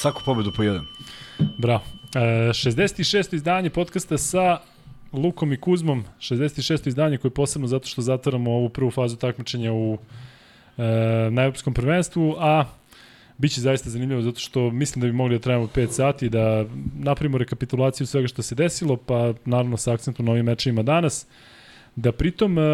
svaku pobedu po jedan. Bravo. E, 66. izdanje podcasta sa Lukom i Kuzmom. 66. izdanje koje je posebno zato što zatvaramo ovu prvu fazu takmičenja u e, na Europskom prvenstvu, a Biće zaista zanimljivo zato što mislim da bi mogli da trajamo 5 sati da napravimo rekapitulaciju svega što se desilo, pa naravno sa akcentom na ovim mečevima danas. Da pritom uh,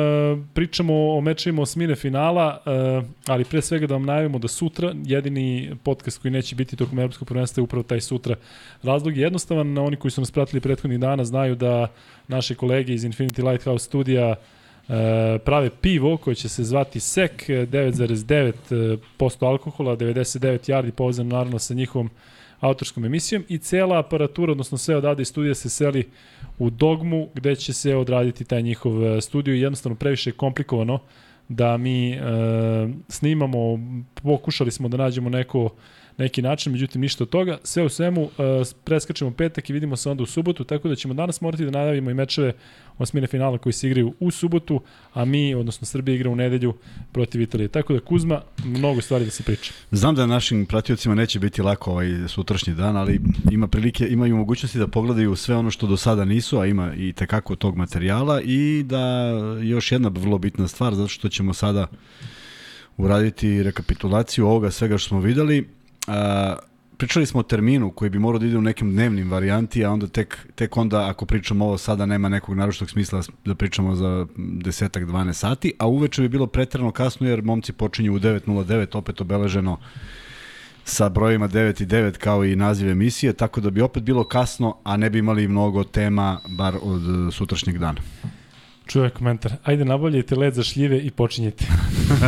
pričamo o mečevima osmine finala, uh, ali pre svega da vam najavimo da sutra jedini podcast koji neće biti tokom Evropskog prvenstva je upravo taj sutra. Razlog je jednostavan, oni koji su nas pratili prethodnih dana znaju da naše kolege iz Infinity Lighthouse studija uh, E, prave pivo koje će se zvati SEK, 9,9% alkohola, 99 yardi povezano naravno sa njihovom autorskom emisijom i cela aparatura, odnosno sve odade iz studija se seli u dogmu gde će se odraditi taj njihov e, studio i jednostavno previše je komplikovano da mi e, snimamo, pokušali smo da nađemo neko neki način, međutim ništa od toga. Sve u svemu, uh, preskačemo petak i vidimo se onda u subotu, tako da ćemo danas morati da najavimo i mečeve osmine finala koji se igraju u subotu, a mi, odnosno Srbija igra u nedelju protiv Italije. Tako da Kuzma, mnogo stvari da se priča. Znam da našim pratiocima neće biti lako ovaj sutrašnji dan, ali ima prilike, imaju mogućnosti da pogledaju sve ono što do sada nisu, a ima i tekako tog materijala i da još jedna vrlo bitna stvar, zato što ćemo sada uraditi rekapitulaciju ovoga svega što smo videli a, pričali smo o terminu koji bi morao da ide u nekim dnevnim varijanti, a onda tek, tek onda ako pričamo ovo sada nema nekog naročitog smisla da pričamo za desetak, 12 sati, a uveče bi bilo pretrano kasno jer momci počinju u 9.09 opet obeleženo sa brojima 9 i 9 kao i naziv emisije, tako da bi opet bilo kasno, a ne bi imali mnogo tema bar od sutrašnjeg dana. Čuje komentar. Ajde nabavljajte led za šljive i počinjete.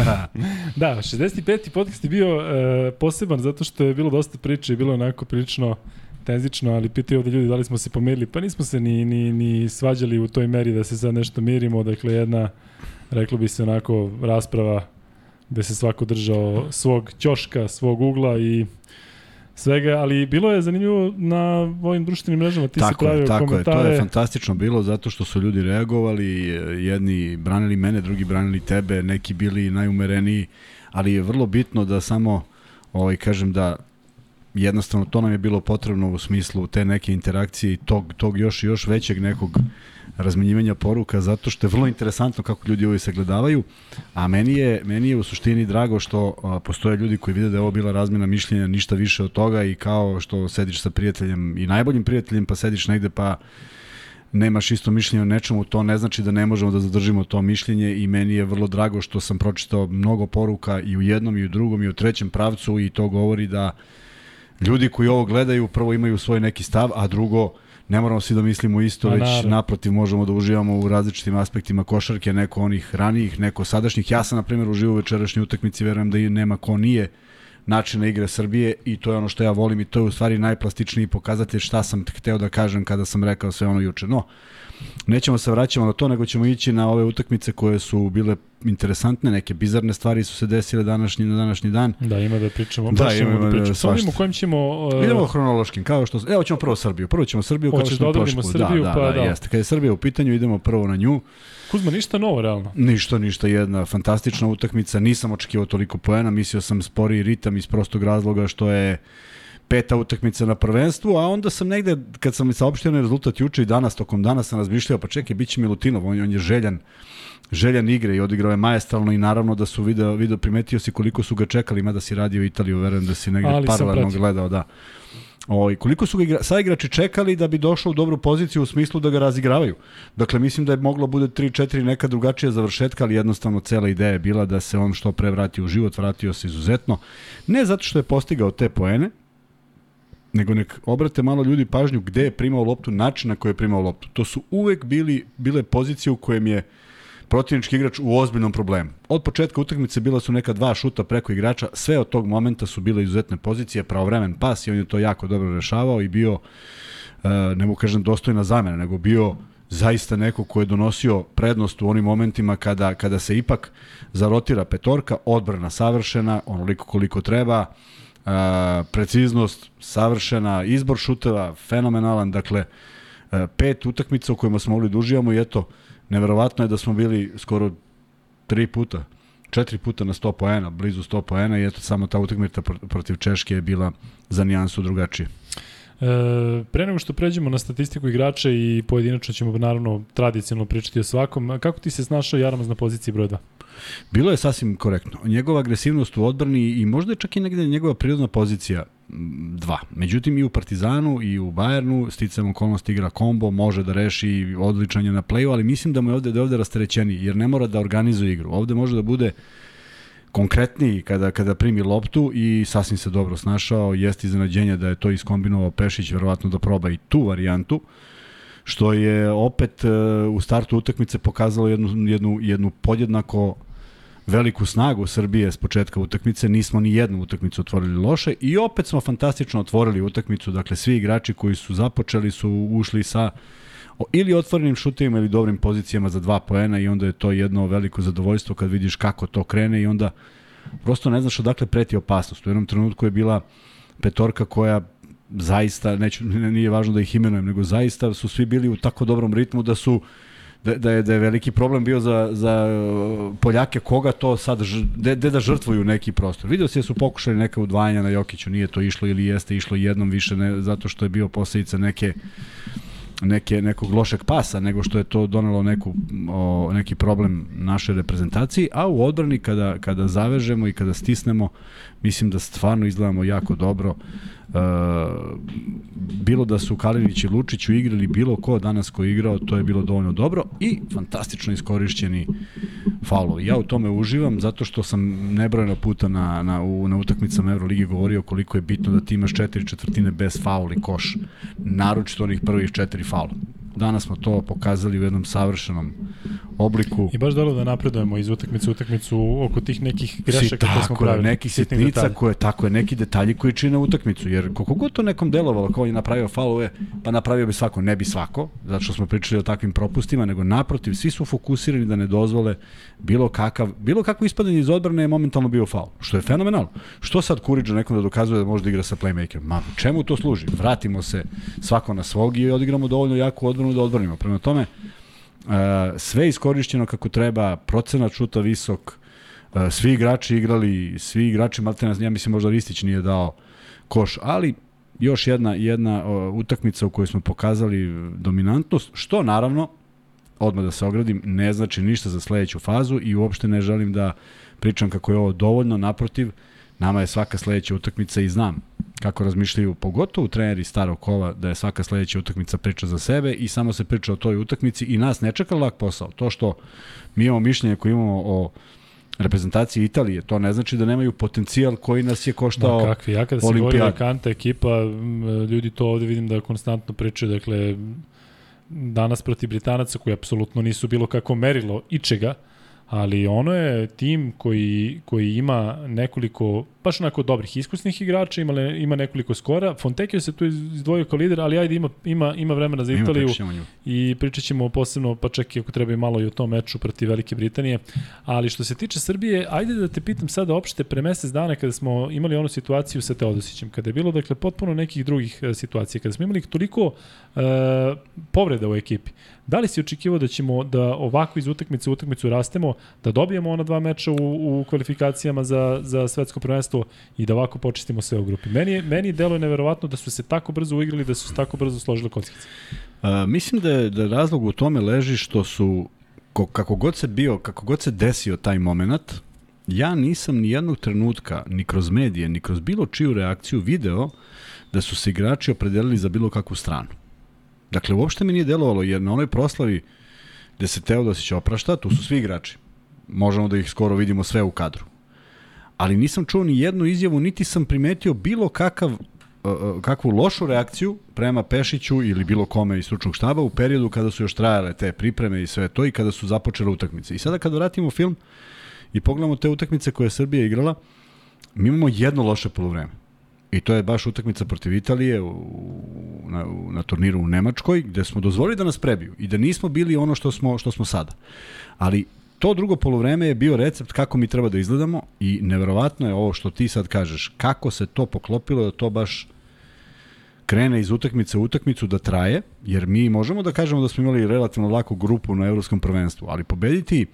da, 65. podcast je bio e, poseban zato što je bilo dosta priče i bilo onako prilično tenzično, ali pitaju ovde ljudi da li smo se pomirili. Pa nismo se ni, ni, ni svađali u toj meri da se sad nešto mirimo. Dakle, jedna, reklo bi se onako, rasprava gde se svako držao svog ćoška, svog ugla i svega, ali bilo je zanimljivo na ovim društvenim mrežama, ti tako si pravio je, tako komentare. Je, to je fantastično bilo zato što su ljudi reagovali, jedni branili mene, drugi branili tebe, neki bili najumereniji, ali je vrlo bitno da samo, ovaj, kažem da jednostavno to nam je bilo potrebno u smislu te neke interakcije i tog, tog još još većeg nekog razmenjivanja poruka zato što je vrlo interesantno kako ljudi ovo sagledavaju, a meni je, meni je u suštini drago što a, postoje ljudi koji vide da je ovo bila razmena mišljenja, ništa više od toga i kao što sediš sa prijateljem i najboljim prijateljem pa sediš negde pa nemaš isto mišljenje o nečemu, to ne znači da ne možemo da zadržimo to mišljenje i meni je vrlo drago što sam pročitao mnogo poruka i u jednom i u drugom i u trećem pravcu i to govori da ljudi koji ovo gledaju prvo imaju svoj neki stav, a drugo ne moramo svi da mislimo isto, već naravno. naprotiv možemo da uživamo u različitim aspektima košarke, neko onih ranijih, neko sadašnjih. Ja sam, na primjer, uživao u večerašnjoj utakmici, verujem da i nema ko nije načina igre Srbije i to je ono što ja volim i to je u stvari najplastičniji pokazatelj šta sam hteo da kažem kada sam rekao sve ono juče. No, nećemo se vraćamo na to, nego ćemo ići na ove utakmice koje su bile interesantne, neke bizarne stvari su se desile današnji na današnji dan. Da, ima da pričamo. Da, ima, ima da pričamo. Vidimo kojim ćemo... Uh... Idemo hronološkim, kao što... Evo ćemo prvo Srbiju. Prvo ćemo Srbiju kao što smo da prošli. Srbiju, da, da, pa da, da, jeste. Kad je Srbija u pitanju, idemo prvo na nju. Kuzma, ništa novo, realno. Ništa, ništa, jedna fantastična utakmica. Nisam očekivao toliko poena, mislio sam spori ritam iz prostog razloga što je peta utakmica na prvenstvu, a onda sam negde, kad sam mi saopštio na rezultat juče i danas, tokom dana sam razmišljao, pa čekaj, bit će Milutinov, on, on je željan, željan igre i odigrao je majestralno i naravno da su video, video primetio si koliko su ga čekali, mada si radio Italiju, verujem da si negde paralelno gledao, da. O, i koliko su ga igra, saigrači čekali da bi došao u dobru poziciju u smislu da ga razigravaju. Dakle, mislim da je moglo bude 3-4 neka drugačija završetka, ali jednostavno cela ideja je bila da se on što pre vrati u život, vratio se izuzetno. Ne zato što je postigao te poene, nego nek obrate malo ljudi pažnju gde je primao loptu, način na koji je primao loptu. To su uvek bili, bile pozicije u kojem je protivnički igrač u ozbiljnom problemu. Od početka utakmice bila su neka dva šuta preko igrača, sve od tog momenta su bile izuzetne pozicije, pravovremen pas i on je to jako dobro rešavao i bio, e, ne mogu kažem dostojna zamena, nego bio zaista neko ko je donosio prednost u onim momentima kada, kada se ipak zarotira petorka, odbrana savršena, onoliko koliko treba, preciznost savršena, izbor šuteva fenomenalan, dakle pet utakmica u kojima smo mogli da uživamo i eto, neverovatno je da smo bili skoro tri puta četiri puta na 100 poena, blizu 100 poena i eto samo ta utakmica protiv Češke je bila za nijansu drugačije. E, pre nego što pređemo na statistiku igrača i pojedinačno ćemo naravno tradicionalno pričati o svakom, kako ti se snašao Jaramaz na poziciji broja 2? Bilo je sasvim korektno. Njegova agresivnost u odbrani i možda je čak i negde njegova prirodna pozicija dva. Međutim i u Partizanu i u Bajernu sticam okolnost igra kombo, može da reši odličan je na playu, ali mislim da mu je ovde, da je ovde rasterećeni, jer ne mora da organizuje igru. Ovde može da bude konkretniji kada, kada primi loptu i sasvim se dobro snašao. Jeste iznenađenje da je to iskombinovao Pešić, verovatno da proba i tu varijantu što je opet e, u startu utakmice pokazalo jednu, jednu, jednu podjednako veliku snagu Srbije s početka utakmice, nismo ni jednu utakmicu otvorili loše i opet smo fantastično otvorili utakmicu, dakle svi igrači koji su započeli su ušli sa ili otvorenim šutovima ili dobrim pozicijama za dva poena i onda je to jedno veliko zadovoljstvo kad vidiš kako to krene i onda prosto ne znaš odakle preti opasnost. U jednom trenutku je bila petorka koja zaista, neću, nije važno da ih imenujem, nego zaista su svi bili u tako dobrom ritmu da su da, da, je, da je veliki problem bio za, za uh, Poljake koga to sad, de, de da žrtvuju neki prostor. Video se da su pokušali neka udvajanja na Jokiću, nije to išlo ili jeste išlo jednom više, ne, zato što je bio posledica neke neke, nekog lošeg pasa, nego što je to donelo neku, o, neki problem našoj reprezentaciji, a u odbrani kada, kada zavežemo i kada stisnemo, mislim da stvarno izgledamo jako dobro. Bilo da su Kalinić i Lučić igrali bilo ko danas ko je igrao, to je bilo dovoljno dobro i fantastično iskorišćeni faulovi. Ja u tome uživam zato što sam nebrojeno puta na, na, u, na utakmicama Euroligi govorio koliko je bitno da ti imaš četiri četvrtine bez fauli koš, naročito onih prvih četiri faula. Danas smo to pokazali u jednom savršenom obliku. I baš delo da napredujemo iz utakmice u utakmicu oko tih nekih grešaka koje smo pravili. Neki sitnica koje, tako je, neki detalji koji čine utakmicu. Jer koliko god to nekom delovalo kao je napravio faulove, pa napravio bi svako, ne bi svako, zato što smo pričali o takvim propustima, nego naprotiv, svi su fokusirani da ne dozvole bilo kakav, bilo kakvo ispadanje iz odbrane je momentalno bio faul, što je fenomenalno. Što sad Kuriđa nekom da dokazuje da može da igra sa playmakerom? Ma, čemu to služi? Vratimo se svako na svog i odigramo dovoljno jaku odbranu da odbranimo. Prema tome, sve iskorišćeno kako treba, procenat šuta visok, svi igrači igrali, svi igrači, Maltena, ja mislim možda Ristić nije dao koš, ali još jedna, jedna utakmica u kojoj smo pokazali dominantnost, što naravno, odmah da se ogradim, ne znači ništa za sledeću fazu i uopšte ne želim da pričam kako je ovo dovoljno, naprotiv, nama je svaka sledeća utakmica i znam kako razmišljaju pogotovo treneri starog kola da je svaka sledeća utakmica priča za sebe i samo se priča o toj utakmici i nas ne čeka lak posao. To što mi imamo mišljenje koje imamo o reprezentaciji Italije, to ne znači da nemaju potencijal koji nas je koštao Ma kakvi, ja kada se govori da Kanta ekipa, ljudi to ovde vidim da konstantno pričaju, dakle danas protiv Britanaca koji apsolutno nisu bilo kako merilo ičega, ali ono je tim koji, koji ima nekoliko, baš onako dobrih iskusnih igrača, ima, ima nekoliko skora. Fontekio se tu izdvojio kao lider, ali ajde ima, ima, ima vremena za Italiju i pričat ćemo posebno, pa čak i ako treba i malo i o tom meču protiv Velike Britanije. Ali što se tiče Srbije, ajde da te pitam sada opšte pre mesec dana kada smo imali onu situaciju sa Teodosićem, kada je bilo dakle potpuno nekih drugih e, situacija, kada smo imali toliko uh, povreda u ekipi. Da li si očekivao da ćemo da ovako iz utakmice u utakmicu rastemo, da dobijemo ona dva meča u, u kvalifikacijama za, za svetsko prvenstvo i da ovako počistimo sve u grupi? Meni, meni deluje neverovatno da su se tako brzo uigrali, da su se tako brzo složile kockice. A, mislim da, je, da razlog u tome leži što su kako god se bio, kako god se desio taj moment, ja nisam ni jednog trenutka, ni kroz medije, ni kroz bilo čiju reakciju video da su se igrači opredelili za bilo kakvu stranu. Dakle, uopšte mi nije delovalo, jer na onoj proslavi gde se Teodosić oprašta, tu su svi igrači. Možemo da ih skoro vidimo sve u kadru. Ali nisam čuo ni jednu izjavu, niti sam primetio bilo kakav kakvu lošu reakciju prema Pešiću ili bilo kome iz stručnog štaba u periodu kada su još trajale te pripreme i sve to i kada su započele utakmice. I sada kada vratimo film i pogledamo te utakmice koje je Srbija igrala, mi imamo jedno loše polovreme. I to je baš utakmica protiv Italije u, na, na turniru u Nemačkoj, gde smo dozvolili da nas prebiju i da nismo bili ono što smo, što smo sada. Ali to drugo polovreme je bio recept kako mi treba da izgledamo i neverovatno je ovo što ti sad kažeš, kako se to poklopilo da to baš krene iz utakmice u utakmicu da traje, jer mi možemo da kažemo da smo imali relativno laku grupu na evropskom prvenstvu, ali pobediti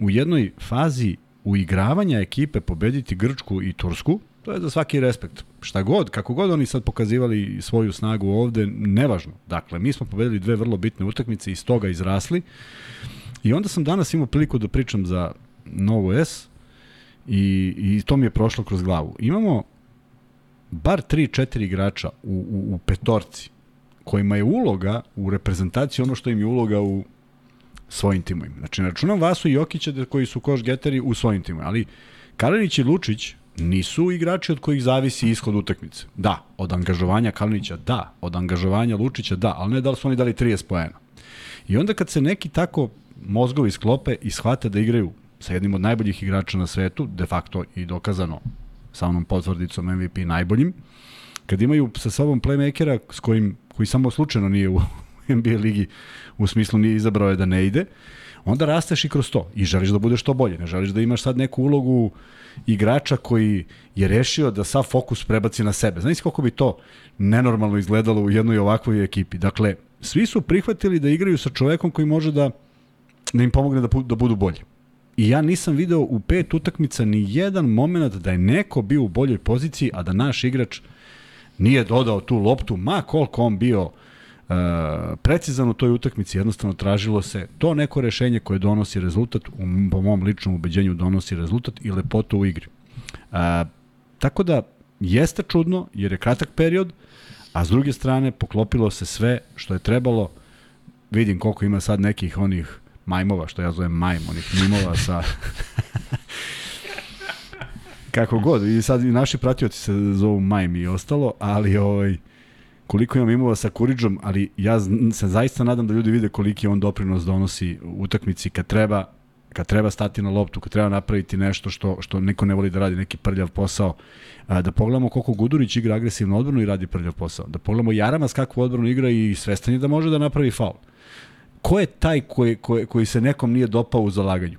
u jednoj fazi uigravanja ekipe pobediti Grčku i Tursku, to je za svaki respekt. Šta god, kako god oni sad pokazivali svoju snagu ovde, nevažno. Dakle, mi smo pobedili dve vrlo bitne utakmice i iz toga izrasli. I onda sam danas imao priliku da pričam za Novo S i, i to mi je prošlo kroz glavu. Imamo bar 3-4 igrača u, u, u petorci kojima je uloga u reprezentaciji ono što im je uloga u svojim timovima. Znači, računam Vasu i Jokića koji su koš geteri u svojim timovima, ali Kalinić i Lučić nisu igrači od kojih zavisi ishod utakmice. Da, od angažovanja Kalinića da, od angažovanja Lučića da, ali ne da li su oni dali 30 poena. I onda kad se neki tako mozgovi sklope i shvate da igraju sa jednim od najboljih igrača na svetu, de facto i dokazano sa onom potvrdicom MVP najboljim, kad imaju sa sobom playmakera s kojim, koji samo slučajno nije u NBA ligi, u smislu nije izabrao je da ne ide, onda rasteš i kroz to i želiš da budeš što bolje. Ne želiš da imaš sad neku ulogu igrača koji je rešio da sav fokus prebaci na sebe. Znaš kako bi to nenormalno izgledalo u jednoj ovakvoj ekipi. Dakle, svi su prihvatili da igraju sa čovekom koji može da, da im pomogne da, da budu bolji. I ja nisam video u pet utakmica ni jedan moment da je neko bio u boljoj poziciji, a da naš igrač nije dodao tu loptu, ma koliko on bio uh, precizan u toj utakmici, jednostavno tražilo se to neko rešenje koje donosi rezultat, u, po mom ličnom ubeđenju donosi rezultat i lepotu u igri. Uh, tako da, jeste čudno, jer je kratak period, a s druge strane poklopilo se sve što je trebalo. Vidim koliko ima sad nekih onih majmova, što ja zovem majm, onih mimova sa... Kako god, i sad i naši pratioci se zovu majm i ostalo, ali ovaj, koliko imam imova sa Kuriđom, ali ja se zaista nadam da ljudi vide koliki on doprinos donosi u utakmici kad treba kad treba stati na loptu, kad treba napraviti nešto što, što neko ne voli da radi, neki prljav posao, da pogledamo koliko Gudurić igra agresivnu odbranu i radi prljav posao, da pogledamo Jarama s kakvu odbranu igra i svestan je da može da napravi faul. Ko je taj koji, koji, koji se nekom nije dopao u zalaganju?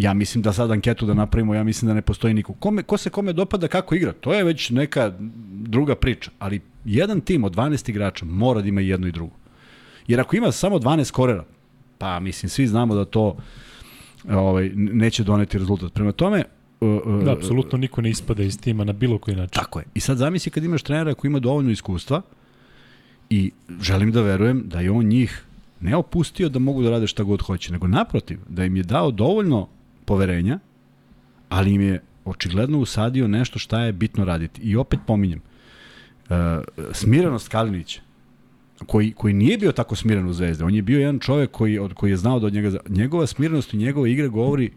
Ja mislim da sad anketu da napravimo, ja mislim da ne postoji niko. Kome, ko se kome dopada kako igra, to je već neka druga priča. Ali jedan tim od 12 igrača mora da ima jedno i drugo. Jer ako ima samo 12 korera, pa mislim, svi znamo da to ovaj, neće doneti rezultat. Prema tome, Uh, uh, da, apsolutno niko ne ispada iz tima na bilo koji način. Tako je. I sad zamisli kad imaš trenera koji ima dovoljno iskustva i želim da verujem da je on njih ne opustio da mogu da rade šta god hoće, nego naprotiv, da im je dao dovoljno poverenja, ali im je očigledno usadio nešto šta je bitno raditi. I opet pominjem, uh, smirenost Kalinića, koji, koji nije bio tako smiren u Zvezde, on je bio jedan čovek koji, od, koji je znao da od njega, njegova smirenost i njegova igra govori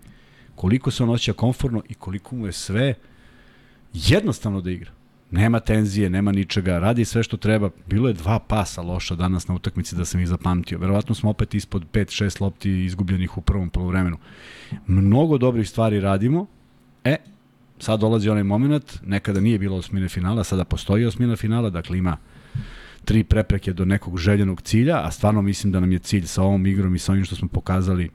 koliko se on osjeća komfortno i koliko mu je sve jednostavno da igra. Nema tenzije, nema ničega, radi sve što treba. Bilo je dva pasa loša danas na utakmici da sam ih zapamtio. Verovatno smo opet ispod 5-6 lopti izgubljenih u prvom polovremenu. Mnogo dobrih stvari radimo. E, sad dolazi onaj moment, nekada nije bilo osmine finala, sada postoji osmina finala, dakle ima tri prepreke do nekog željenog cilja, a stvarno mislim da nam je cilj sa ovom igrom i sa ovim što smo pokazali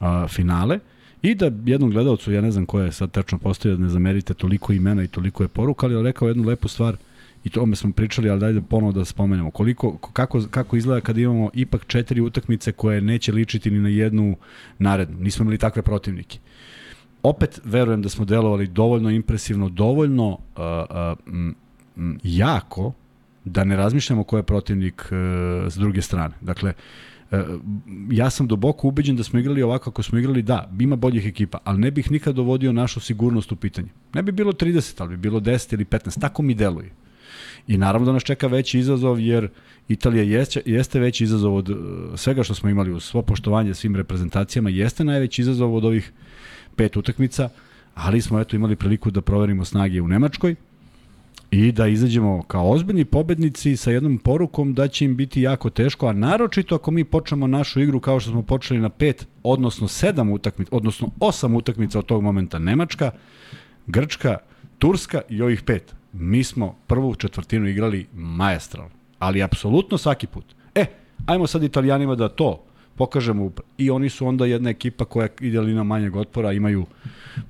uh, finale. I da jednom gledalcu, ja ne znam ko je sad tečno postoji, da ne zamerite toliko imena i toliko je poruka, ali je rekao jednu lepu stvar, i to ome smo pričali, ali dajde ponovo da spomenemo. Koliko, kako, kako izgleda kad imamo ipak četiri utakmice koje neće ličiti ni na jednu narednu. Nismo imali takve protivnike. Opet verujem da smo delovali dovoljno impresivno, dovoljno uh, uh, m, m, jako da ne razmišljamo ko je protivnik uh, s druge strane. Dakle, uh, ja sam duboko ubeđen da smo igrali ovako kako smo igrali, da, ima boljih ekipa, ali ne bih nikad dovodio našu sigurnost u pitanje. Ne bi bilo 30, ali bi bilo 10 ili 15, tako mi deluje. I naravno da nas čeka veći izazov, jer Italija jeste, jeste veći izazov od uh, svega što smo imali u svo poštovanje svim reprezentacijama, jeste najveći izazov od ovih pet utakmica, ali smo eto imali priliku da proverimo snage u Nemačkoj, i da izađemo kao ozbiljni pobednici sa jednom porukom da će im biti jako teško, a naročito ako mi počnemo našu igru kao što smo počeli na pet, odnosno sedam utakmica, odnosno osam utakmica od tog momenta Nemačka, Grčka, Turska i ovih pet. Mi smo prvu četvrtinu igrali majestral, ali apsolutno svaki put. E, ajmo sad italijanima da to pokažemo i oni su onda jedna ekipa koja ide lina manjeg otpora, imaju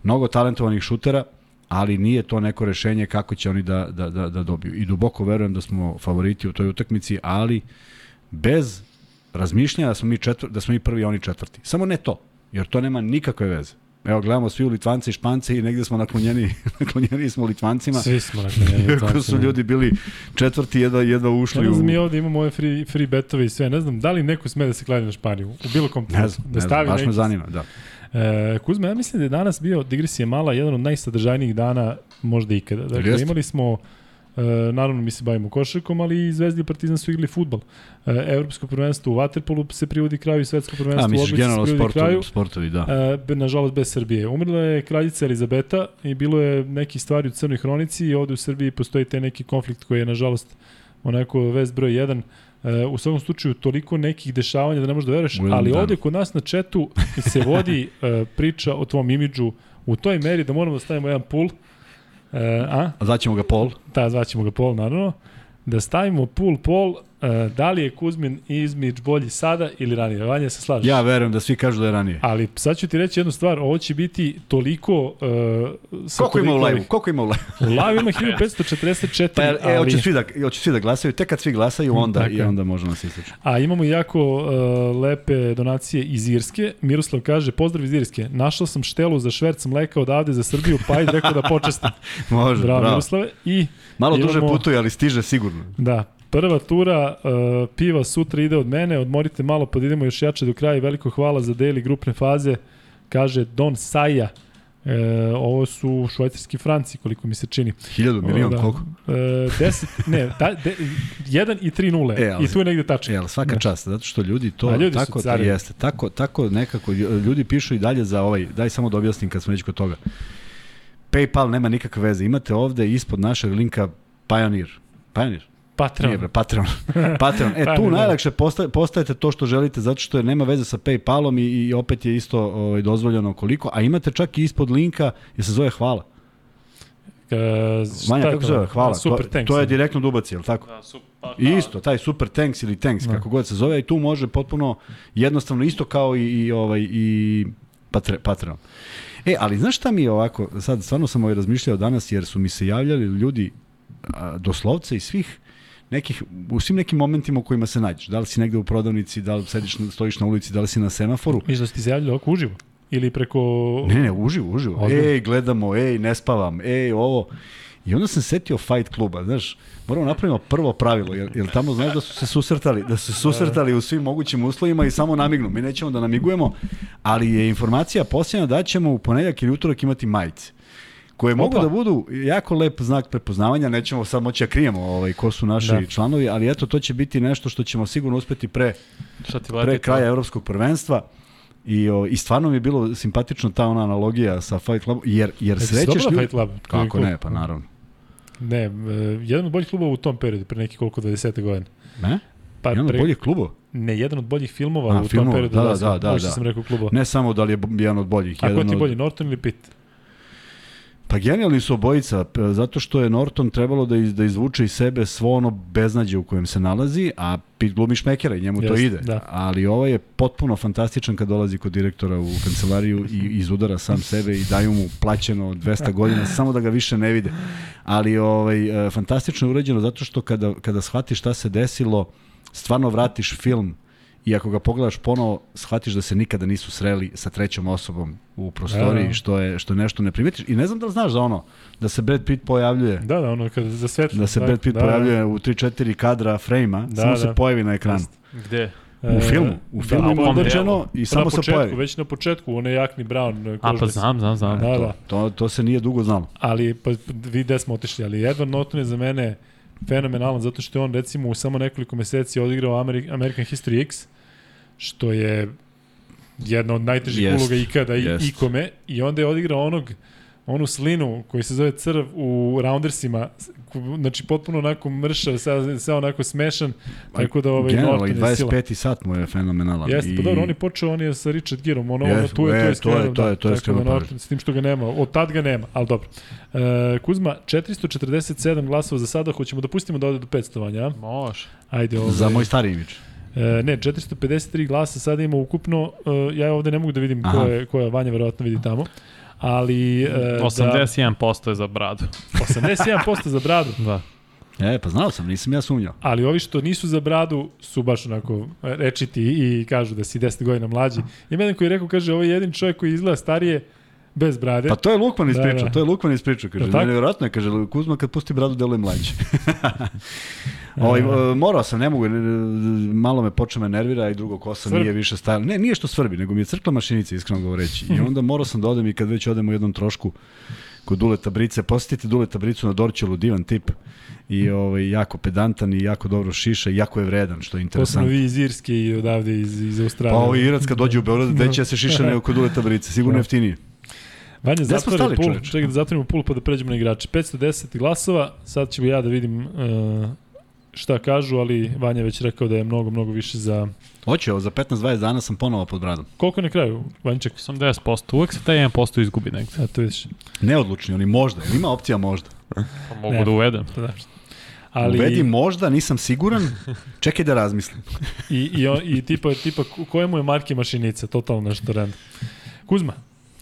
mnogo talentovanih šutera, ali nije to neko rešenje kako će oni da, da, da, da dobiju. I duboko verujem da smo favoriti u toj utakmici, ali bez razmišljanja da smo mi, četvr, da smo mi prvi, oni četvrti. Samo ne to, jer to nema nikakve veze. Evo, gledamo svi u Litvance i Špance i negde smo naklonjeni, naklonjeni smo Litvancima. Svi smo naklonjeni Iako su ljudi bili četvrti, jedva, jedva ušli Ja ne znam, u... mi ovde imamo ove free, free betove i sve. Ne znam, da li neko sme da se kladi na Španiju? U bilo kom Ne znam, da ne znam, baš me zanima, da. E, Kuzma, ja mislim da je danas bio, digresija mala, jedan od najsadržajnijih dana možda ikada. Dakle, Jeste. imali smo E, naravno, mi se bavimo košarkom, ali i Zvezda i Partizan su igrali futbal. E, Evropsko prvenstvo u Waterpolu se privodi kraju i svetsko prvenstvo A, u misliš se generalno privodi kraju. sportovi, da. E, nažalost bez Srbije. Umrla je kraljica Elizabeta i bilo je neki stvari u Crnoj hronici i ovde u Srbiji postoji taj neki konflikt koji je nažalost onako vest broj 1. E, u svakom slučaju toliko nekih dešavanja da ne možeš da veruješ, ali danu. ovde kod nas na četu se vodi e, priča o tvom imidžu u toj meri da moramo da stavimo jedan pul. E, a? A Zvaćemo ga Pol. Da, zvaćemo ga pol, naravno. Da stavimo pul pol, da li je Kuzmin izmič bolji sada ili ranije? Vanja, se slažeš? Ja verujem da svi kažu da je ranije. Ali sad ću ti reći jednu stvar, ovo će biti toliko... Uh, Koliko ima u toliko live? Koliko ima u live? U live ima 1544, Pa, e, ali, hoće svi, da, hoće svi da glasaju, tek kad svi glasaju, onda, Tako i onda možemo da se isličiti. a imamo jako uh, lepe donacije iz Irske. Miroslav kaže, pozdrav iz Irske, našao sam štelu za šverc mleka odavde za Srbiju, pa ajde rekao da počestim. Može, Bravo, bravo. Miroslave. I Malo duže Imamo- putuje, ali stiže sigurno. Da, prva tura uh, piva sutra ide od mene, odmorite malo pa da idemo još jače do kraja i veliko hvala za deli grupne faze, kaže Don Saja. E, ovo su švajcarski franci, koliko mi se čini. Hiljadu, milion, da. koliko? E, 10, ne, da, de, 1 i 3 nule. E, ali- I tu je negde tačka. E, svaka Da. čast, zato što ljudi to A ljudi tako carevi. jeste, tako tako nekako ljudi pišu i dalje za ovaj, daj samo da objasnim kad smo već kod toga. PayPal nema nikakve veze. Imate ovde ispod našeg linka Pioneer. Pioneer? Patreon. Nije bre, Patreon. Patreon. E, tu najlakše posta, postajete to što želite, zato što je nema veze sa PayPalom i, i opet je isto ovaj, dozvoljeno koliko, a imate čak i ispod linka, je se zove hvala. E, Vanja, je kako se zove? Hvala. Super to, thanks. to je direktno dubaci, je li tako? Da, super, pa, I Isto, taj super tanks ili tanks, Da. kako god se zove, i tu može potpuno jednostavno isto kao i, i ovaj i patre, Patreon. E, ali znaš šta mi je ovako, sad stvarno sam ovaj razmišljao danas jer su mi se javljali ljudi a, doslovce i svih nekih, u svim nekim momentima u kojima se nađeš. Da li si negde u prodavnici, da li sediš, stojiš na ulici, da li si na semaforu. Misliš da si ti se javljali ovako uživo? Ili preko... Ne, ne, uživo, uživo. Ozbiljno? Ej, gledamo, ej, ne spavam, ej, ovo. I onda sam se setio Fight kluba, znaš, moramo napravimo prvo pravilo, jer, jer tamo znaš da su se susretali, da su se susretali u svim mogućim uslovima i samo namignu. Mi nećemo da namigujemo, ali je informacija posljedna da ćemo u ponedjak ili utorak imati majice koje mogu Opa. da budu jako lep znak prepoznavanja, nećemo sad moći da krijemo ovaj, ko su naši Da. članovi, ali eto, to će biti nešto što ćemo sigurno uspeti pre, pre kraja evropskog prvenstva. I, o, I stvarno mi je bilo simpatično ta ona analogija sa Fight Club, jer, jer Jesi srećeš ljudi... Fight Club? Kako ne, pa naravno. Ne, e, jedan od boljih klubova u tom periodu, pre neki koliko, 20. godine. Ne? Pa Jedan od pre, boljih klubova? Ne, jedan od boljih filmova A, u filmova, tom periodu. da, da, da, da, što da. sam rekao klubova. Ne samo da li je jedan od boljih. A ko ti je od... bolji, Norton ili Pitt? Pa genijalni su obojica, zato što je Norton trebalo da, iz, da izvuče iz sebe svo ono beznađe u kojem se nalazi, a Pit glumi šmekera i njemu to Jeste, ide. da. Ali ovo je potpuno fantastičan kad dolazi kod direktora u kancelariju i izudara sam sebe i daju mu plaćeno 200 godina samo da ga više ne vide. Ali ovaj, e, fantastično je urađeno zato što kada, kada shvatiš šta se desilo, stvarno vratiš film i ako ga pogledaš ponovo, shvatiš da se nikada nisu sreli sa trećom osobom u prostoriji, Da, da. što je što je nešto ne primetiš. I ne znam da li znaš za ono, da se Brad Pitt pojavljuje, Da, da, ono kada za svetlo. da se Brad Pitt da, pojavljuje u 3-4 kadra frejma, Da, samo da. se pojavi na ekranu. Gde? U filmu, u filmu a ima u kom određeno delu? i samo se početku, pojavi. već na početku, onaj Jakni Brown. A pa znam, znam, znam. Da, to, da. To, to se nije dugo znalo. Ali, pa vi gde smo otišli, ali Edward Norton je za mene fenomenalan, zato što je on recimo u samo nekoliko meseci odigrao Ameri American History X, što je jedna od najtežih Jest, uloga ikada i jest. ikome, i onda je odigrao onog onu slinu koji se zove crv u Roundersima, znači potpuno onako mršav, sve, sve onako smešan, tako da ovaj Generalno, i Norton je sila. 25. sat mu je fenomenalan. Jeste, I... pa dobro, on je počeo, on je sa Richard Gerom, ono, ono Jeste, tu je, e, tu je to je- to je- da, to je da. Norton, s tim što ga nema, od tad ga nema, ali dobro. E, Kuzma, 447 glasova za sada, hoćemo da pustimo da ode do 500 vanja, a? Može. Ajde, ovaj, Za moj stari imidž. E, ne, 453 glasa sada ima ukupno, e, ja ovde ne mogu da vidim ko Aha. je, ko je Vanja verovatno vidi tamo, ali e, 81% je za bradu. da, 81% za bradu, Da. E, pa znao sam, nisam ja sumnjao. ali ovi što nisu za bradu su baš onako rečiti i kažu da si 10 godina mlađi. Ima jedan koji je rekao, kaže, ovo je jedin čovjek koji izgleda starije, bez brade. Pa to je Lukman Da, ispričao, da. to je Lukman ispričao, kaže, tako? nevjerojatno je, kaže, Kuzma kad pusti bradu deluje mlađe. ovaj, e, morao sam, ne mogu, ne, malo me počne me nervira i drugo kosa Svrbi. nije više stajala. Ne, nije što svrbi, nego mi je crkla mašinica, iskreno govoreći. I onda morao sam da odem i kad već odem u jednom trošku kod Duleta Brice, posjetite Duleta Bricu na Dorćolu, divan tip i ovaj, jako pedantan i jako dobro šiša i jako je vredan, što je Posebno interesantno. vi iz Irske i odavde iz, iz Pa Australije. ovaj Irac kad dođe u Beograd, gde će se šiša nego kod Duleta Brice, sigurno Da. jeftinije. Vanja, Gde smo zatvori stali, pul. Čekaj da zatvorimo pul pa da pređemo na igrače. 510 glasova, sad ću ja da vidim uh, šta kažu, ali Vanja već rekao da je mnogo, mnogo više za... Hoće, za 15-20 dana sam ponovo pod bradom. Koliko je na kraju, Vanjček? 80%. Uvek se taj 1% izgubi negde. Eto vidiš. Neodlučni, oni možda, ima opcija možda. Pa mogu Ne. da uvedem. Da. Ali... Ali, Uvedi možda, nisam siguran, čekaj da razmislim. i, i, on, i tipa, tipa kojemu je marke mašinica, totalno nešto random. Kuzma,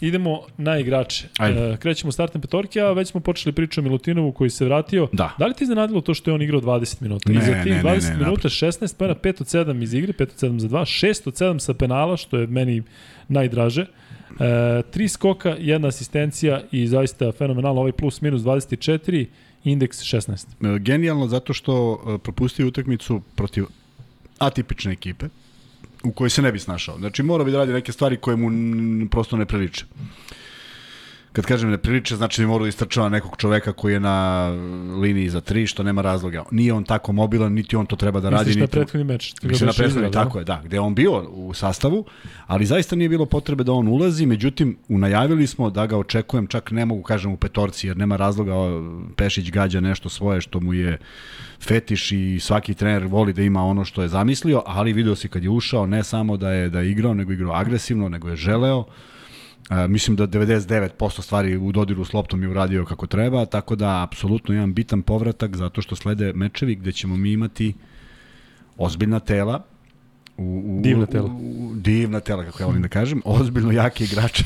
idemo na igrače. Ajde. E, krećemo u startne petorke, a već smo počeli priču o Milutinovu koji se vratio. Da. Da li ti iznenadilo to što je on igrao 20 minuta? I Ne, za ne, tih ne, 20 ne, minuta 16 pojena, 5 od 7 iz igre, 5 od 7 za 2, 6 od 7 sa penala, što je meni najdraže. E, tri skoka, jedna asistencija i zaista fenomenalno ovaj plus minus 24, indeks 16. E, Genijalno zato što e, propustio utakmicu protiv atipične ekipe u kojoj se ne bi snašao. Znači mora bi da radi neke stvari koje mu prosto ne priliče. Kad kažem ne priliče, znači da mora da istrčava nekog čoveka koji je na liniji za tri, što nema razloga. Nije on tako mobilan, niti on to treba da radi. Misliš na prethodni meč? Mislim na prethodni, tako je, da, gde je on bio u sastavu, ali zaista nije bilo potrebe da on ulazi, međutim, unajavili smo da ga očekujem, čak ne mogu kažem u petorci, jer nema razloga, Pešić gađa nešto svoje što mu je fetiš i svaki trener voli da ima ono što je zamislio, ali video si kad je ušao, ne samo da je da je igrao, nego je igrao agresivno, nego je želeo, A, mislim da 99% stvari u dodiru s loptom je uradio kako treba, tako da apsolutno jedan bitan povratak zato što slede mečevi gde ćemo mi imati ozbiljna tela u, u, Divna tela. U, u, divna tela, kako ja volim da kažem, ozbiljno jake igrače.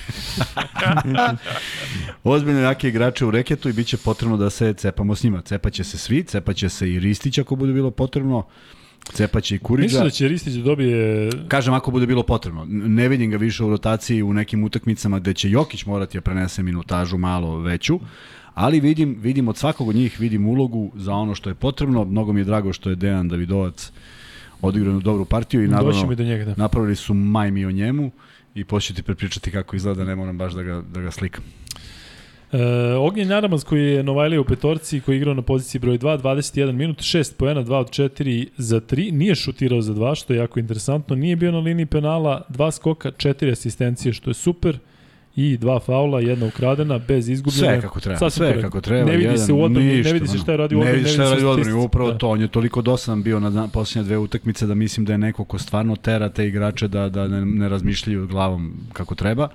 ozbiljno jake igrače u reketu i bit će potrebno da se cepamo s njima. Cepaće se svi, cepaće se i Ristić ako bude bilo potrebno, cepaće i Kuriđa. Misliš da će Ristić da dobije... Kažem ako bude bilo potrebno. Ne vidim ga više u rotaciji u nekim utakmicama gde će Jokić morati da prenese minutažu malo veću, ali vidim, vidim od svakog od njih vidim ulogu za ono što je potrebno. Mnogo mi je drago što je Dejan Davidovac odigrao jednu dobru partiju i naravno do njega, da. napravili su majmi o njemu i poslije ti prepričati kako izgleda, ne moram baš da ga, da ga slikam. E, Ognjen Naramaz koji je Novajlija u petorci, koji je igrao na poziciji broj 2, 21 minut, 6 poena, 2 od 4 za 3, nije šutirao za 2, što je jako interesantno, nije bio na liniji penala, 2 skoka, 4 asistencije, što je super, i dva faula, jedna ukradena, bez izgubljene. Sve kako treba, Sasvim sve korektno. kako treba. Ne vidi jedan, se u odbrani, ništa, ne vidi se šta je radio u Ne odbrani, vidi se šta je radio u odbrani, upravo Da. to. On je toliko dosadan bio na posljednje dve utakmice da mislim da je neko ko stvarno tera te igrače da, da ne, ne razmišljaju glavom kako treba.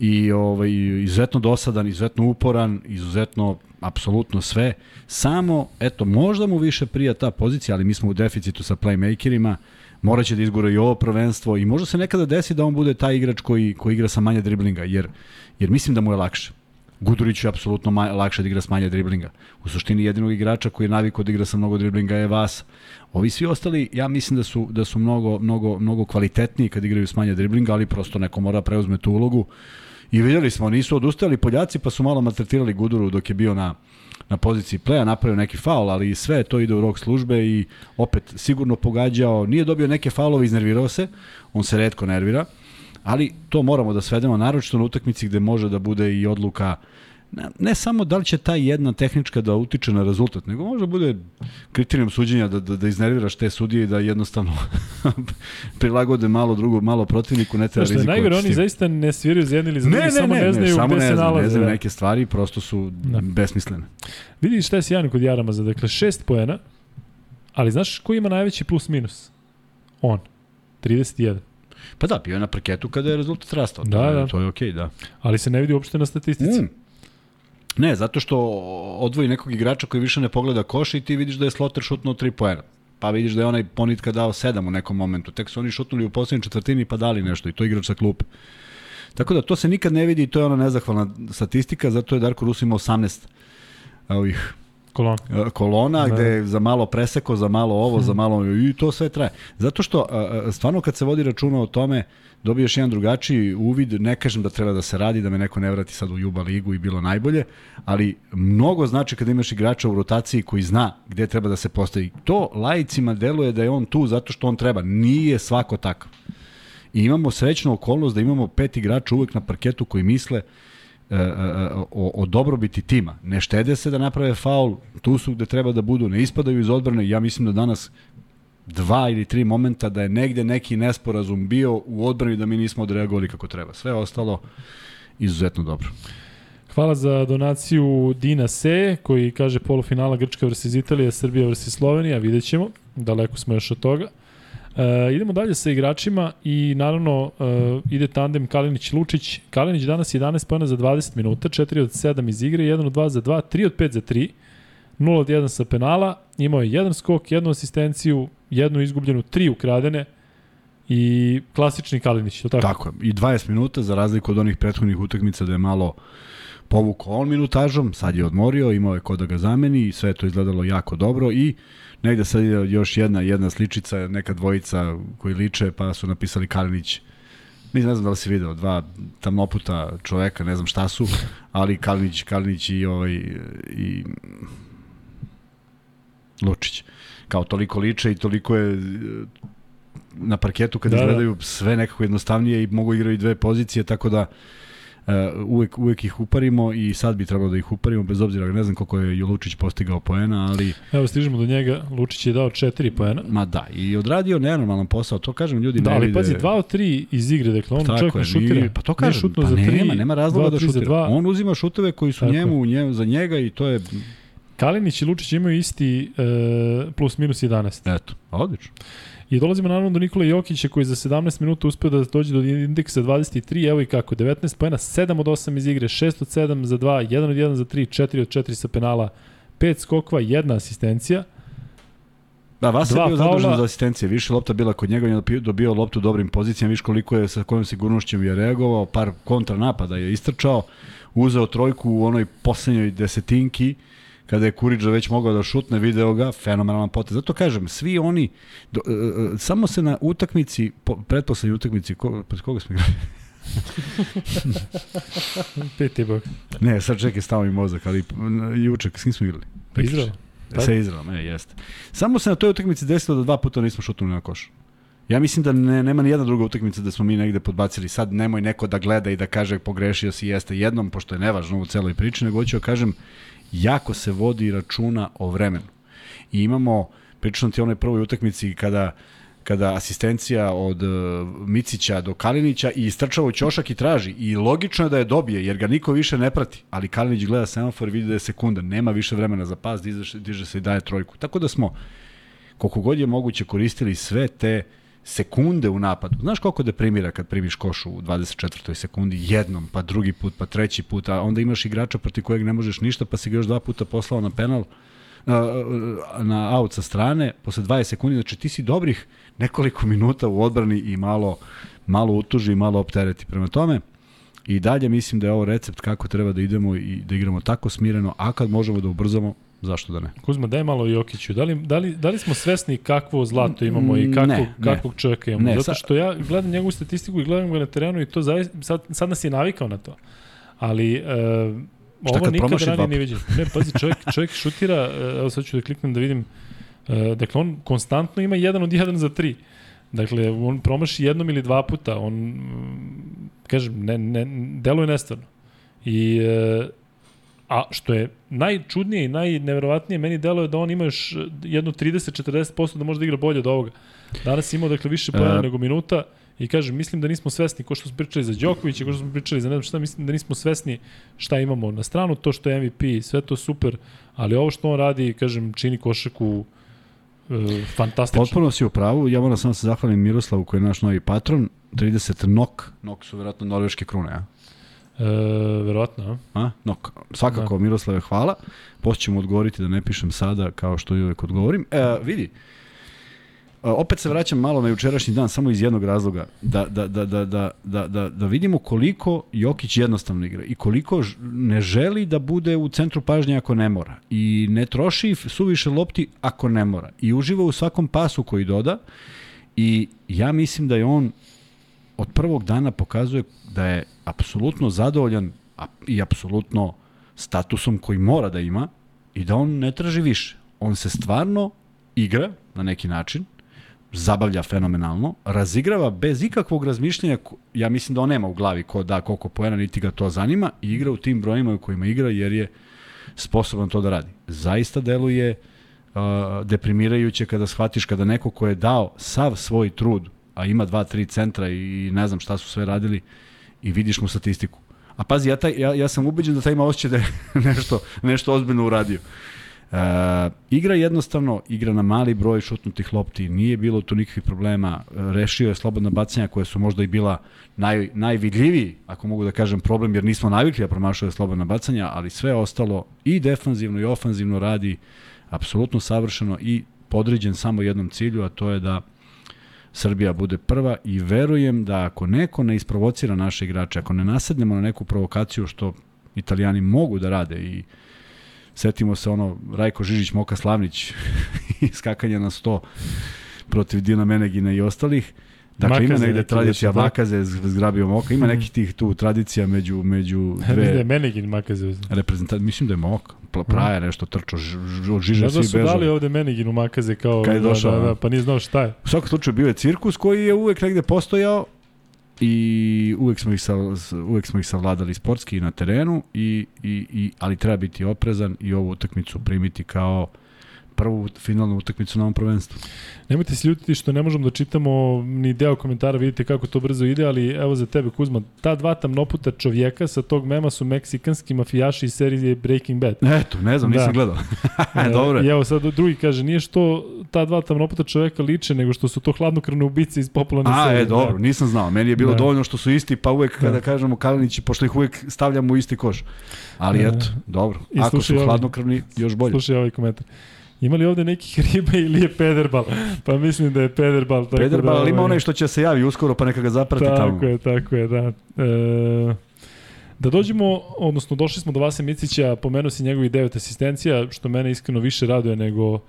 I ovaj, izuzetno dosadan, izuzetno uporan, izuzetno apsolutno sve. Samo, eto, možda mu više prija ta pozicija, ali mi smo u deficitu sa playmakerima, moraće da izgura i ovo prvenstvo i možda se nekada desi da on bude taj igrač koji, koji igra sa manje driblinga, jer, jer mislim da mu je lakše. Guduriću je apsolutno lakše da igra s manje driblinga. U suštini jedinog igrača koji je navikao da igra sa mnogo driblinga je Vas. Ovi svi ostali, ja mislim da su, da su mnogo, mnogo, mnogo kvalitetniji kad igraju s manje driblinga, ali prosto neko mora preuzme tu ulogu. I vidjeli smo, nisu odustajali Poljaci, pa su malo maltretirali Guduru dok je bio na, na poziciji pleja, napravio neki faul, ali sve to ide u rok službe i opet sigurno pogađao, nije dobio neke faulove, iznervirao se, on se redko nervira, ali to moramo da svedemo, naročito na utakmici gde može da bude i odluka ne, ne samo da li će ta jedna tehnička da utiče na rezultat, nego može da bude kriterijum suđenja da, da, da iznerviraš te sudije i da jednostavno prilagode malo drugo, malo protivniku, ne treba rizikovati. najgore, oni zaista ne sviraju za jedni ili za Ne, drugi, ne, samo ne, ne, ne, znaju samo gde ne se nalaze. ne znam da. neke stvari, prosto su Da. besmislene. Vidi šta je sjajno kod Jaramaza, dakle šest poena, ali znaš ko ima najveći plus minus? On. 31. Pa da, bio je na parketu kada je rezultat rastao. Da, da. To je okej, da. Ali se ne vidi uopšte na statistici. Mm. Ne, zato što odvoji nekog igrača koji više ne pogleda koš i ti vidiš da je Sloter šutnuo 3 poena. Pa vidiš da je onaj ponitka dao 7 u nekom momentu. Tek su oni šutnuli u poslednjoj četvrtini pa dali nešto i to igrač sa klupe. Tako da to se nikad ne vidi i to je ona nezahvalna statistika, zato je Darko Rus imao 18 ovih Kolon. e, kolona, Da. gde je za malo preseko, za malo ovo, za malo i to sve traje. Zato što stvarno kad se vodi računa o tome, dobiješ jedan drugačiji uvid, ne kažem da treba da se radi, da me neko ne vrati sad u Juba ligu i bilo najbolje, ali mnogo znači kada imaš igrača u rotaciji koji zna gde treba da se postavi. To lajicima deluje da je on tu zato što on treba. Nije svako takav. I imamo srećnu okolnost da imamo pet igrača uvek na parketu koji misle e, e, o, o dobrobiti tima. Ne štede se da naprave faul, tu su gde treba da budu, ne ispadaju iz odbrane. Ja mislim da danas dva ili tri momenta da je negde neki nesporazum bio u odbrani da mi nismo odreagovali kako treba. Sve ostalo izuzetno dobro. Hvala za donaciju Dina Se, koji kaže polufinala Grčka vs. Italija, Srbija vs. Slovenija, vidjet ćemo, daleko smo još od toga. E, idemo dalje sa igračima i naravno e, ide tandem Kalinić-Lučić. Kalinić danas 11 pojena za 20 minuta, 4 od 7 iz igre, 1 od 2 za 2, 3 od 5 za 3, 0 od 1 sa penala, imao je jedan skok, jednu asistenciju, jednu izgubljenu, tri ukradene i klasični Kalinić, je tako? Tako je. I 20 minuta za razliku od onih prethodnih utakmica da je malo povukao on minutažom, sad je odmorio, imao je ko da ga zameni i sve to izgledalo jako dobro i negde sad je još jedna jedna sličica, neka dvojica koji liče, pa su napisali Kalinić Mislim, ne znam da li si video, dva tamnoputa čoveka, ne znam šta su, ali Kalinić, Kalinić i, ovaj, i Lučić. Kao toliko liče i toliko je e, na parketu kad Da, da, da. izgledaju sve nekako jednostavnije i mogu igraju dve pozicije, tako da uh, uvek, uvek ih uparimo i sad bi trebalo da ih uparimo, bez obzira, ne znam koliko je Lučić postigao poena, ali Evo stižemo do njega, Lučić je dao 4 poena. ma da, i odradio nenormalan posao, to kažem ljudi Da, ne ali vide. pazi, 2 od 3 iz igre, dakle on Tako čovjek ne šutira. pa to kažem, pa za 3, nema, nema razloga da šutira. 2. On uzima šuteve koji su Tako je. njemu, njemu, za njega i to je, Kalinić i Lučić imaju isti e, plus minus 11. eto, odlično. I dolazimo naravno do Nikola Jokića koji za 17 minuta uspeo da dođe do indeksa 23, evo i kako, 19 pojena, 7 od 8 iz igre, 6 od 7 za 2, 1 od 1 za 3, 4 od 4 sa penala, 5 skokova, jedna asistencija. Da, Vasa Dva je bio zadužen za asistencije, više lopta bila kod njega, on je dobio- loptu u dobrim pozicijama, viš koliko je sa kojom sigurnošćem je reagovao, par kontranapada je istrčao, uzeo trojku u onoj poslednjoj desetinki, kada je Kuriđa već mogao da šutne, video ga, fenomenalan potez. Zato kažem, svi oni, do, e, e, samo se na utakmici, po, pretposlednjoj utakmici, ko, pred koga smo igrali? Peti bog. Ne, sad čekaj, stao mi mozak, ali juče, s kim smo igrali? Prekjuče. Izrael. Pa- Sa Izraelom, e, jeste. Samo se na toj utakmici desilo da dva puta nismo šutnuli na koš. Ja mislim da ne, nema ni jedna druga utakmica da smo mi negde podbacili. Sad nemoj neko da gleda i da kaže pogrešio si jeste jednom, pošto je nevažno u celoj priči, nego hoću da kažem, jako se vodi računa o vremenu. I imamo, pričam ti onoj prvoj utakmici kada kada asistencija od uh, Micića do Kalinića i istrčava u ćošak i traži. I logično je da je dobije, jer ga niko više ne prati. Ali Kalinić gleda semafor i vidi da je sekunda. Nema više vremena za pas, diže, diže se i daje trojku. Tako da smo, koliko god je moguće, koristili sve te sekunde u napadu. Znaš koliko deprimira kad primiš košu u 24. sekundi jednom, pa drugi put, pa treći put, a onda imaš igrača protiv kojeg ne možeš ništa, pa si ga još dva puta poslao na penal, na, na out sa strane, posle 20 sekundi, znači ti si dobrih nekoliko minuta u odbrani i malo, malo utuži i malo optereti. Prema tome, i dalje mislim da je ovo recept kako treba da idemo i da igramo tako smireno, a kad možemo da ubrzamo, zašto da ne? Kuzma, daj malo Jokiću. Da li, da li, da li smo svesni kakvo zlato imamo i kakvog, Ne, ne. kakvog čovjeka imamo? Ne, Zato što ja gledam njegovu statistiku i gledam ga na terenu i to zaista, sad, sad nas je navikao na to. Ali e, ovo kad nikada promaši dva ranije nije puta? viđen. Ne, pazi, čovjek, čovjek šutira, e, evo sad ću da kliknem da vidim, e, dakle on konstantno ima jedan od jedan za tri. Dakle, on promaši jednom ili dva puta, on, kažem, ne, ne, deluje nestvarno. I, e, a što je najčudnije i najneverovatnije, meni deluje da on ima još jedno 30-40% da može da igra bolje od ovoga. Danas je imao, dakle, više pojena E. nego minuta i kažem, mislim da nismo svesni, ko što smo pričali za Đokovića, ko što smo pričali za ne znam šta, mislim da nismo svesni šta imamo na stranu, to što je MVP, sve to super, ali ovo što on radi, kažem, čini košaku e, fantastično. Potpuno si u pravu, ja moram samo se zahvalim Miroslavu koji je naš novi patron, 30 nok, nok su verovatno norveške krune, a? E, verovatno, a? A? Nok. Svakako, da. Miroslave, hvala. Ću mu odgovoriti da ne pišem sada kao što i uvek odgovorim. E, vidi, a, opet se vraćam malo na jučerašnji dan, samo iz jednog razloga, da, da, da, da, da, da, da, da vidimo koliko Jokić jednostavno igra i koliko ne želi da bude u centru pažnje ako ne mora. I ne troši suviše lopti ako ne mora. I uživa u svakom pasu koji doda i ja mislim da je on od prvog dana pokazuje da je apsolutno zadovoljan i apsolutno statusom koji mora da ima i da on ne traži više. On se stvarno igra na neki način, zabavlja fenomenalno, razigrava bez ikakvog razmišljanja, ko- ja mislim da on nema u glavi ko da koliko poena, niti ga to zanima, i igra u tim brojima u kojima igra jer je sposoban to da radi. Zaista deluje uh, deprimirajuće kada shvatiš kada neko ko je dao sav svoj trud, a ima dva, tri centra i ne znam šta su sve radili, i vidiš mu statistiku. A pazi, ja, taj, ja, ja sam ubeđen da taj ima osjećaj da je nešto, nešto ozbiljno uradio. E, igra jednostavno, igra na mali broj šutnutih lopti, nije bilo tu nikakvih problema, rešio je slobodna bacanja koje su možda i bila naj, najvidljiviji, ako mogu da kažem, problem, jer nismo navikli da promašuje slobodna bacanja, ali sve ostalo i defanzivno i ofanzivno radi apsolutno savršeno i podređen samo jednom cilju, a to je da Srbija bude prva i verujem da ako neko ne isprovocira naše igrače, ako ne nasednemo na neku provokaciju što italijani mogu da rade i setimo se ono Rajko Žižić, Moka Slavnić skakanje na 100 protiv Dina Menegina i ostalih. Dakle, Makaze ima negde tradicija da. Makaze, zgrabio Moka, ima nekih tih tu tradicija među, među Mislim da je dve Menegin makaze uzeo. reprezentacije. Mislim da je Moka, Pla- praja nešto ž- od Žiža Da, da svi su dali ovde Meneginu makaze kao... Kad je došao, da, da, a? pa nije znao šta je. U svakom slučaju bio je cirkus koji je uvek negde postojao i uvek smo ih, sa, uvek smo ih savladali sportski i na terenu, i, i, i, ali treba biti oprezan i ovu utakmicu primiti kao prvu finalnu utakmicu na ovom prvenstvu. Nemojte se ljutiti što ne možemo da čitamo ni deo komentara, vidite kako to brzo ide, ali evo za tebe Kuzma, ta dva tamnoputa čovjeka sa tog mema su meksikanski mafijaši iz serije Breaking Bad. Eto, ne znam, nisam Da. gledao. Dobro I evo sad drugi kaže, nije što ta dva tamnoputa čovjeka liče, nego što su to hladnokrvne ubice iz popularne A, serije. e, dobro, nisam znao. Meni je bilo Da. dovoljno što su isti, pa uvek kada Da. kažemo Kalinići, pošto ih uvek stavljamo u isti koš. Ali Da. eto, dobro. I Ako su ovo. hladnokrvni, još bolje. Slušaj ovaj komentar. Ima li ovde nekih riba ili je pederbal? Pa mislim da je pederbal. Tako Pederbal, da, ali ima ovaj, onaj što će se javi uskoro, pa neka ga zaprati tamo. Tako je, tako je, da. E, da dođemo, odnosno došli smo do Vase Micića, pomenuo si njegovih devet asistencija, što mene iskreno više raduje nego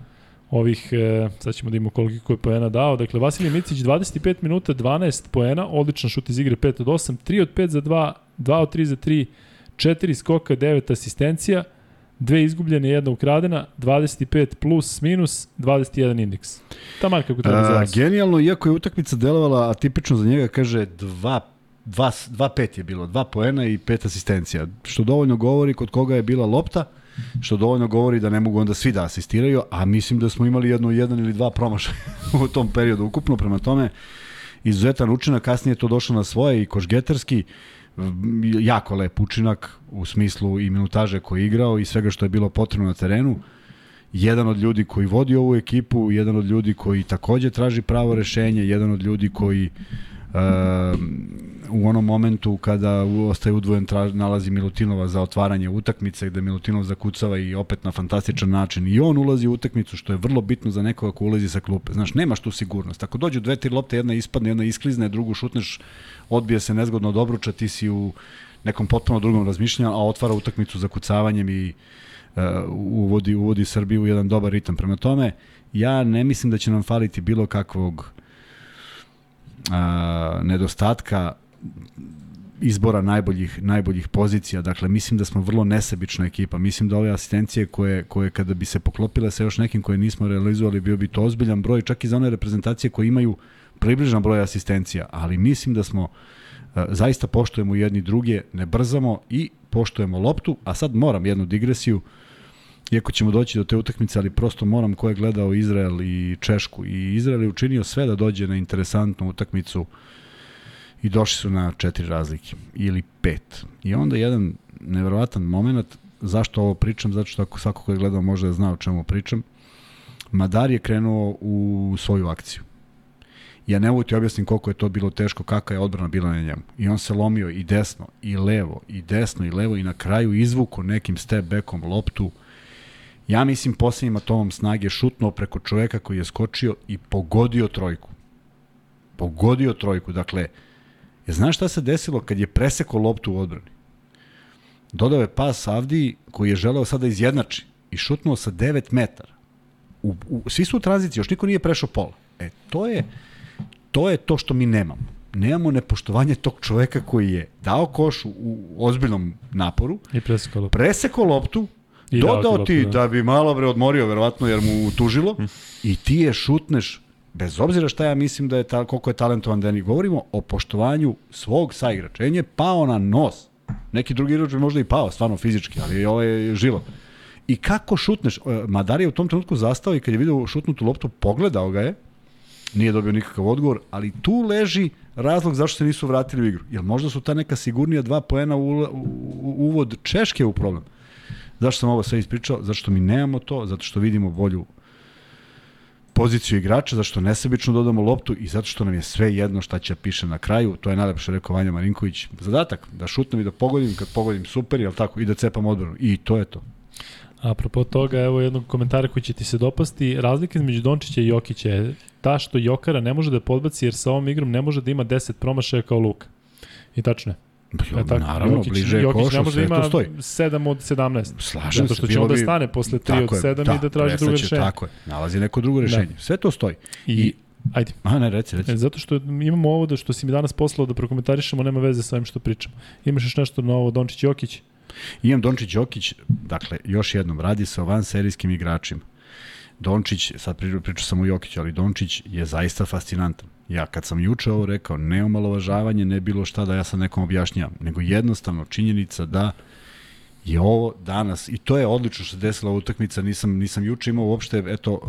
ovih, e, sad ćemo da imamo koliko je poena dao. Dakle, Vasilij Micić 25 minuta, 12 poena, odličan šut iz igre 5 od 8, 3 od 5 za 2, 2 od 3 za 3, 4 skoka, 9 asistencija, dve izgubljene, jedna ukradena, 25 plus minus, 21 indeks. Taman kako treba za vas. genijalno, iako je utakmica delovala atipično za njega, kaže 2 dva, dva pet je bilo, dva poena i pet asistencija, što dovoljno govori kod koga je bila lopta, što dovoljno govori da ne mogu onda svi da asistiraju, a mislim da smo imali jedno jedan ili dva promašaja u tom periodu ukupno, prema tome izuzetan učinak, kasnije je to došlo na svoje i košgetarski, m, jako lep učinak u smislu i minutaže koji je igrao i svega što je bilo potrebno na terenu jedan od ljudi koji vodi ovu ekipu, jedan od ljudi koji takođe traži pravo rešenje, jedan od ljudi koji uh, u onom momentu kada ostaje udvojen traž, nalazi Milutinova za otvaranje utakmice gde Milutinov zakucava i opet na fantastičan način i on ulazi u utakmicu što je vrlo bitno za nekoga ko ulazi sa klupe. Znaš, nemaš tu sigurnost. Ako dođu dve, tri lopte, jedna ispadne, jedna isklizne, drugu šutneš, odbije se nezgodno od ti si u nekom potpuno drugom razmišljanju, a otvara utakmicu za kucavanjem i uh, uvodi, uvodi Srbiju u jedan dobar ritam. Prema tome, ja ne mislim da će nam faliti bilo kakvog a, nedostatka izbora najboljih najboljih pozicija. Dakle, mislim da smo vrlo nesebična ekipa. Mislim da ove asistencije koje, koje kada bi se poklopile sa još nekim koje nismo realizovali, bio bi to ozbiljan broj, čak i za one reprezentacije koje imaju približan broj asistencija, ali mislim da smo a, zaista poštujemo jedni druge, ne brzamo i poštujemo loptu, a sad moram jednu digresiju, iako ćemo doći do te utakmice, ali prosto moram ko je gledao Izrael i Češku. I Izrael je učinio sve da dođe na interesantnu utakmicu i došli su na četiri razlike ili pet. I onda jedan neverovatan moment, zašto ovo pričam, zato što ako svako ko je gledao može da zna o čemu pričam, Madar je krenuo u svoju akciju. Ja ne mogu ti objasnim koliko je to bilo teško, kakva je odbrana bila na njemu. I on se lomio i desno, i levo, i desno, i levo, i na kraju izvuko nekim step backom loptu Ja mislim posljednjim atomom snage šutnuo preko čoveka koji je skočio i pogodio trojku. Pogodio trojku. Dakle, je znaš šta se desilo kad je preseko loptu u odbrani? Dodao je pas Avdiji koji je želeo sada da izjednači i šutnuo sa 9 metara. U, u, svi su u tranziciji, još niko nije prešao pola. E, to je, to je to što mi nemamo. Nemamo nepoštovanje tog čoveka koji je dao koš u, ozbiljnom naporu, I presekalo. preseko loptu, I dao dodao ti ti loptu, da. da bi malo bre odmorio verovatno jer mu utužilo i ti je šutneš bez obzira šta ja mislim da je ta, koliko je talentovan Deni, govorimo o poštovanju svog saigrača. En je pao na nos. Neki drugi igrač bi možda i pao, stvarno fizički, ali ovo je živo. I kako šutneš? E, Madar je u tom trenutku zastao i kad je video šutnutu loptu, pogledao ga je, nije dobio nikakav odgovor, ali tu leži razlog zašto se nisu vratili u igru. Jer možda su ta neka sigurnija dva poena u, u, uvod Češke u problem. Zašto sam ovo sve ispričao? Zato što mi nemamo to, zato što vidimo bolju poziciju igrača, zato što nesebično dodamo loptu i zato što nam je sve jedno šta će piše na kraju. To je najlepše rekao Vanja Marinković. Zadatak, da šutnem i da pogodim, kad pogodim super, jel tako, i da cepam odbranu. I to je to. Apropo toga, evo jednog komentara koji će ti se dopasti. Razlika između Dončića i Jokića je ta što Jokara ne može da podbaci jer sa ovom igrom ne može da ima 10 promašaja kao Luka. I tačno je. Jo, E tako, naravno, Jokić, bliže je Jokić ne košu, može da ima to stoji. 7 od 17. Slažem Zato se. što će bilo onda bi- stane posle 3 Tako od je, 7 i da traži drugo rešenje. Tako je, nalazi neko drugo rešenje. Da. Sve to stoji. I, I- ajde. A ne, reci, reci. E, zato što imamo ovo da što si mi danas poslao da prokomentarišemo, nema veze sa ovim što pričamo. Imaš još nešto novo, Dončić Jokić? Imam Dončić Jokić, dakle, još jednom, radi se o vanserijskim igračima. Dončić, sad pri- pričao sam o Jokiću, ali Dončić je zaista fascinantan. Ja kad sam juče ovo rekao, ne omalovažavanje, ne bilo šta da ja sad nekom objašnjam, nego jednostavno činjenica da je ovo danas, i to je odlično što se desila utakmica, nisam, nisam juče imao uopšte eto, uh,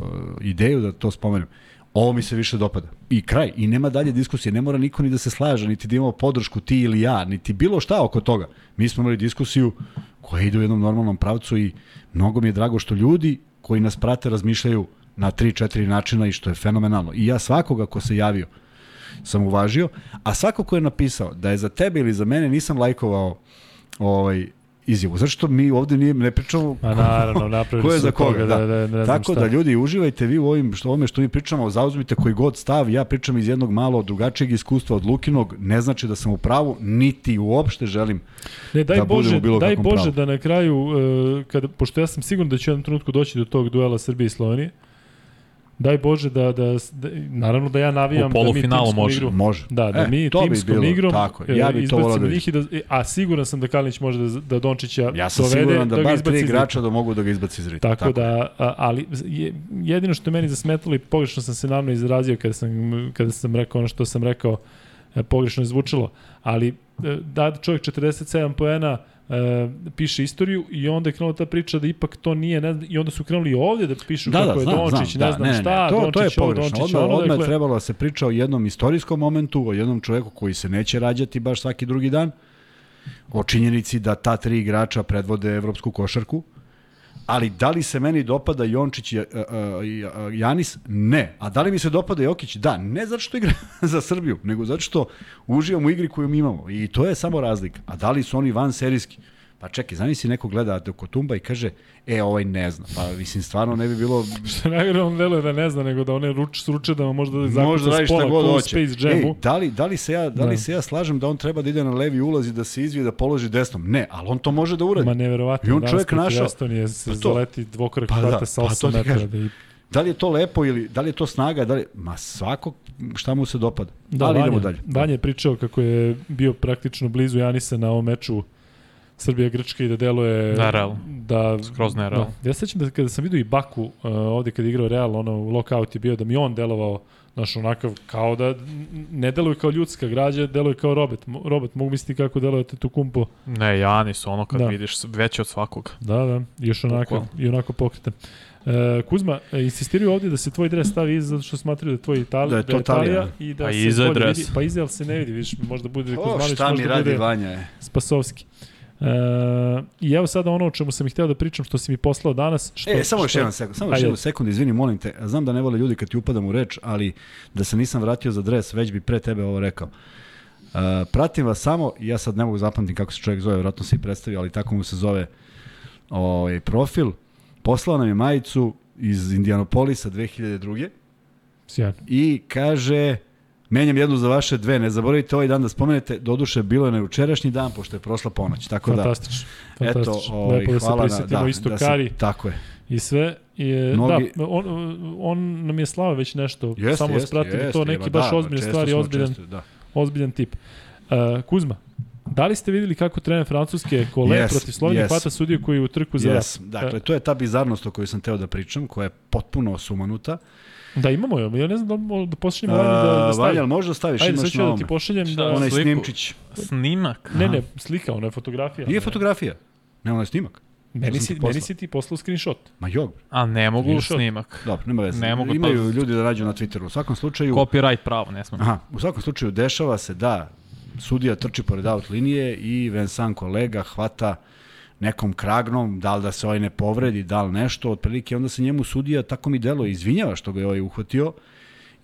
ideju da to spomenem. Ovo mi se više dopada. I kraj. I nema dalje diskusije. Ne mora niko ni da se slaže, niti da imamo podršku ti ili ja, niti bilo šta oko toga. Mi smo imali diskusiju koja ide u jednom normalnom pravcu i mnogo mi je drago što ljudi koji nas prate razmišljaju na 3-4 načina i što je fenomenalno. I ja svakoga ko se javio sam uvažio, a svako ko je napisao da je za tebe ili za mene nisam lajkovao ovaj, izjavu. Zašto mi ovde nije, ne pričamo A naravno, napravili ko je za koga, da. da, da, Tako šta. da ljudi uživajte vi u ovim što ovome što mi pričamo, zauzmite koji god stav, ja pričam iz jednog malo drugačijeg iskustva od Lukinog, ne znači da sam u pravu, niti uopšte želim Ne, daj da Bože, u bilo daj Bože pravu. da na kraju, uh, kada, pošto ja sam siguran da će u jednom trenutku doći do tog duela Srbije i Slovenije, daj Bože da, da, da naravno da ja navijam da mi timskom može. igru, Može. Da, da E, mi to bi timskom bilo, igrom tako je. Ja e, bi to volao izbacimo da njih i da, e, a siguran sam da Kalinić može da, da Dončića Ja sam dovede, siguran da, ga bar izbaci tri igrača da mogu da ga izbaci iz ritma. Tako, tako da, a, ali je, jedino što je meni zasmetalo i pogrešno sam se naravno izrazio kada sam, kada sam rekao ono što sam rekao, e, pogrešno je zvučalo, ali e, da čovjek 47 poena e, piše istoriju i onda je krenula ta priča da ipak to nije, ne znam, i onda su krenuli i ovdje da pišu Da, kako da, je Dončić, znam, ne da, znam ne, ne, šta, to, to je Dončić ovo, pogrešno. Dončić Odmah, ono, odmah je dakle, trebalo da se priča o jednom istorijskom momentu, o jednom čoveku koji se neće rađati baš svaki drugi dan, o činjenici da ta tri igrača predvode evropsku košarku, ali da li se meni dopada Jončić i a, i, a, Janis? Ne. A da li mi se dopada Jokić? Da. Ne zato što igra za Srbiju, nego zato što uživamo u igri koju mi imamo. I to je samo razlika. A da li su oni van serijski? Pa čekaj, zamisli neko gleda Kotumba i kaže, e, ovaj ne zna. Pa, mislim, stvarno ne bi bilo... Što najgore on deluje da ne zna, nego da one ruč, sruče da možda zakuca Možda radi s šta god hoće. Space Jamu. Ej, da li, da, li se ja, da, li Da. se ja slažem da on treba da ide na levi ulaz i da se izvije da položi desnom? Ne, ali on to može da uradi. Ma neverovatno, I on čovjek našao- Estonije se Pa to- zaleti dvokorak Pa pa da, sa pa to 8 ti metara. Da, i, Da li je to lepo ili da li je to snaga, da li ma svako šta mu se dopada. da ali Vanja, idemo dalje. Vanja je pričao kako je bio praktično blizu Janisa na ovom meču Srbija-Grčka i da deluje... Nerealno. Da, Skroz nerealno. Da. Ja sećam da kada sam vidio i Baku uh, ovde kada je igrao Real, ono lockout je bio da mi on delovao Znaš, onakav, kao da ne deluje kao ljudska građa, deluje kao robot. Robot, mogu misliti kako deluje tu kumpo. Ne, Janis, ono kad Da. da. vidiš veće od svakog. Da, da, još onako, i onako pokretan. E, Kuzma, e, insistiraju ovdje da se tvoj dres stavi iza zato što smatraju da je tvoj Itali, Da je to Italija. i da Pa se iza dres. Vidi, pa iza, ali se ne vidi, viš, možda bude O, Kuzmanović, šta mi možda radi bude Vanja je. Spasovski. E, I evo sada ono o čemu sam ih hteo da pričam, što si mi poslao danas. Što, E, samo još jedan sekund, samo još jedan sekund, izvini, molim te. Znam da ne vole ljudi kad ti upadam u reč, ali da se nisam vratio za dres, već bi pre tebe ovo rekao. Uh, pratim vas samo, ja sad ne mogu zapamtiti kako se čovjek zove, vjerojatno se i predstavio, ali tako mu se zove ovaj, profil. poslao nam je majicu iz Indianapolisa 2002. Sjajno. i kaže menjam jednu za vaše dve, ne zaboravite ovaj dan da spomenete, doduše bilo je na jučerašnji dan, pošto je prošla ponoć, tako da, Fantastično. eto, ovaj, Lepo da se prisetimo da, isto da se- Kari tako je. i sve. I, Mnogi- Da, on, on nam je slava već nešto. Jeste, Samo jeste, spratili jeste, to, neki jeba, baš da, ozbiljne stvari, ozbiljan, često, da. ozbiljan tip. Uh, Kuzma, da li ste videli kako trener Francuske Kole Yes, protiv Slovenije yes. hvata sudiju koji je u trku za? Yes, dakle, to je ta bizarnost o kojoj sam teo da pričam, koja je potpuno sumanuta. Da, imamo je. Ja ne znam da, da pošaljemo Vanju da, da Vanja, stavi. ali možda staviš, Ajde, imaš ću na ja da ti pošaljem Šta? da... Onaj Sliku. snimčić. Snimak? Ne, ne, slika, ona je fotografija. Nije fotografija, ne onaj snimak. Meni si, meni si ti poslao screenshot. Ma jog. A ne mogu Screenshot. snimak. dobro, nema veze. Ne mogu, Imaju to- ljudi da nađu na Twitteru. U svakom slučaju, Copyright pravo, ne smem. Aha, u svakom slučaju dešava se da sudija trči pored out linije i Vincent kolega hvata nekom kragnom, da li da se ovaj ne povredi, da li nešto, otprilike onda se njemu sudija, tako mi delo, izvinjava što ga je ovaj uhvatio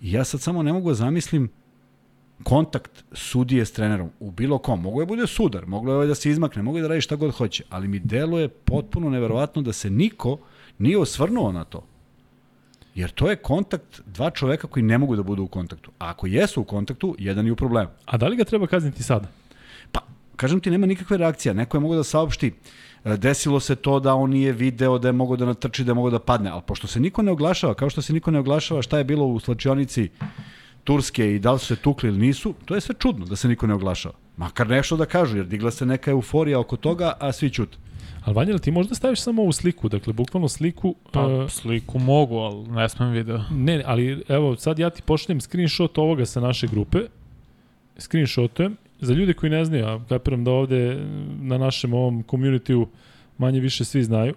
i ja sad samo ne mogu da zamislim kontakt sudije s trenerom u bilo kom. Mogu je bude sudar, moglo je ovaj da se izmakne, mogu je da radi šta god hoće, ali mi deluje potpuno neverovatno da se niko nije osvrnuo na to. Jer to je kontakt dva čoveka koji ne mogu da budu u kontaktu. A ako jesu u kontaktu, jedan je u problemu. A da li ga treba kazniti sada? Pa, kažem ti, nema nikakve reakcije. Neko je mogo da saopšti, e, desilo se to da on nije video, da je mogo da natrči, da je mogo da padne. Ali pošto se niko ne oglašava, kao što se niko ne oglašava šta je bilo u slačionici Turske i da li su se tukli ili nisu, to je sve čudno da se niko ne oglašava. Makar nešto da kažu, jer digla se neka euforija oko toga, a svi ćute. Ali Vanja, ti možda staviš samo ovu sliku, dakle, bukvalno sliku... Pa, uh, sliku mogu, ali ne smem video. ne, ali evo, sad ja ti pošaljem screenshot ovoga sa naše grupe, screenshotujem, za ljude koji ne znaju, a kapiram da ovde na našem ovom community manje više svi znaju.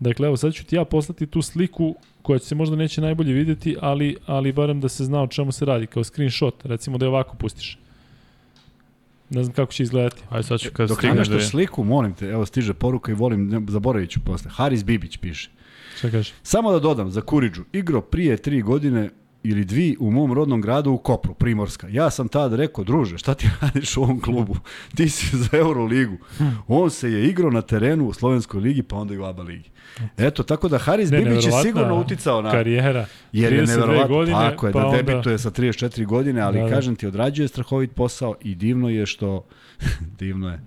Dakle, evo, sad ću ti ja poslati tu sliku koja se možda neće najbolje videti, ali, ali barem da se zna o čemu se radi, kao screenshot, recimo da je ovako pustiš. Ne znam kako će izgledati. Ajde sad ću kad Dok stignem nemaš da vidim. sliku, molim te, evo stiže poruka i volim, ne, zaboravit ću posle. Haris Bibić piše. Šta kažeš? Samo da dodam, za Kuriđu, igro prije tri godine ili dvi u mom rodnom gradu u Kopru, Primorska. Ja sam tad rekao, druže, šta ti radiš u ovom klubu? Ti si za Euroligu. On se je igrao na terenu u Slovenskoj ligi, pa onda i u ABA ligi. Eto, tako da Haris Ne, Bibić je sigurno uticao na... Karijera. Jer je 32 neverovatno, godine, tako je, pa da onda- debituje sa 34 godine, ali Da, da. kažem ti, odrađuje strahovit posao i divno je što divno je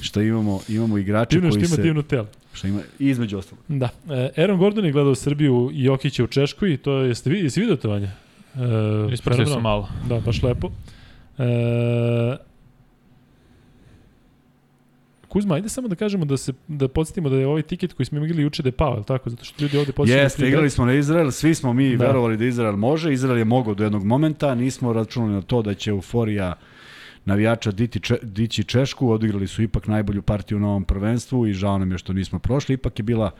što imamo imamo igrače Divno što koji ima se divno telo. što ima i između ostalog. Da. E, Aaron Gordon je gledao Srbiju i Jokića u Češkoj i to je, jeste, vi, jeste vidio to vanje? E, Ispratio sam malo. Da, baš lepo. E, Kuzma, ajde samo da kažemo da se da podsjetimo da je ovaj tiket koji smo imali juče da je pao, tako? Zato što ljudi ovde podsjetili Jeste, igrali smo na Izrael, svi smo mi Da. verovali da Izrael može, Izrael je mogao do jednog momenta, nismo računali na to da će euforija navijača diti če, dići Češku, odigrali su ipak najbolju partiju na ovom prvenstvu i žao nam je što nismo prošli, ipak je bila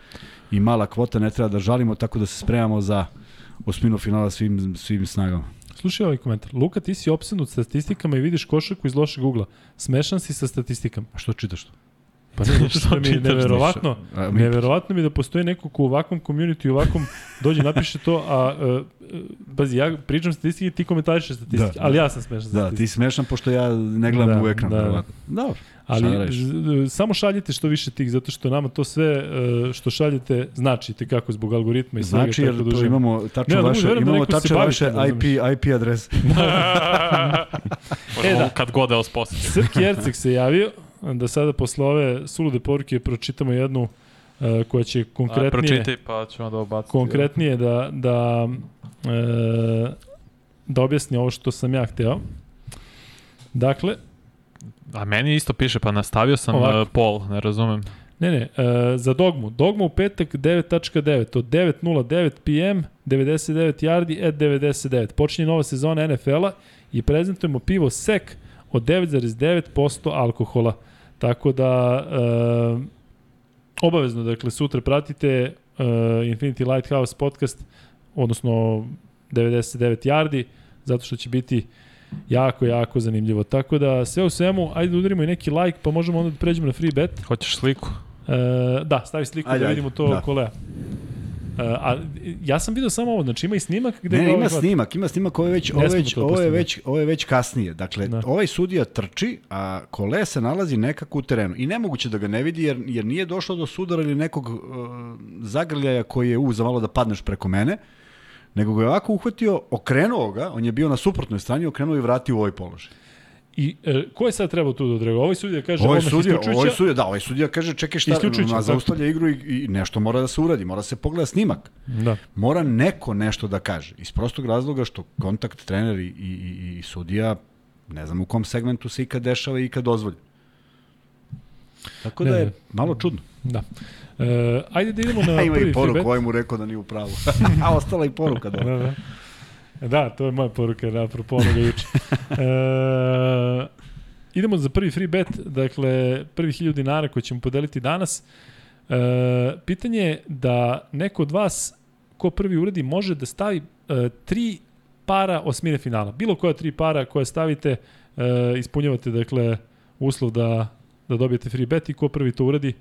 i mala kvota, ne treba da žalimo, tako da se spremamo za osminu finala svim, svim snagama. Slušaj ovaj komentar. Luka, ti si opsednut statistikama i vidiš košarku iz lošeg ugla. Smešan si sa statistikama. A što čitaš to? Pa ne, što mi je neverovatno. A, mi- Neverovatno mi je da postoji neko ko u ovakvom community, u ovakvom dođe napiše to, a uh, pazi, ja pričam statistike, ti komentarišeš statistike, Da, ali da. ja sam smešan Da, statistike. ti smešan pošto ja ne gledam Da, u ekran. da. Dobro. Ali da z- samo šaljite što više tih, zato što nama to sve e, što šaljete znači te kako zbog algoritma i svega. Znači, jer da to imamo Ne, tačno ali vaše, da imamo se tačno vaše. IP, IP adrese. E, da. Kad god da vas posjetim. Srki Erceg se javio da sada posle ove sulude poruke pročitamo jednu e, koja će A, konkretnije, pročitaj pa ćemo da obaciti. konkretnije da, da, e, da objasni ovo što sam ja hteo. Dakle, A meni isto piše, pa nastavio sam Ovako. uh, pol, ne razumem. Ne, ne, e, za dogmu. Dogma u petak 9.9 od 9.09 PM 99 yardi at 99. Počinje nova sezona NFL-a i prezentujemo pivo Sek od 9,9% alkohola. Tako da e, obavezno, dakle, sutra pratite e, Infinity Lighthouse podcast, odnosno 99 yardi, zato što će biti jako, jako zanimljivo. Tako da, sve u svemu, ajde da udarimo i neki like, pa možemo onda da pređemo na free bet. Hoćeš sliku? E, da, stavi sliku Ajde, da ajde, vidimo to da. kolea. A ja sam video samo ovo, znači ima i snimak gde Ne, ga ima ovaj snimak, ima snimak, ovo je već, Ne ovo je već, ovo je već, ovo je već kasnije. Dakle, Da. ovaj sudija trči, a kole se nalazi nekako u terenu. I nemoguće da ga ne vidi, jer, jer nije došlo do sudara ili nekog uh, zagrljaja koji je u za malo da padneš preko mene, nego ga je ovako uhvatio, okrenuo ga, on je bio na suprotnoj strani, okrenuo i vratio u ovaj položaj. I e, ko je sad trebao tu da odrega? Ovaj sudija kaže Ovaj sudija, ovaj sudija, da, ovaj sudija kaže čekaj šta, na, tako. zaustavlja igru i, i nešto mora da se uradi, mora se pogleda snimak. Da. mora neko nešto da kaže. Iz prostog razloga što kontakt trener i, i, i- sudija, ne znam u kom segmentu se ikad dešava i ikad dozvolja. Tako da Ne, je ne. malo čudno. Da. E, ajde da idemo na A ima prvi i poruku, ovaj mu rekao da nije u pravu. A ostala i poruka da. Da, da. Da, to je moja poruka, da, apropo onoga juče. E, idemo za prvi free bet, dakle, prvi 1000 dinara koji ćemo podeliti danas. E, pitanje je da neko od vas, ko prvi uradi, može da stavi e, tri para osmine finala. Bilo koja tri para koje stavite, e, ispunjavate, dakle, uslov da, da dobijete free bet i ko prvi to uradi,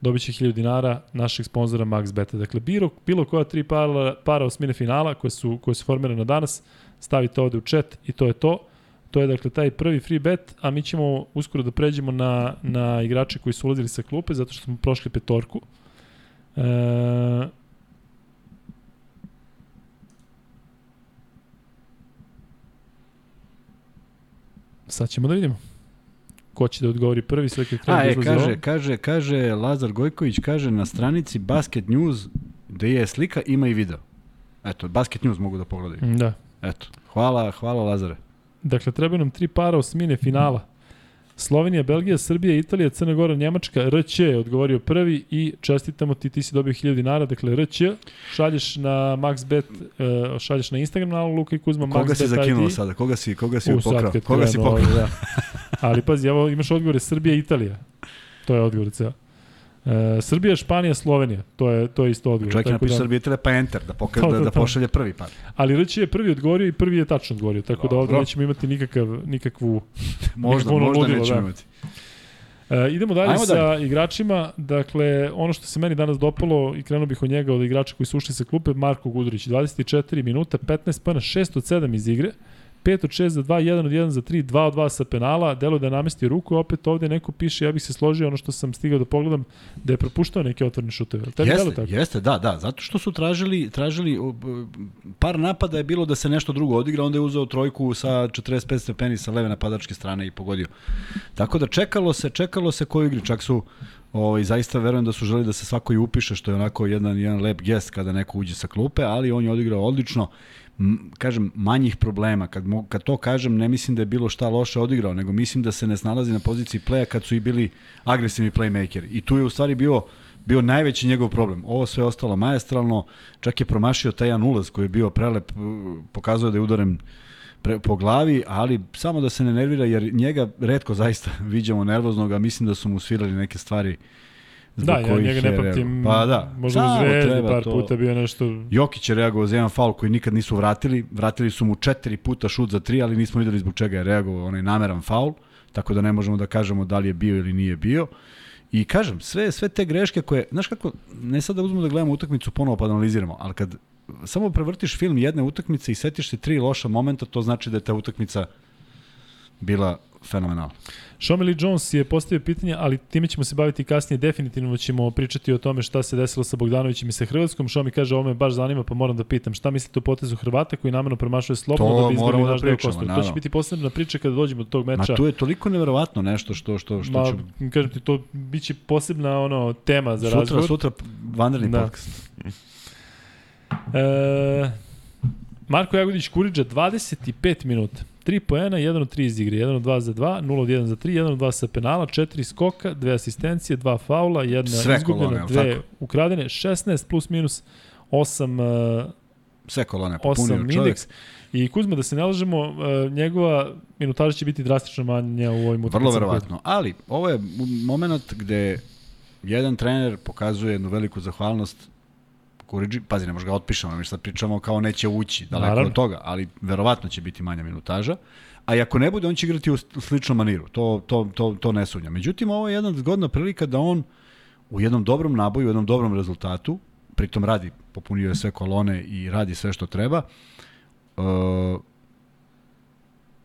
dobit će 1000 dinara našeg sponzora MaxBeta. Dakle, bilo, bilo koja tri para, para osmine finala koje su, koje su formirane danas, stavite ovde u chat i to je to. To je dakle taj prvi free bet, a mi ćemo uskoro da pređemo na, na igrače koji su ulazili sa klupe, zato što smo prošli petorku. E, sad ćemo da vidimo. Ko će da odgovori prvi, sve kad krenu A, e, izlazi kaže, ovo. kaže, kaže Lazar Gojković, kaže na stranici Basket News, gde je slika, ima i video. Eto, Basket News mogu da pogledaju. Da. Eto, hvala, hvala Lazare. Dakle, trebaju nam tri para osmine finala. Slovenija, Belgija, Srbija, Italija, Crna Gora, Njemačka, RČ je odgovorio prvi i čestitamo ti, ti si dobio 1000 dinara, dakle RČ, šalješ na MaxBet, uh, šalješ na Instagram na Luka i Kuzma Koga si MaxBet zakinuo ID. sada? Koga si, koga si pokrao? Koga si krenu pokrao? Da. Ali pazi, evo imaš odgovore Srbija i Italija. To je odgovor ceo. E, Srbija, Španija, Slovenija. To je, to je isto odgovor. Čovjek je napisao da- Srbije tele pa enter, da, poka, To, da, da to. pošalje prvi par. Ali Rć je prvi odgovorio i prvi je tačno odgovorio. Tako da ovde Dobro. nećemo imati nikakav, nikakvu Možda, možda ludilo, nećemo da. imati. E, idemo dalje Ajmo sa dalje. igračima. Dakle, ono što se meni danas dopalo i krenuo bih od njega od igrača koji su ušli sa klupe, Marko Gudurić, 24 minuta, 15 pojena, 6 od 7 iz igre, 5 od 6 za 2, 1 od 1 za 3, 2 od 2 sa penala, delo da je namestio ruku, opet ovde neko piše, ja bih se složio ono što sam stigao da pogledam, da je propuštao neke otvorene šuteve. Tebi Jeste, tako? jeste, da, da, zato što su tražili, tražili par napada je bilo da se nešto drugo odigra, onda je uzeo trojku sa 45 stepeni sa leve napadačke strane i pogodio. Tako da čekalo se, čekalo se koju igri, čak su ovaj, zaista verujem da su želi da se svako i upiše, što je onako jedan, jedan lep gest kada neko uđe sa klupe, ali on je odigrao odlično. Kažem, manjih problema. Kad, mo, kad to kažem, ne mislim da je bilo šta loše odigrao, nego mislim da se ne snalazi na poziciji playa kad su i bili agresivni playmakeri. I tu je u stvari bio bio najveći njegov problem. Ovo sve ostalo majestralno, čak je promašio taj jedan ulaz koji je bio prelep, uh, pokazuje da je udaren pre, po glavi, ali samo da se ne nervira, jer njega redko zaista viđamo nervoznog, a mislim da su mu svirali neke stvari zbog Da, ja njega ne pamtim. Pa da, možda u Zvezdi par to. puta bio nešto... Jokić je reagovao za jedan faul koji nikad nisu vratili. Vratili su mu četiri puta šut za tri, ali nismo videli zbog čega je reagovao onaj nameran faul, tako da ne možemo da kažemo da li je bio ili nije bio. I kažem, sve, sve te greške koje, znaš kako, ne sad da uzmemo da gledamo utakmicu ponovo pa da analiziramo, ali kad samo prevrtiš film jedne utakmice i setiš se tri loša momenta, to znači da je ta utakmica bila fenomenalna. Shomeli Jones je postavio pitanje, ali time ćemo se baviti kasnije. Definitivno ćemo pričati o tome šta se desilo sa Bogdanovićem i sa Hrvatskom. Šomi kaže, ovo me baš zanima, pa moram da pitam. Šta mislite o potezu Hrvata koji namerno promašuje slobodno To da bi izbili da naš deo pričamo, kostura? To će biti posebna priča kada dođemo do tog meča. Ma tu je toliko neverovatno nešto što, što, što Ma, će... kažem ti, to biće posebna ono, tema za Sutra, razgovor. sutra vanredni Da. podcast. E, Marko Jagodić Kuriđa 25 minuta. 3 poena, 1 od 3 iz igre, 1 od 2 za 2, 0 od 1 za 3, 1 od 2 sa penala, 4 skoka, 2 asistencije, 2 faula, 1 Sve izgubljena, kolone, jel 2 tako? ukradene, 16 plus minus 8, uh, Sve kolone popunio 8 čovjek. indeks. I Kuzma, da se ne lažemo, uh, njegova minutaža će biti drastično manja u ovim utakmicama. Vrlo verovatno. Ali, ovo je moment gde jedan trener pokazuje jednu veliku zahvalnost Kuriđi, pazi, ne možeš ga otpišemo, mi sad pričamo kao neće ući, daleko Naravno. od toga, ali verovatno će biti manja minutaža. A i ako ne bude, on će igrati u sličnom maniru, to, to, to, to ne sumnjam. Međutim, ovo je jedna zgodna prilika da on u jednom dobrom naboju, u jednom dobrom rezultatu, pritom radi popunio je sve kolone i radi sve što treba. E,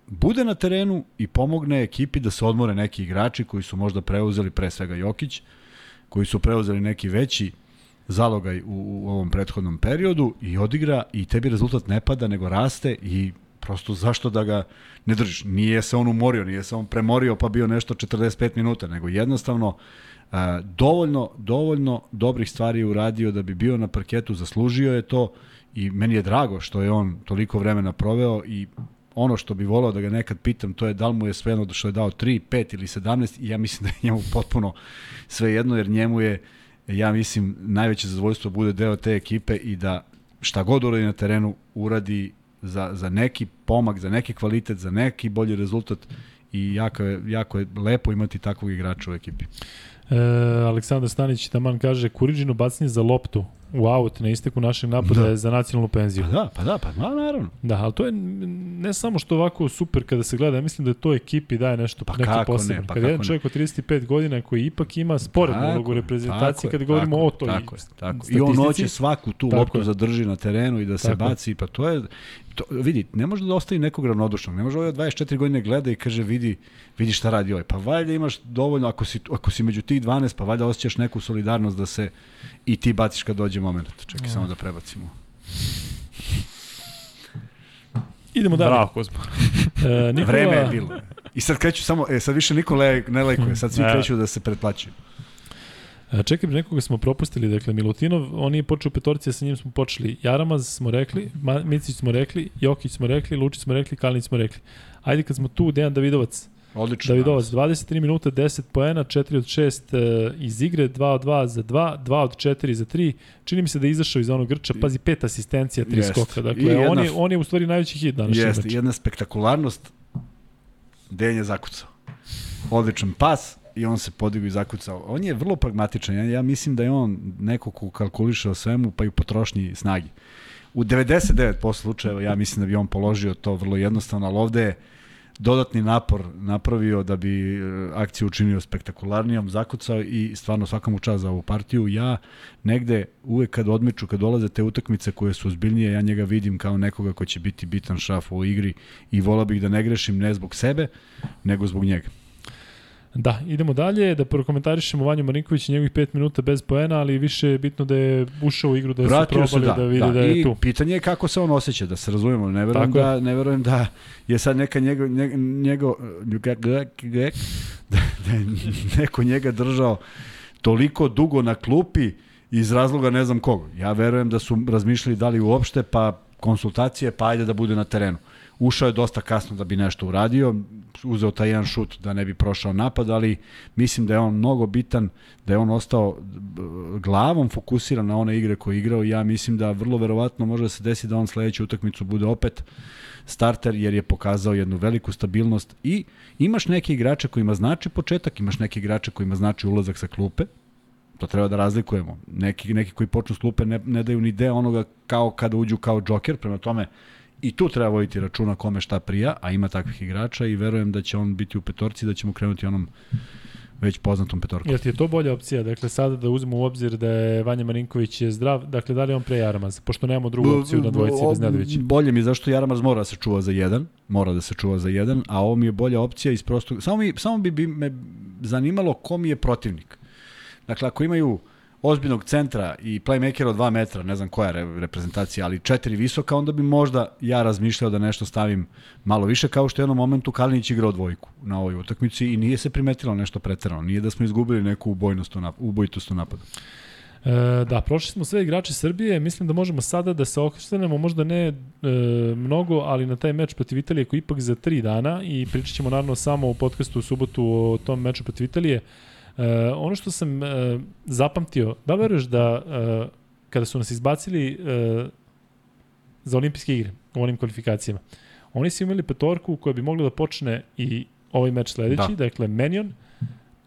bude na terenu i pomogne ekipi da se odmore neki igrači koji su možda preuzeli pre svega Jokić, koji su preuzeli neki veći zalogaj u, u ovom prethodnom periodu i odigra i tebi rezultat ne pada nego raste i prosto zašto da ga ne držiš? Nije se on umorio, nije se on premorio pa bio nešto 45 minuta, nego jednostavno a, dovoljno, dovoljno dobrih stvari je uradio da bi bio na parketu, zaslužio je to i meni je drago što je on toliko vremena proveo i ono što bi volao da ga nekad pitam, to je da li mu je svejedno što je dao 3, 5 ili 17 i ja mislim da je njemu potpuno svejedno jer njemu je ja mislim najveće zadovoljstvo bude deo te ekipe i da šta god uradi na terenu uradi za, za neki pomak, za neki kvalitet, za neki bolji rezultat i jako je, jako je lepo imati takvog igrača u ekipi. E, Aleksandar Stanić taman kaže Kuriđinu bacanje za loptu u aut na isteku našeg napada Da. za nacionalnu penziju. Pa da, pa da, pa da, naravno. Da, ali to je ne samo što ovako super kada se gleda, ja mislim da to ekipi daje nešto Pa neki kako ne, posebno. pa kada jedan ne. čovjek od 35 godina koji ipak ima sporednu Tako ulogu u je, reprezentaciji tako kada govorimo tako o toj tako tako. I on hoće svaku tu Tako loptu je. zadrži na terenu i da se Tako baci, pa to je to, vidi, ne može da ostavi nekog ravnodušnog. Ne može ovaj od 24 godine gleda i kaže vidi, vidi šta radi ovaj. Pa valjda imaš dovoljno ako si ako si među tih 12, pa valjda osjećaš neku solidarnost da se i ti baciš kad dođe moment. Čekaj samo da prebacimo. Idemo dalje. Bravo, Kuzma. E, Nikola, Vreme je bilo. I sad kreću samo, e, sad više niko le, ne lekuje, sad svi Ne. kreću da se pretplaćuju. E, Čekaj, nekoga smo propustili, dakle Milutinov, on je počeo a sa njim smo počeli. Jaramaz smo rekli, Micić smo rekli, Jokić smo rekli, Lučić smo rekli, Kalinić smo rekli. Ajde kad smo tu, Dejan Davidovac. Odlično. Davidovac, 23 minuta, 10 poena, 4 od 6 e, iz igre, 2 od 2 za 2, 2 od 4 za 3. Čini mi se da je izašao iz onog grča, pazi, pet asistencija, 3 Jeste. skoka. I Dakle, jedna- on, je, on je u stvari najveći hit danas. Jeste, jedna spektakularnost. Dejan je zakucao. Odličan pas i on se podigao i zakucao. On je vrlo pragmatičan. Ja, ja mislim da je on neko ko kalkuliše o svemu, pa i u potrošnji snagi. U 99% slučajeva ja mislim da bi on položio to vrlo jednostavno, ali ovde je dodatni napor napravio da bi e, akciju učinio spektakularnijom, zakucao i stvarno svaka mu čast za ovu partiju. Ja negde uvek kad odmiču, kad dolaze te utakmice koje su ozbiljnije, ja njega vidim kao nekoga ko će biti bitan šaf u igri i volao bih da ne grešim ne zbog sebe, nego zbog njega. Da, idemo dalje, da prokomentarišemo Vanju Marinković i njegovih 5 minuta bez poena, ali više je bitno da je ušao u igru, da Vratio su probali da, da vide da, je I tu. pitanje je kako se on osjeća, da se razumemo. Ne verujem, Tako je. da, ne verujem da je sad neka njego, njego, njego da, da je neko njega držao toliko dugo na klupi iz razloga ne znam kog. Ja verujem da su razmišljali da li uopšte, pa konsultacije, pa ajde da bude na terenu. Ušao je dosta kasno da bi nešto uradio, uzeo taj jedan šut da ne bi prošao napad, ali mislim da je on mnogo bitan, da je on ostao b- glavom fokusiran na one igre koje je igrao. Ja mislim da vrlo verovatno može da se desi da on sledeću utakmicu bude opet starter jer je pokazao jednu veliku stabilnost i imaš neke igrače kojima znači početak, imaš neke igrače kojima znači ulazak sa klupe, to treba da razlikujemo. Neki, neki koji počnu s klupe ne, ne daju ni deo onoga kao kada uđu kao džoker, prema tome i tu treba voditi računa kome šta prija, a ima takvih igrača i verujem da će on biti u petorci, da ćemo krenuti onom već poznatom petorkom. Jel ti je to bolja opcija? Dakle, sada da uzmemo u obzir da je Vanja Marinković je zdrav, dakle, da li je on pre Jaramaz? Pošto nemamo drugu opciju na dvojici bez Nedovića. Bolje mi zašto Jaramaz mora da se čuva za jedan, mora da se čuva za jedan, a ovo mi je bolja opcija iz prostog... Samo, mi, samo bi, bi me zanimalo ko mi je protivnik. Dakle, ako imaju ozbiljnog centra i playmakera od 2 metra, ne znam koja je re- reprezentacija, ali četiri visoka, onda bi možda ja razmišljao da nešto stavim malo više, kao što je jednom momentu Kalinić igrao dvojku na ovoj utakmici i nije se primetilo nešto preterano. Nije da smo izgubili neku ubojnost u, nap ubojitost u napadu. E, da, prošli smo sve igrače Srbije, mislim da možemo sada da se okrenemo, možda ne e, mnogo, ali na taj meč protiv Italije koji ipak za tri dana i pričat ćemo naravno samo u podcastu u subotu o tom meču protiv Italije. Ono što sam e, zapamtio, da veruješ da e, kada su nas izbacili e, za olimpijske igre u onim kvalifikacijama, oni su imali petorku koja bi mogla da počne i ovaj meč sledeći, da. dakle Menion,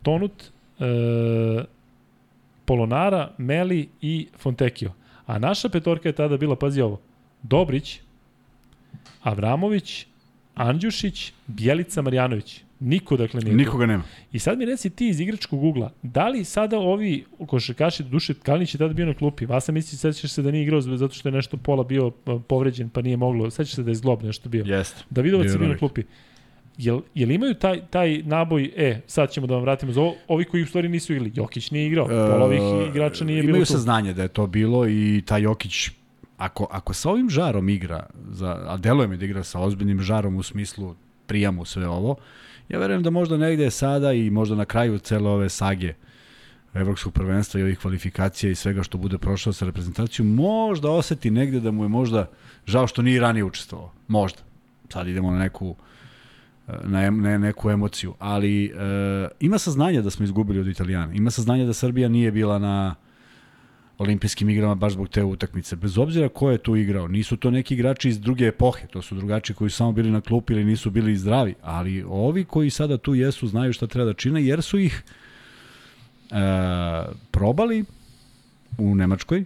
Tonut, e, Polonara, Meli i Fontekio. A naša petorka je tada bila, pazi ovo, Dobrić, Avramović, Andjušić, Bjelica, Marjanović. Niko, dakle, nije. Nikoga nema. I sad mi reci ti iz igračkog ugla, da li sada ovi košarkaši, duše Kalinić je tada bio na klupi, Vasa misli, sećaš se da nije igrao zato što je nešto pola bio uh, povređen, pa nije moglo, sećaš se da je zglob nešto bio. Jeste. Davidovac je bio na klupi. Jel, jel imaju taj, taj naboj, e, sad ćemo da vam vratimo za ovo, ovi koji u stvari nisu igrali, Jokić nije igrao, pola ovih igrača nije bilo E, Imaju saznanje da je to bilo i taj Jokić ako, ako sa ovim žarom igra, za, a deluje mi da igra sa ozbiljnim žarom u smislu prijamu sve ovo, ja verujem da možda negde sada i možda na kraju cele ove sage evropskog prvenstva i ovih kvalifikacija i svega što bude prošao sa reprezentacijom, možda oseti negde da mu je možda žao što nije ranije učestvovao. Možda. Sad idemo na neku na, em- na neku emociju, ali e, ima saznanja da smo izgubili od Italijana. Ima saznanja da Srbija nije bila na olimpijskim igrama baš zbog te utakmice. Bez obzira ko je tu igrao, nisu to neki igrači iz druge epohe, to su drugači koji su samo bili na klupi ili nisu bili zdravi, ali ovi koji sada tu jesu znaju šta treba da čine jer su ih e, probali u Nemačkoj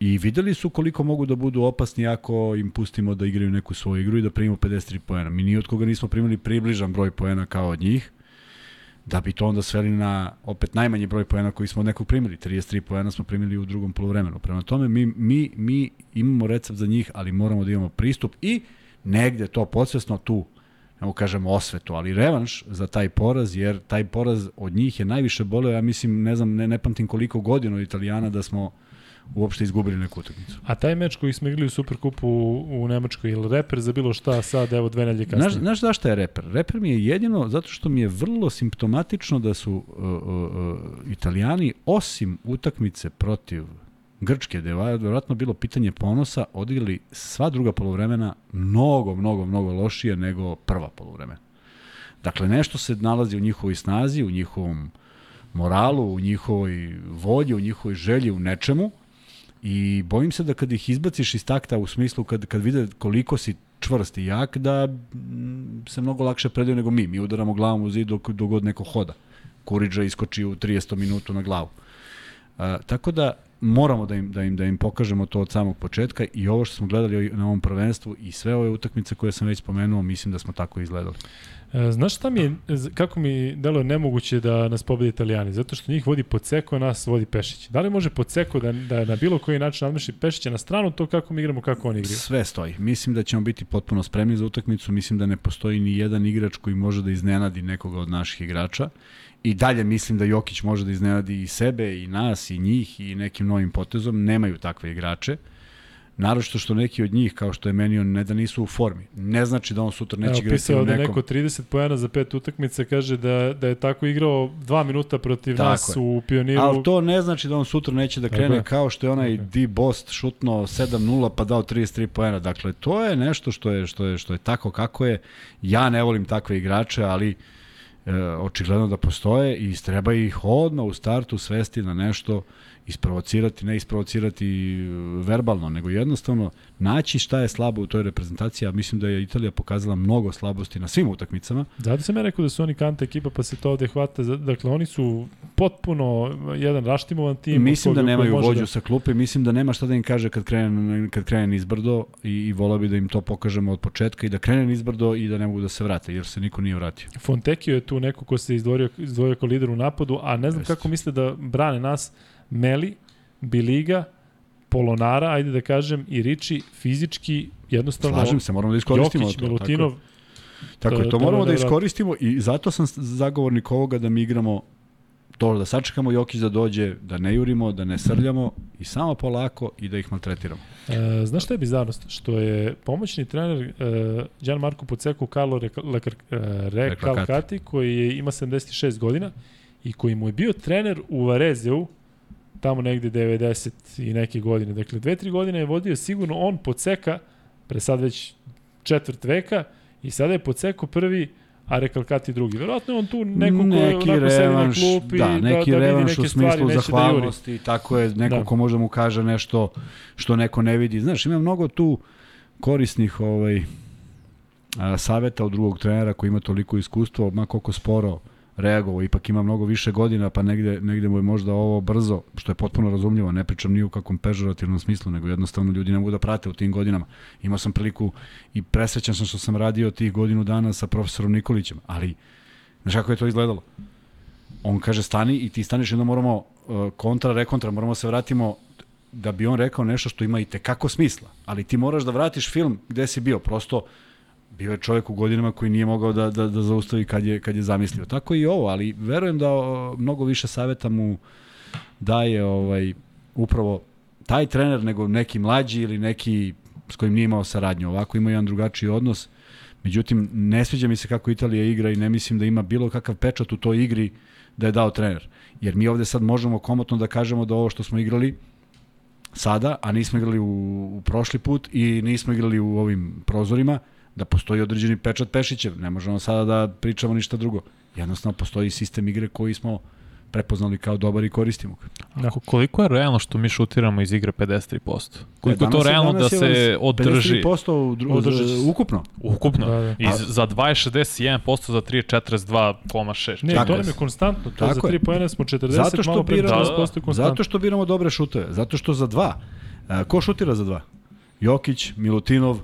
i videli su koliko mogu da budu opasni ako im pustimo da igraju neku svoju igru i da primimo 53 poena. Mi ni od koga nismo primili približan broj poena kao od njih, da bi to onda sveli na opet najmanji broj poena koji smo od nekog primili. 33 poena smo primili u drugom polovremenu. Prema tome mi, mi, mi imamo recept za njih, ali moramo da imamo pristup i negde to podsvesno tu ne mogu kažemo osvetu, ali revanš za taj poraz, jer taj poraz od njih je najviše boleo, ja mislim, ne znam, ne, ne pamtim koliko godina od Italijana da smo uopšte izgubili neku utakmicu. A taj meč koji smo igrali u Superkupu u, u Nemačkoj, je li reper za bilo šta sad, evo dve nelje kasnije? Znaš, znaš zašto je reper? Reper mi je jedino zato što mi je vrlo simptomatično da su uh, uh, uh, Italijani osim utakmice protiv Grčke, gde je verovatno bilo pitanje ponosa, odigrali sva druga polovremena mnogo, mnogo, mnogo lošije nego prva polovremena. Dakle, nešto se nalazi u njihovoj snazi, u njihovom moralu, u njihovoj volji, u njihovoj želji, u nečemu, I bojim se da kad ih izbaciš iz takta u smislu kad, kad vide koliko si čvrst i jak, da se mnogo lakše predaju nego mi. Mi udaramo glavom u zid dok, dok god neko hoda. Kuriđa iskoči u 30 minutu na glavu. A, tako da moramo da im, da, im, da im pokažemo to od samog početka i ovo što smo gledali na ovom prvenstvu i sve ove utakmice koje sam već spomenuo, mislim da smo tako izgledali. E, Znaš šta mi je, kako mi deluje nemoguće da nas pobedi Italijani? Zato što njih vodi Poceko, nas vodi Pešić. Da li može Poceko da, da na bilo koji način nadmeši Pešića na stranu to kako mi igramo, kako oni igraju? Sve stoji. Mislim da ćemo biti potpuno spremni za utakmicu. Mislim da ne postoji ni jedan igrač koji može da iznenadi nekoga od naših igrača. I dalje mislim da Jokić može da iznenadi i sebe, i nas, i njih, i nekim novim potezom. Nemaju takve igrače. Naročito što neki od njih, kao što je meni, on ne da nisu u formi. Ne znači da on sutra neće Evo, igrati u nekom... neko 30 pojena za pet utakmica kaže da, da je tako igrao dva minuta protiv Tako nas je. u pioniru. Ali to ne znači da on sutra neće da krene je. kao što je onaj Tako D Bost šutno 7-0 pa dao 33 poena. Dakle, to je nešto što je, što je, što je tako kako je. Ja ne volim takve igrače, ali e, očigledno da postoje i treba ih odmah u startu svesti na nešto isprovocirati, ne isprovocirati e, verbalno, nego jednostavno naći šta je slabo u toj reprezentaciji, a mislim da je Italija pokazala mnogo slabosti na svim utakmicama. Zato sam ja rekao da su oni kanta ekipa, pa se to ovde hvata. Dakle, oni su potpuno jedan raštimovan tim. Mislim da nemaju može vođu da- sa klupe, mislim da nema šta da im kaže kad krene, kad krene nizbrdo i, i volao bi da im to pokažemo od početka i da krene nizbrdo i da ne mogu da se vrate, jer se niko nije vratio. Fontekio je tu neko ko se izdvorio, izdvojio kao lider u napadu, a ne znam Jeste. kako misle da brane nas Meli, Biliga, Polonara, ajde da kažem, i Riči fizički jednostavno Slažem se, moramo da iskoristimo Jokić, to. Milutinov, Tako, je. tako je, to- to to moramo je da nevjerojatno. iskoristimo i zato sam zagovornik ovoga da mi igramo to da sačekamo Jokić da dođe, da ne jurimo, da ne srljamo i samo polako i da ih maltretiramo. E, znaš šta je bizarnost? Što je pomoćni trener e, Gian Marko Poceku Carlo e, Recalcati, koji je, ima 76 godina i koji mu je bio trener u Varezeu tamo negde 90 i neke godine. Dakle, dve, tri godine je vodio sigurno on Poceka, pre sad već četvrt veka, i sada je Poceko prvi, a Recalcati drugi. Verovatno je on tu neko ko neki sedi na revanš, klupi, da, neki da, da vidi revanš neke u stvari, smislu neće da zahvalnosti, tako je, neko Da. ko može mu kaže nešto što neko ne vidi. Znaš, ima mnogo tu korisnih ovaj, a, saveta od drugog trenera koji ima toliko iskustvo, ma koliko sporo reagovao, ipak ima mnogo više godina, pa negde, negde mu je možda ovo brzo, što je potpuno razumljivo, ne pričam ni u kakvom pežorativnom smislu, nego jednostavno ljudi ne mogu da prate u tim godinama. Imao sam priliku i presrećan sam što sam radio tih godinu dana sa profesorom Nikolićem, ali Znaš kako je to izgledalo? On kaže stani i ti staniš i onda moramo uh, kontra, rekontra, moramo se vratimo da bi on rekao nešto što ima i tekako smisla. Ali ti moraš da vratiš film gde si bio. Prosto bio je čovjek u godinama koji nije mogao da, da, da zaustavi kad je, kad je zamislio. Tako i ovo, ali verujem da mnogo više saveta mu daje ovaj, upravo taj trener nego neki mlađi ili neki s kojim nije imao saradnju. Ovako ima jedan drugačiji odnos. Međutim, ne sviđa mi se kako Italija igra i ne mislim da ima bilo kakav pečat u toj igri da je dao trener. Jer mi ovde sad možemo komotno da kažemo da ovo što smo igrali sada, a nismo igrali u, u prošli put i nismo igrali u ovim prozorima, da postoji određeni pečat Pešićev. Ne možemo sada da pričamo ništa drugo. Jednostavno postoji sistem igre koji smo prepoznali kao dobar i koristimo ga. Da. Koliko je realno što mi šutiramo iz igre 53%? Koliko E, je to realno da se održi? 53% u dru, Održi ukupno. Ukupno. Da, da. I za 2,61%, za 3,42,6. Ne, Tako to nam je konstantno. To Tako za je. 3 pojene smo 40, Zato što malo pre biramo- 40% je konstantno. Zato što biramo dobre šuteve. Zato što za dva. A, ko šutira za dva? Jokić, Milutinov,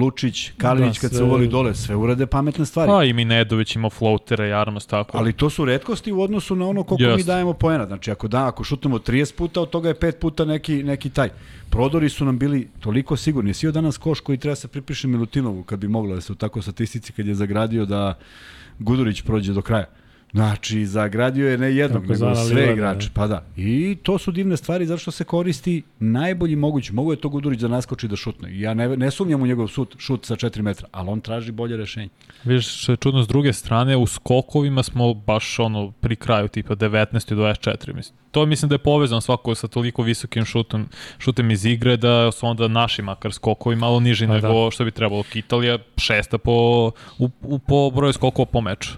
Lučić, Kalinić Da, kad se uvali dole, sve urade pametne stvari. Pa i Minedović ima floatera i Armas tako. Ali to su redkosti u odnosu na ono koliko mi Jeste. dajemo poena. Znači ako da, ako šutnemo 30 puta, od toga je 5 puta neki, neki taj. Prodori su nam bili toliko sigurni. Sio danas koš koji treba se pripiše Milutinovu, kad bi mogla da se u tako statistici kad je zagradio da Gudurić prođe do kraja. Znači, zagradio je ne jednog, nego sve livada, igrače. da. Pa da. I to su divne stvari zato što se koristi najbolji mogući. Mogu je to Gudurić da naskoči da šutne. Ja ne, ne sumnjam u njegov šut, šut sa 4 metra, ali on traži bolje rešenje. Vidiš što je čudno s druge strane, u skokovima smo baš ono pri kraju tipa 19 i 24, mislim. To mislim da je povezano svako sa toliko visokim šutom, šutem iz igre da su onda naši makar skokovi malo niži Pa nego da. što bi trebalo. Italija šesta po, u, u, po broju skokova po meču.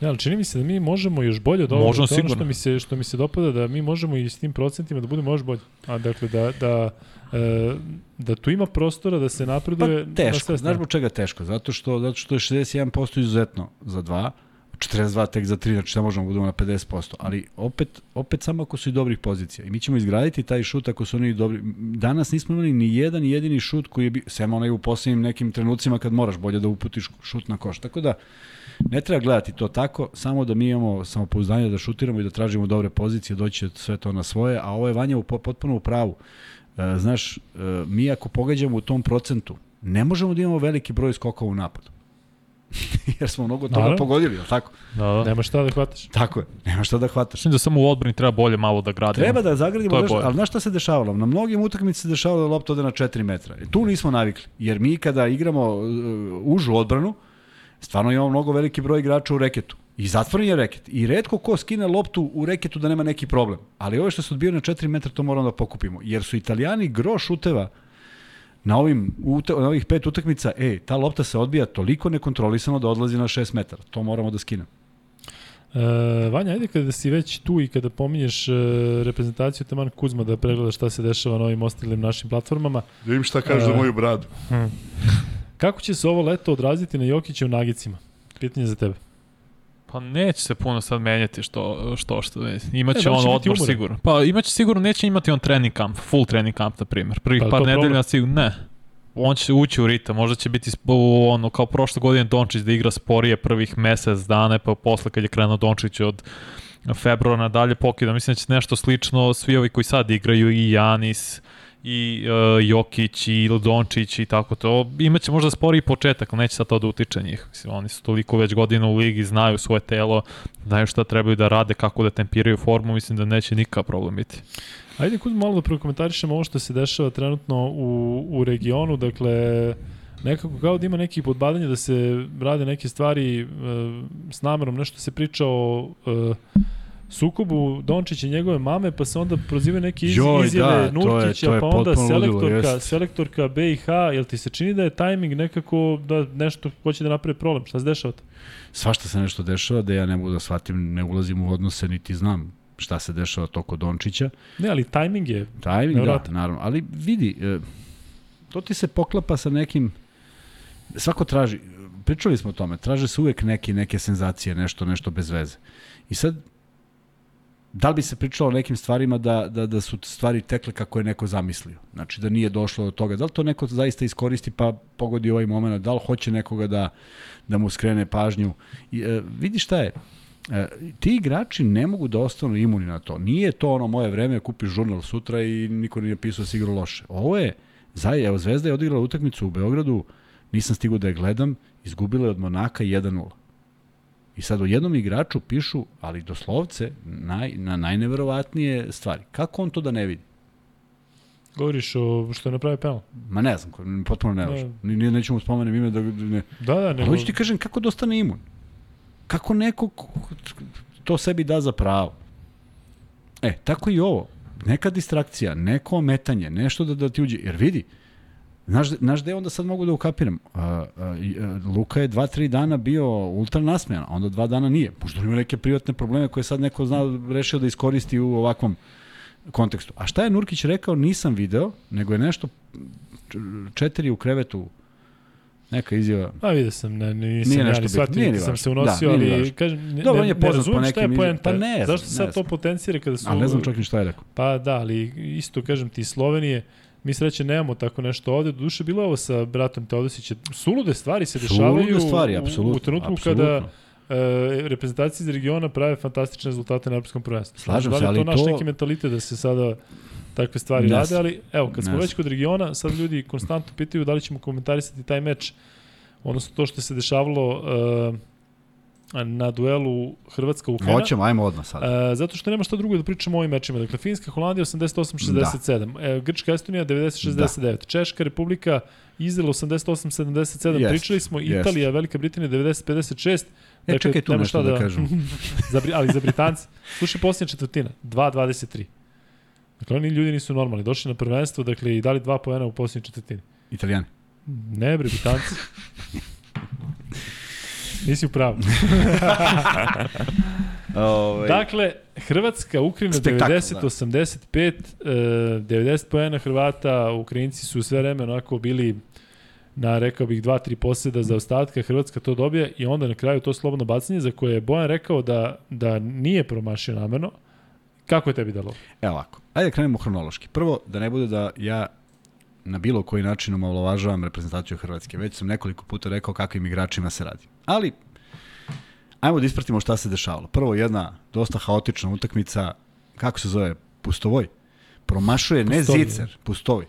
Ja, ali čini mi se da mi možemo još bolje od ovoga. Možemo to je ono sigurno. što mi, se, što mi se dopada, da mi možemo i s tim procentima da budemo još bolji. A dakle, da, da, e, da tu ima prostora da se napreduje Pa teško, znaš zbog čega teško? Zato što, zato što je 61% izuzetno za 2, 42 tek za 3, znači ne možemo da budemo na 50%, ali opet, opet samo ako su i dobrih pozicija. I mi ćemo izgraditi taj šut ako su oni dobri. Danas nismo imali ni jedan jedini šut koji je bio, sem onaj u poslednjim nekim trenucima kad moraš bolje da uputiš šut na koš. Tako da, ne treba gledati to tako, samo da mi imamo samopouzdanje da šutiramo i da tražimo dobre pozicije, doći će sve to na svoje, a ovo je Vanja u, potpuno u pravu. E, znaš, e, mi ako pogađamo u tom procentu, ne možemo da imamo veliki broj skokova u napadu. Jer smo mnogo toga Naravno. pogodili, je li tako? Da, da. Nema šta da hvataš. Tako je, nema šta da hvataš. Mislim da samo u odbrani treba bolje malo da gradimo. Treba da zagradimo, bolje. ali znaš šta se dešavalo? Na mnogim utakmici se dešavalo da lopta ode na 4 metra. Tu nismo navikli, jer mi kada igramo uh, užu odbranu, stvarno imamo mnogo veliki broj igrača u reketu. I zatvoren je reket. I redko ko skine loptu u reketu da nema neki problem. Ali ove što se odbio na 4 metra, to moramo da pokupimo. Jer su italijani gro šuteva na ovim na ovih pet utakmica, e, ta lopta se odbija toliko nekontrolisano da odlazi na 6 metara. To moramo da skinemo. E, Vanja, ajde kada si već tu i kada pominješ e, reprezentaciju Taman Kuzma da pregledaš šta se dešava na ovim ostalim našim platformama, Da im šta kažeš za moju bradu. Kako će se ovo leto odraziti na Jokića u nagicima? Pitanje za tebe. Pa neće se puno sad menjati što što što. Imaće E, da on odmor sigurno. Pa imaće sigurno neće imati on trening kamp, full trening kamp na primjer. Prvih Pa, par nedelja sigurno ne. On će ući u ritam, možda će biti ono kao prošle godine Dončić da igra sporije prvih mesec dana, pa posle kad je krenuo Dončić od februara nadalje pokida. Mislim da će nešto slično svi ovi koji sad igraju i Janis i uh, Jokić i Dončić i tako to. Imaće možda sporiji početak, ali neće sad to da utiče njih. Mislim, oni su toliko već godina u ligi, znaju svoje telo, znaju šta trebaju da rade, kako da tempiraju formu, mislim da neće nikakav problem biti. Ajde Kuzma malo da prokomentarišemo ovo što se dešava trenutno u, u regionu, dakle nekako kao da ima nekih podbadanja da se rade neke stvari e, s namerom, nešto se priča o e, sukobu Dončića i njegove mame, pa se onda prozivaju neke iz, Joj, izjave da, to je- Nurkića, to je pa onda potpuno ludilo, selektorka, selektorka BiH, jel ti se čini da je tajming nekako da nešto hoće da napravi problem? Šta se dešava? Svašta se nešto dešava da ja ne mogu da shvatim, ne ulazim u odnose, niti znam šta se dešava toko Dončića. Ne, ali tajming je Timing, da, naravno. Ali vidi, e, to ti se poklapa sa nekim, svako traži, pričali smo o tome, traže se uvek neke, neke senzacije, nešto, nešto bez veze. I sad, da li bi se pričalo o nekim stvarima da, da, da su stvari tekle kako je neko zamislio? Znači da nije došlo do toga. Da li to neko zaista iskoristi pa pogodi ovaj moment? Da li hoće nekoga da, da mu skrene pažnju? I, e, vidi šta je? E, ti igrači ne mogu da ostanu imuni na to. Nije to ono moje vreme, kupiš žurnal sutra i niko nije pisao da si igrao loše. Ovo je, zaj, evo Zvezda je odigrala utakmicu u Beogradu, nisam stigao da je gledam, izgubila je od Monaka 1-0. I sad o jednom igraču pišu, ali doslovce, naj, na najneverovatnije stvari. Kako on to da ne vidi? Govoriš o što je napravio penal. Ma ne znam, potpuno ne važno. Ni, ni nećemo spomenem ime da... Ne. Da, da, Ali nego... hoću ti kažem kako da ostane imun. Kako neko ko- to sebi da za pravo. E, tako i ovo. Neka distrakcija, neko ometanje, nešto da, da ti uđe. Jer vidi, znaš, znaš gde onda sad mogu da ukapiram? A, a, a, Luka je dva, tri dana bio ultra nasmejan, a onda dva dana nije. Možda ima neke privatne probleme koje sad neko zna, rešio da iskoristi u ovakvom kontekstu. A šta je Nurkić rekao, nisam video, nego je nešto četiri u krevetu neka izjava. A vidio sam, ne, nisam Nije ja nešto ni shvatio, nije ni niti sam se unosio, Da, nije ni ali važno. kažem, ne, Dobro, ne, ne razumem šta je poenta. izjavama. Pa ne Zašto ne sad to znam. potencira kada su... Ali ne znam čak ni šta je rekao. Pa da, ali isto kažem ti, Slovenije, mi sreće nemamo tako nešto ovde. Doduše, bilo je ovo sa bratom Teodosića. Sulude stvari se dešavaju Sulude stvari, u- apsolutno, u trenutku apsolutno. kada e, reprezentacije iz regiona prave fantastične rezultate na Europskom prvenstvu. Slažem da li se, je ali to naš to- neki mentalitet da se sada takve stvari Ne rade, ali evo, kad smo Ne već kod regiona, sad ljudi konstantno pitaju da li ćemo komentarisati taj meč, odnosno to što se dešavalo e, na duelu Hrvatska-Ukrajina. Hoćemo, ajmo odmah sad. E, zato što nema šta drugo da pričamo o ovim mečima. Dakle, Finska, Holandija 88-67, da. e, Grčka, Estonija 90-69, da. Češka, Republika, Izrael 88-77, Jest, Pričali smo, jest. Italija, Velika Britanija 90-56, E, čekaj tu nešto šta da, kažem. za, ali za Britance, slušaj posljednja četvrtina, 2-23. Dakle, oni ljudi nisu normalni. Došli na prvenstvo, dakle, i dali dva poena u posljednjoj četvrtini. Italijani. Ne, bre, Britanci. Nisi u pravu. Ovaj, Dakle, Hrvatska, Ukrajina Spektakl, 90-85, e, 90 poena Hrvata, Ukrajinci su sve vreme onako bili na, rekao bih, 2-3 posljeda za ostatka, Hrvatska to dobije i onda na kraju to slobodno bacanje za koje je Bojan rekao da, da nije promašio namerno. Kako je tebi dalo? Evo ovako, ajde da krenemo hronološki. Prvo, da ne bude da ja na bilo koji način omalovažavam reprezentaciju Hrvatske. Već sam nekoliko puta rekao kakvim igračima se radi. Ali, ajmo da ispratimo šta se dešavalo. Prvo, jedna dosta haotična utakmica, kako se zove, Pustovoj. Promašuje ne Pustovoj, Zicer, Pustovoj.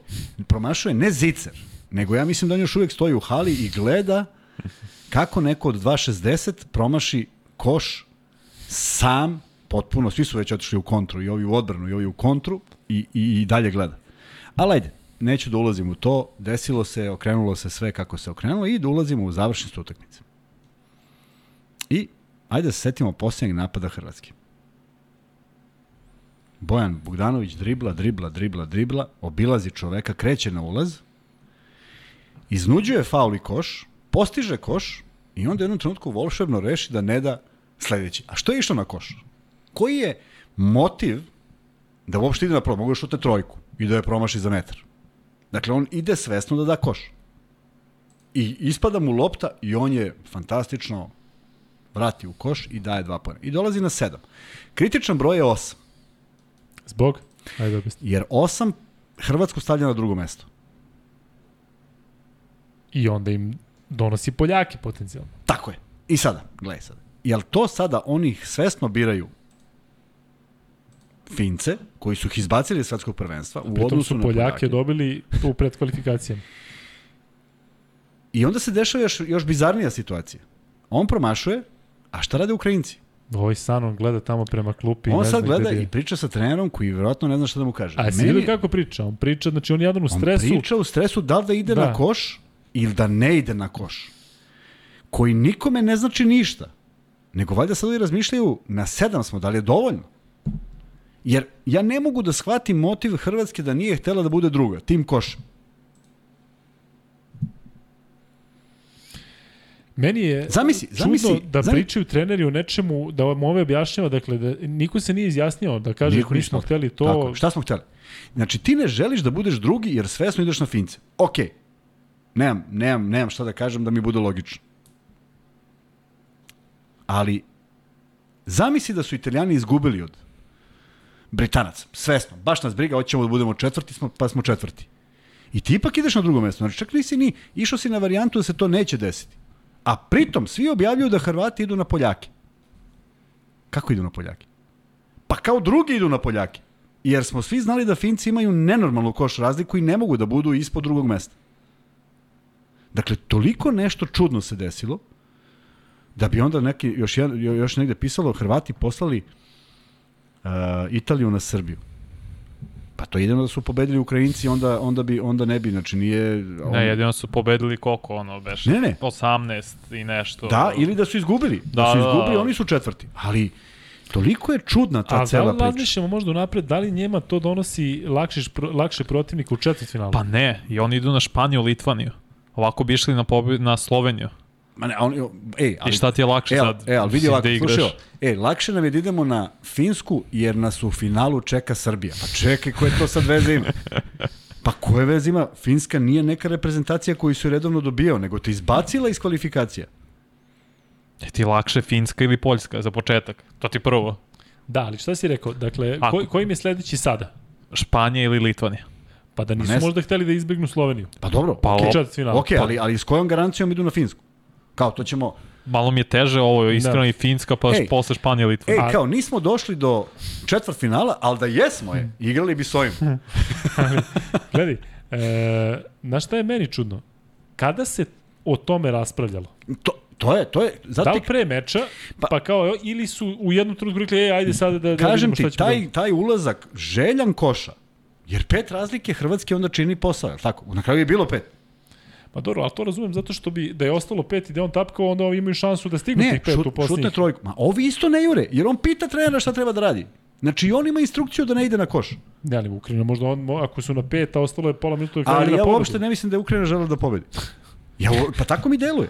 Promašuje ne Zicer, nego ja mislim da on još uvijek stoji u hali i gleda kako neko od 2.60 promaši koš sam, potpuno, svi su već otišli u kontru, i ovi u odbranu, i ovi u kontru, i, i, i dalje gleda. Ali ajde, neću da ulazim u to, desilo se, okrenulo se sve kako se okrenulo i da ulazimo u završnicu utakmice. I ajde da se setimo posljednjeg napada Hrvatske. Bojan Bogdanović dribla, dribla, dribla, dribla, obilazi čoveka, kreće na ulaz, iznuđuje faul i koš, postiže koš i onda u jednom trenutku volšebno reši da ne da sledeći. A što je išlo na koš? Koji je motiv da uopšte ide na prvo? Mogu da šute trojku i da je promaši za metar. Dakle, on ide svesno da da koš. I ispada mu lopta i on je fantastično vrati u koš i daje dva pojena. I dolazi na sedam. Kritičan broj je osam. Zbog? Ajde objasni. Jer osam Hrvatsku stavlja na drugo mesto. I onda im donosi Poljake potencijalno. Tako je. I sada, gledaj sada. Jel to sada oni svesno biraju Fince, koji su ih izbacili iz svetskog prvenstva, u Pritom odnosu su na Poljake, Poljake. dobili u predkvalifikacijama. I onda se dešava još, još bizarnija situacija. On promašuje, a šta rade Ukrajinci? Ovaj Sanon gleda tamo prema klupi. On sad gleda i priča sa trenerom koji vjerojatno ne zna šta da mu kaže. A si vidio kako priča? On priča, znači on jadan u on stresu. priča u stresu da li da ide Da. na koš ili da ne ide na koš. Koji nikome ne znači ništa. Nego valjda sad ovi razmišljaju, na sedam smo, da li je dovoljno? Jer ja ne mogu da shvatim motiv Hrvatske da nije htela da bude druga, tim košem. Meni je Zamisli, čudno zamisli, da zamisli- pričaju treneri o nečemu, da vam ove objašnjava, dakle, da niko se nije izjasnio, da kaže, Niko nismo smo hteli to, Tako, šta smo hteli? Znači, ti ne želiš da budeš drugi jer svesno ideš na fince. Okej. Nemam, nemam, nemam šta da kažem da mi bude logično. Ali, zamisli da su italijani izgubili od Britanac, svesno, baš nas briga, hoćemo da budemo četvrti, smo, pa smo četvrti. I ti ipak ideš na drugo mesto. Znači, čak nisi ni, išao si na varijantu da se to neće desiti. A pritom, svi objavljuju da Hrvati idu na Poljake. Kako idu na Poljake? Pa kao drugi idu na Poljake. Jer smo svi znali da Finci imaju nenormalnu koš razliku i ne mogu da budu ispod drugog mesta. Dakle, toliko nešto čudno se desilo, da bi onda neki, još, jedan, još negde pisalo, Hrvati poslali uh, Italiju na Srbiju. Pa to jedino da su pobedili Ukrajinci, onda, onda, bi, onda ne bi, znači nije... On... Ne, jedino su pobedili koliko ono, beš, Ne, ne. 18 i nešto. Da, ili da su izgubili. Da, da su Da, da, izgubili, da. oni su četvrti. Ali toliko je čudna ta A da cela li priča. razmišljamo možda unapred, da li njema to donosi lakše, lakše protivnika u četvrtfinalu? Pa ne, i oni idu na Španiju, Litvaniju. Ovako bi išli na, pobe, na Sloveniju. Ma ne, on, ej, ali, I šta ti je lakše e, sad? E, ali vidi ovako, da igraš. slušaj, e, lakše nam je da idemo na Finsku, jer nas u finalu čeka Srbija. Pa čekaj, koje to sad veze ima? Pa koje veze ima? Finska nije neka reprezentacija koju su redovno dobijao, nego te izbacila iz kvalifikacija. Je ti lakše Finska ili Poljska za početak? To ti prvo. Da, ali šta si rekao? Dakle, Ako- ko, koji im je sledeći sada? Španija ili Litvanija? Pa da nisu ne možda hteli da izbegnu Sloveniju. Pa dobro, Pa okej, o- četvrtfinal. okej, ali, ali s kojom garancijom idu na Finsku? Kao, to ćemo... Malo mi je teže ovo, iskreno Da. i Finska, pa Ej. posle Španija i Ej, kao, nismo došli do četvrt finala, ali da jesmo je, igrali bi s ovim. Gledaj, e, znaš šta je meni čudno? Kada se o tome raspravljalo? To, to je, to je, Da zato li ti pre meča, pa, Pa- kao, ili su u jednom trenutku rekli, ej, ajde sada da, da kažem vidimo šta ti, taj, taj ulazak željan koša, jer pet razlike Hrvatske onda čini posao, je li tako? Na kraju je bilo pet. Pa dobro, ali to razumem zato što bi, da je ostalo pet i da on tapkao, onda ovi imaju šansu da stignu Ne, tih pet šut, u šutne posljednjih. trojku. Ma ovi isto ne jure, jer on pita trenera šta treba da radi. Znači, on ima instrukciju da ne ide na koš. Ne, ali Ukrajina možda on, ako su na pet, a ostalo je pola minuta da Ali ja pobedu. uopšte ne mislim da je Ukrajina žela da pobedi. Ja, pa tako mi deluje.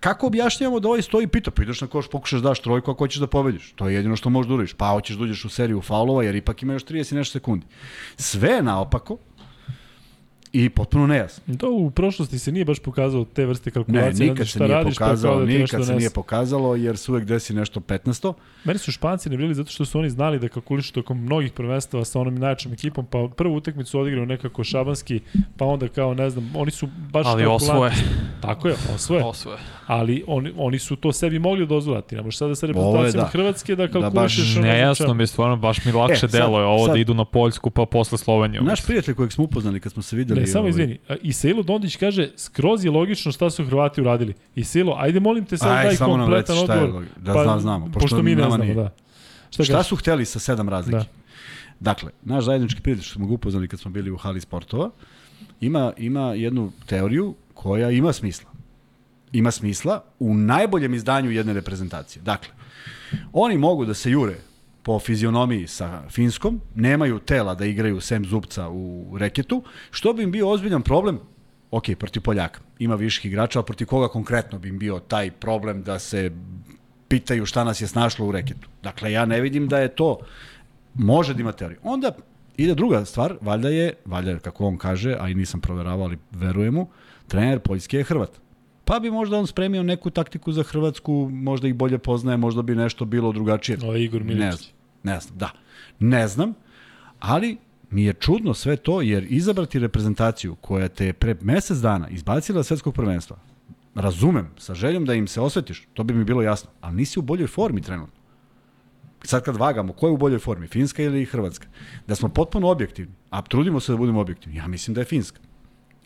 Kako objašnjavamo da ovaj stoji i pita, pa ideš na koš, pokušaš da daš trojku ako hoćeš da pobediš. To je jedino što možeš da uradiš. Pa hoćeš da uđeš u seriju faulova, jer ipak ima još 30 i nešto sekundi. Sve naopako i potpuno nejasno. To u prošlosti se nije baš pokazalo te vrste Ne, kalkulacije. nikad znaš se nije radiš, pa pokazalo, da nikad se donese. nije pokazalo, jer se uvek desi nešto 15. Meni su Španci ne bili zato što su oni znali da kalkulišu tokom mnogih prvenstava sa onom najjačom ekipom, pa prvu utakmicu odigraju nekako šabanski, pa onda kao, ne znam, oni su baš Ali kalkulanti. osvoje. Tako je, osvoje. Osvoje. Ali oni, oni su to sebi mogli dozvoliti. Ne možeš sada sa Ovo je reprezentacijom da. Hrvatske da baš kalkulišeš ono Nejasno čemu. mi je stvarno, baš mi lakše E, sad- deluje ovo sad- da idu na Poljsku pa posle Sloveniju. Naš prijatelj kojeg smo upoznali kad smo se videli... Ne, samo ovaj, izvini. A, Isailo Dondić kaže, skroz je logično šta su Hrvati uradili. Isailo, ajde molim te sad Aj, daj samo nam kompletan je odgovor. Pa, da znam, znamo, pošto Pošto, mi ne znamo, nije. da. Šta, Šta su hteli sa sedam razlike? Da. Dakle, naš zajednički prijatelj što smo ga upoznali kad smo bili u hali sportova, ima, ima jednu teoriju koja ima smisla. Ima smisla u najboljem izdanju jedne reprezentacije. Dakle, oni mogu da se jure po fizionomiji sa Finskom, nemaju tela da igraju sem zupca u reketu, što bi im bio ozbiljan problem ok, protiv Poljaka. Ima viših igrača, ali protiv koga konkretno bi im bio taj problem da se pitaju šta nas je snašlo u reketu. Dakle, ja ne vidim da je to može da ima teoriju. Onda ide druga stvar, valjda je, valjda je, kako on kaže, a i nisam proveravao, ali verujem mu, trener Poljske je Hrvat. Pa bi možda on spremio neku taktiku za Hrvatsku, možda ih bolje poznaje, možda bi nešto bilo drugačije. Je Igor Ne Miličić. znam, ne znam, da. Ne znam, ali mi je čudno sve to, jer izabrati reprezentaciju koja te je pre mesec dana izbacila svetskog prvenstva, razumem, sa željom da im se osvetiš, to bi mi bilo jasno, ali nisi u boljoj formi trenutno. Sad kad vagamo, ko je u boljoj formi, Finska ili Hrvatska? Da smo potpuno objektivni, a trudimo se da budemo objektivni, ja mislim da je Finska.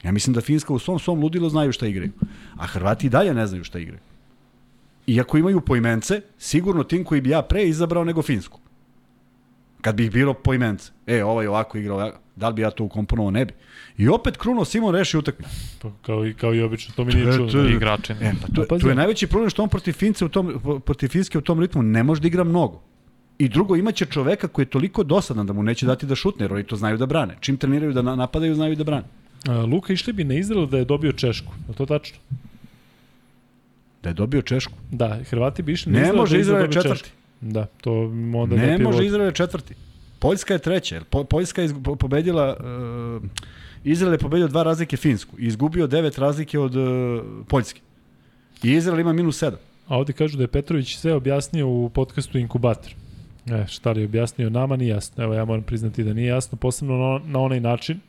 Ja mislim da Finska u svom svom ludilu znaju šta igraju, a Hrvati i dalje ne znaju šta igraju. Iako imaju poimence, sigurno tim koji bi ja pre izabrao nego Finsku. Kad bi ih bilo poimence. E, ovaj ovako igra, ovako. da li bi ja to ukomponovao? Ne bi. I opet Kruno Simon reši utakmicu. Pa, kao, i, kao i obično, to mi nije čudno. to Igrači. E, pa tu, Pa je najveći problem što on protiv Fince u tom, protiv Finske u tom ritmu ne može da igra mnogo. I drugo, imaće čoveka koji je toliko dosadan da mu neće dati da šutne, jer oni to znaju da brane. Čim treniraju da na- napadaju, znaju da brane. Luka išli bi na Izrael da je dobio Češku. Je to tačno? Da je dobio Češku. Da, Hrvati bi išli na Ne Izrael može da Izrael je četvrti. Da, to onda Ne da može Izrael je četvrti. Poljska je treća. jer Po, Poljska je po- pobedila, uh, Izrael je pobedio dva razlike Finsku i izgubio devet razlike od uh, Poljske. I Izrael ima minus sedam. A ovde kažu da je Petrović sve objasnio u podcastu Inkubator. E, šta li je objasnio nama, nije jasno. Evo, ja moram priznati da nije jasno, posebno na, na onaj način.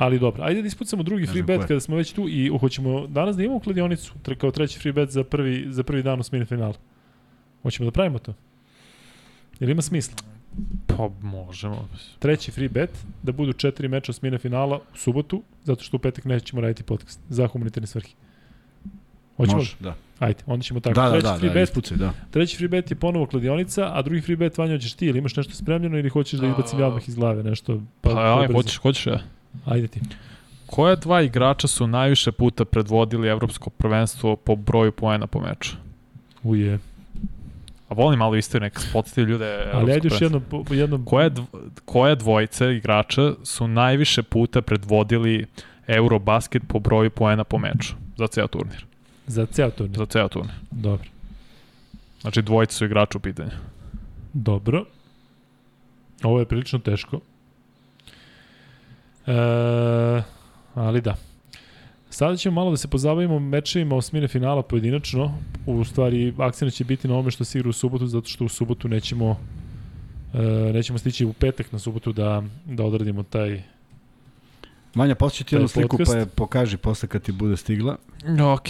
Ali dobro, ajde da ispucamo drugi free bet kada smo već tu i hoćemo danas da imamo kladionicu kao treći free bet za prvi, za prvi dan u smini finala. Hoćemo da pravimo to? Jel ima smisla? Pa možemo. Treći free bet, da budu četiri meča osmine finala u subotu, zato što u petak nećemo raditi podcast za humanitarne svrhe. Hoćemo? Može, da. Ajde, onda ćemo tako. Da, da, treći da, free da, bet, ispucaj, da. treći free bet je ponovo kladionica, a drugi free bet Vanja hoćeš ti, ili imaš nešto spremljeno ili hoćeš da izbacim ja odmah iz glave nešto? Pa, pa aj, brzo. hoćeš, hoćeš ja. Ajde ti. Koja dva igrača su najviše puta predvodili evropsko prvenstvo po broju poena po meču? Uje. A volim malo istoriju, neka podsjeti ljude. Ali ajde još jedno, jedno Koje, dv, koje dvojice igrača su najviše puta predvodili Eurobasket po broju poena po meču za ceo turnir? za ceo turnir. Za ceo turnir. Dobro. Znači dvojice su igrača u pitanju. Dobro. Ovo je prilično teško. E, ali da. Sada ćemo malo da se pozabavimo mečevima osmine finala pojedinačno. U stvari, akcija će biti na ovome što se igra u subotu, zato što u subotu nećemo e, nećemo stići u petak na subotu da, da odradimo taj... Vanja, poslije ti jednu sliku podcast. pa je pokaži posle kad ti bude stigla. Ok.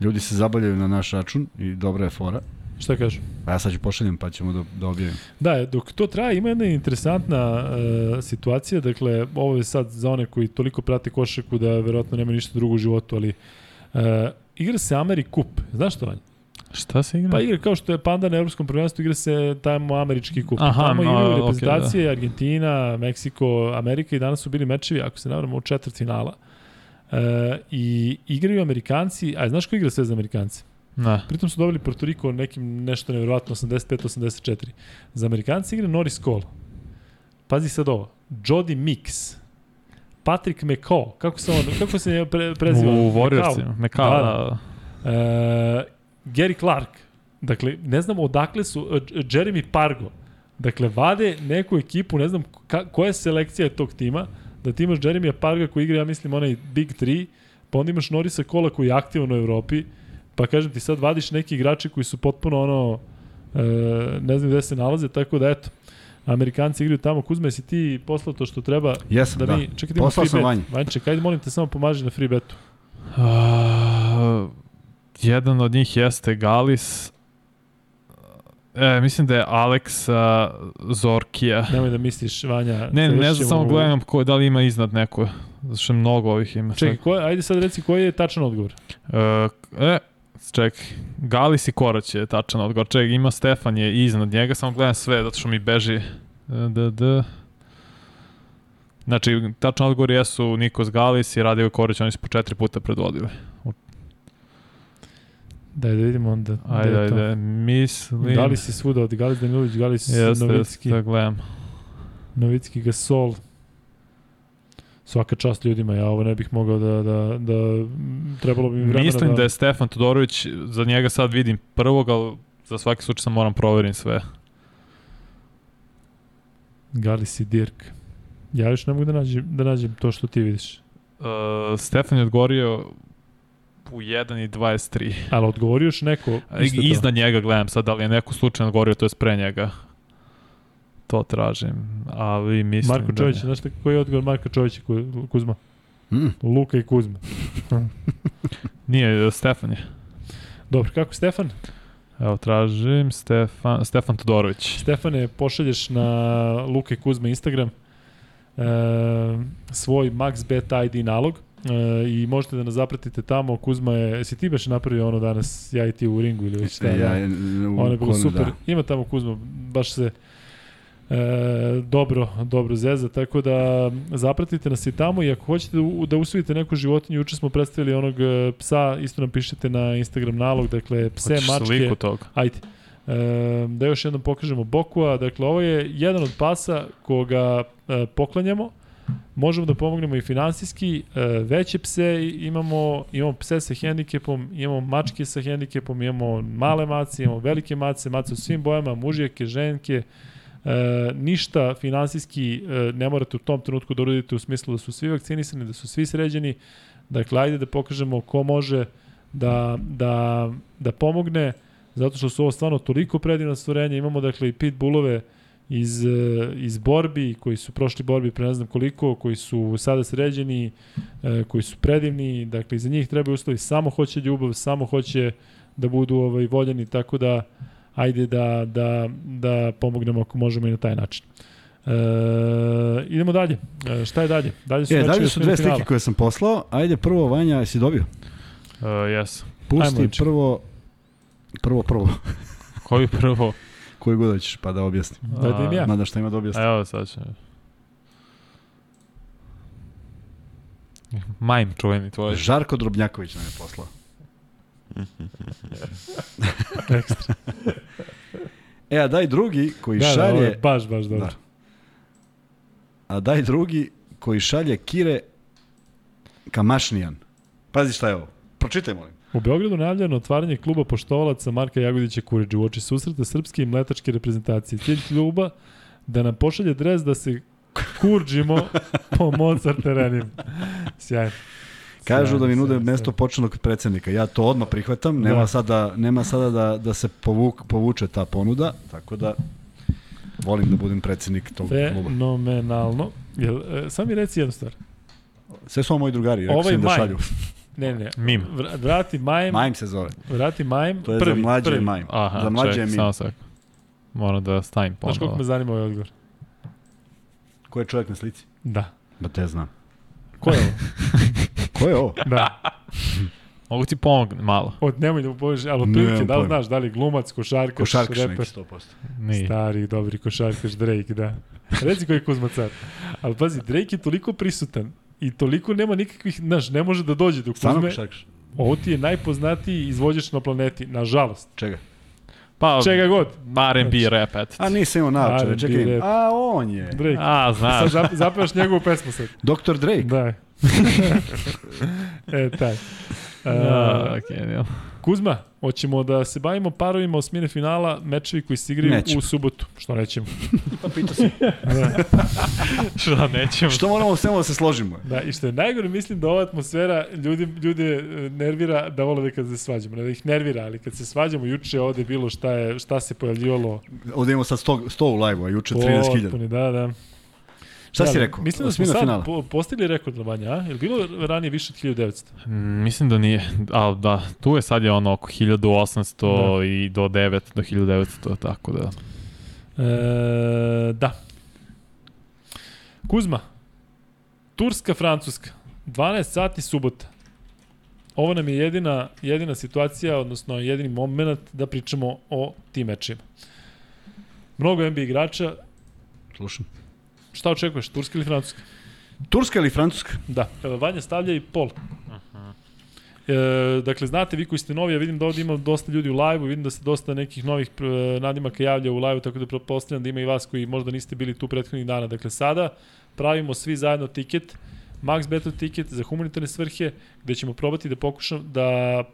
Ljudi se zabavljaju na naš račun i dobra je fora. Šta kažu? A ja sad ću pošaljem pa ćemo da, da objavim. Da, dok to traje, ima jedna interesantna e, situacija, dakle, ovo je sad za one koji toliko prate košarku da verovatno nema ništa drugo u životu, ali e, igra se Ameri Kup, znaš što Vanja? Šta se igra? Pa igra kao što je Panda na Evropskom prvenstvu, igra se tamo američki kup. Aha, tamo no, igraju reprezentacije Argentina, Meksiko, Amerika i danas su bili mečevi, ako se ne u četvrt finala. E, I igraju Amerikanci, a znaš ko igra sve za Amerikanci? Ne. Pritom su dobili Puerto Rico nekim nešto nevjerojatno 85-84. Za Amerikanci igra Norris Cole. Pazi sad ovo. Jody Mix. Patrick McCaw. Kako se on, kako se pre, preziva? U Warriorsima. Meka, Da, da, da. E, Gary Clark. Dakle, ne znam odakle su, e, Jeremy Pargo. Dakle, vade neku ekipu, ne znam ka, koja je selekcija tog tima, da ti imaš Jeremija Parga koji igra, ja mislim, onaj Big 3, pa onda imaš Norisa Kola koji je aktivan u Evropi, pa kažem ti sad vadiš neki igrači koji su potpuno ono, e, ne znam gde se nalaze, tako da eto, Amerikanci igraju tamo, Kuzma, jesi ti poslao to što treba Jesam, da, da. mi, čekaj da Poslao sam bet. Vanji. Vanček, ajde molim te samo pomaži na free betu. A, jedan od njih jeste Galis. E, mislim da je Aleksa Zorkija. Nemoj da misliš, Vanja. Ne, ne znam, samo gledam ko, da li ima iznad neko. Zato što mnogo ovih ima. Čekaj, ko ajde sad reci koji je tačan odgovor. E, čekaj. Galis i Korać je tačan odgovor. Čekaj, ima Stefan je iznad njega, samo gledam sve, zato što mi beži. Da, da. Znači, tačan odgovor jesu Nikos Galis i Radio Korać, oni su po četiri puta predvodili. Daj da vidimo onda. Ajde, je to. ajde, mislim... Da li si svuda od Galis Danilović, Galis Jeste, Novicki, jeste, da gledam. Novicki Gasol. Svaka čast ljudima, ja ovo ne bih mogao da, da, da trebalo bi mi vremena Mislim da... da je Stefan Todorović, za njega sad vidim prvog, ali za svaki slučaj sam moram proverim sve. Galis i Dirk. Ja još ne mogu da nađem, da nađem to što ti vidiš. Uh, Stefan je odgovorio u 1 i 23. Ali odgovorio još neko. Iznad njega gledam sad, da li je neko slučajno odgovorio, to je pre njega. To tražim, ali mislim Marko da... Čović, znaš šta- koji je odgovor Marka Čovića, Ku- Kuzma? Mm. Luka i Kuzma. Nije, Stefan je. Dobro, kako Stefan? Evo, tražim Stefan, Stefan Todorović. Stefane, pošalješ na Luka i Kuzma Instagram e, svoj MaxBet ID nalog e, i možete da nas zapratite tamo. Kuzma je, jesi ti baš napravio ono danas, ja i ti u ringu ili već šta? Ja, da. Ono je bilo konu, super. Da. Ima tamo Kuzma, baš se e, dobro, dobro zeza, tako da zapratite nas i tamo i ako hoćete da, da usvojite neku životinju, juče smo predstavili onog e, psa, isto nam pišete na Instagram nalog, dakle pse, Hoćeš mačke, sliku toga. Ajde. E, da još jednom pokažemo Bokua. Dakle, ovo je jedan od pasa koga e, poklanjamo. Možemo da pomognemo i finansijski. E, veće pse imamo, imamo pse sa hendikepom, imamo mačke sa hendikepom, imamo male mace, imamo velike mace, mace u svim bojama, mužijake, ženke. E, ništa finansijski e, ne morate u tom trenutku da uradite u smislu da su svi vakcinisani, da su svi sređeni. Dakle, ajde da pokažemo ko može da, da, da pomogne zato što su ovo stvarno toliko predivna stvorenja. Imamo dakle i pitbullove iz, e, iz borbi, koji su prošli borbi pre ne znam koliko, koji su sada sređeni, e, koji su predivni, dakle za njih treba uslovi, samo hoće ljubav, samo hoće da budu ovaj, voljeni, tako da ajde da, da, da pomognemo ako možemo i na taj način. E, idemo dalje. E, šta je dalje? Dalje su, e, dalje su dve slike koje sam poslao. Ajde prvo, Vanja, jesi dobio? Uh, jes. Pusti Ajmo, prvo, prvo, prvo. Koji prvo? Koji god hoćeš, pa da objasnim. Da, da im ja. Mada šta ima da objasnim. Evo sad će. Majm čuveni tvoj. Žarko Drobnjaković nam je poslao. Ekstra. e, a daj drugi koji da, šalje... Da, baš, baš dobro. Da. A daj drugi koji šalje Kire Kamašnijan. Pazi šta je ovo. Pročitaj, molim. U Beogradu najavljeno otvaranje kluba poštovalaca Marka Jagodića Kuriđa u oči susreta srpske i mletačke reprezentacije. Cilj kluba da nam pošalje dres da se kurđimo po Mozart terenima. Sjajno. Kažu da mi nude mesto početnog predsednika. Ja to odmah prihvatam. Nema da. sada, nema sada da, da se povuk, povuče ta ponuda, tako da volim da budem predsednik tog kluba. Fenomenalno. Jel, e, sam mi reci jednu stvar. Sve su ovo moji drugari, rekao ovaj sam da šalju. Ne, ne. Mim. Vrati Majm. Majm se zove. Vrati Majm. To je prvi, za mlađe prvi. Majm. Aha, za mlađe ček, je Mim. Samo sak. Moram da stavim ponovno. Znaš koliko me zanima ovaj odgovor? Ko je čovjek na slici? Da. Ba te znam. Ko je ovo? Ko je ovo? Da. Mogu ti pomoći malo. Od nemoj da pomoći, ali otprilike da li znaš da li glumac, košarkaš, košarkaš reper? neki 100%. Nije. Stari, dobri košarkaš Drake, da. Reci koji je Kuzma car. Ali pazi, Drake je toliko prisutan i toliko nema nikakvih, znaš, ne može da dođe do Kuzme. košarkaš? Ovo ti je najpoznatiji izvođač na planeti, nažalost. Čega? Pa, Čega god. R&B rap, eto. A nisam imao naočare, čekaj. A on je. Drake. A, znaš. Sad zap- zapevaš njegovu pesmu sad. Dr. Drake. Da. e, taj. Uh, Uh, okay, Kuzma, hoćemo da se bavimo parovima osmine finala, mečevi koji se igraju Nećemo. u subotu. Što nećemo? Pa pita se. Da. Šta nećemo? Što moramo svemo da se složimo? da, i što je najgore, mislim da ova atmosfera ljudi, ljude nervira da vole da kad se svađamo. Ne da ih nervira, ali kad se svađamo, juče ovde je bilo šta, je, šta se pojavljivalo. Ovde imamo sad 100, 100 u live-u, a juče 13.000. Potpuni, Da, da. Šta da, si rekao? Mislim da smo sad finala. po, postigli rekord na banja, a? Je li bilo ranije više od 1900? Mm, Mislim da nije, ali da, tu je sad je ono oko 1800 Da. i do 9 do 1900, tako da. E, da. Kuzma. Turska, Francuska. 12 sati subota. Ovo nam je jedina, jedina situacija, odnosno jedini moment da pričamo o tim mečima. Mnogo NBA igrača. Slušam. Šta očekuješ, Turska ili Francuska? Turska ili Francuska? Da, e, Vanja stavlja i pol. E, dakle, znate, vi koji ste novi, ja vidim da ovdje ima dosta ljudi u live-u, vidim da se dosta nekih novih e, nadimaka javlja u live-u, tako da pretpostavljam da ima i vas koji možda niste bili tu prethodnih dana. Dakle, sada pravimo svi zajedno tiket, Max Battle tiket za humanitarne svrhe, gde ćemo probati da pokušam da e,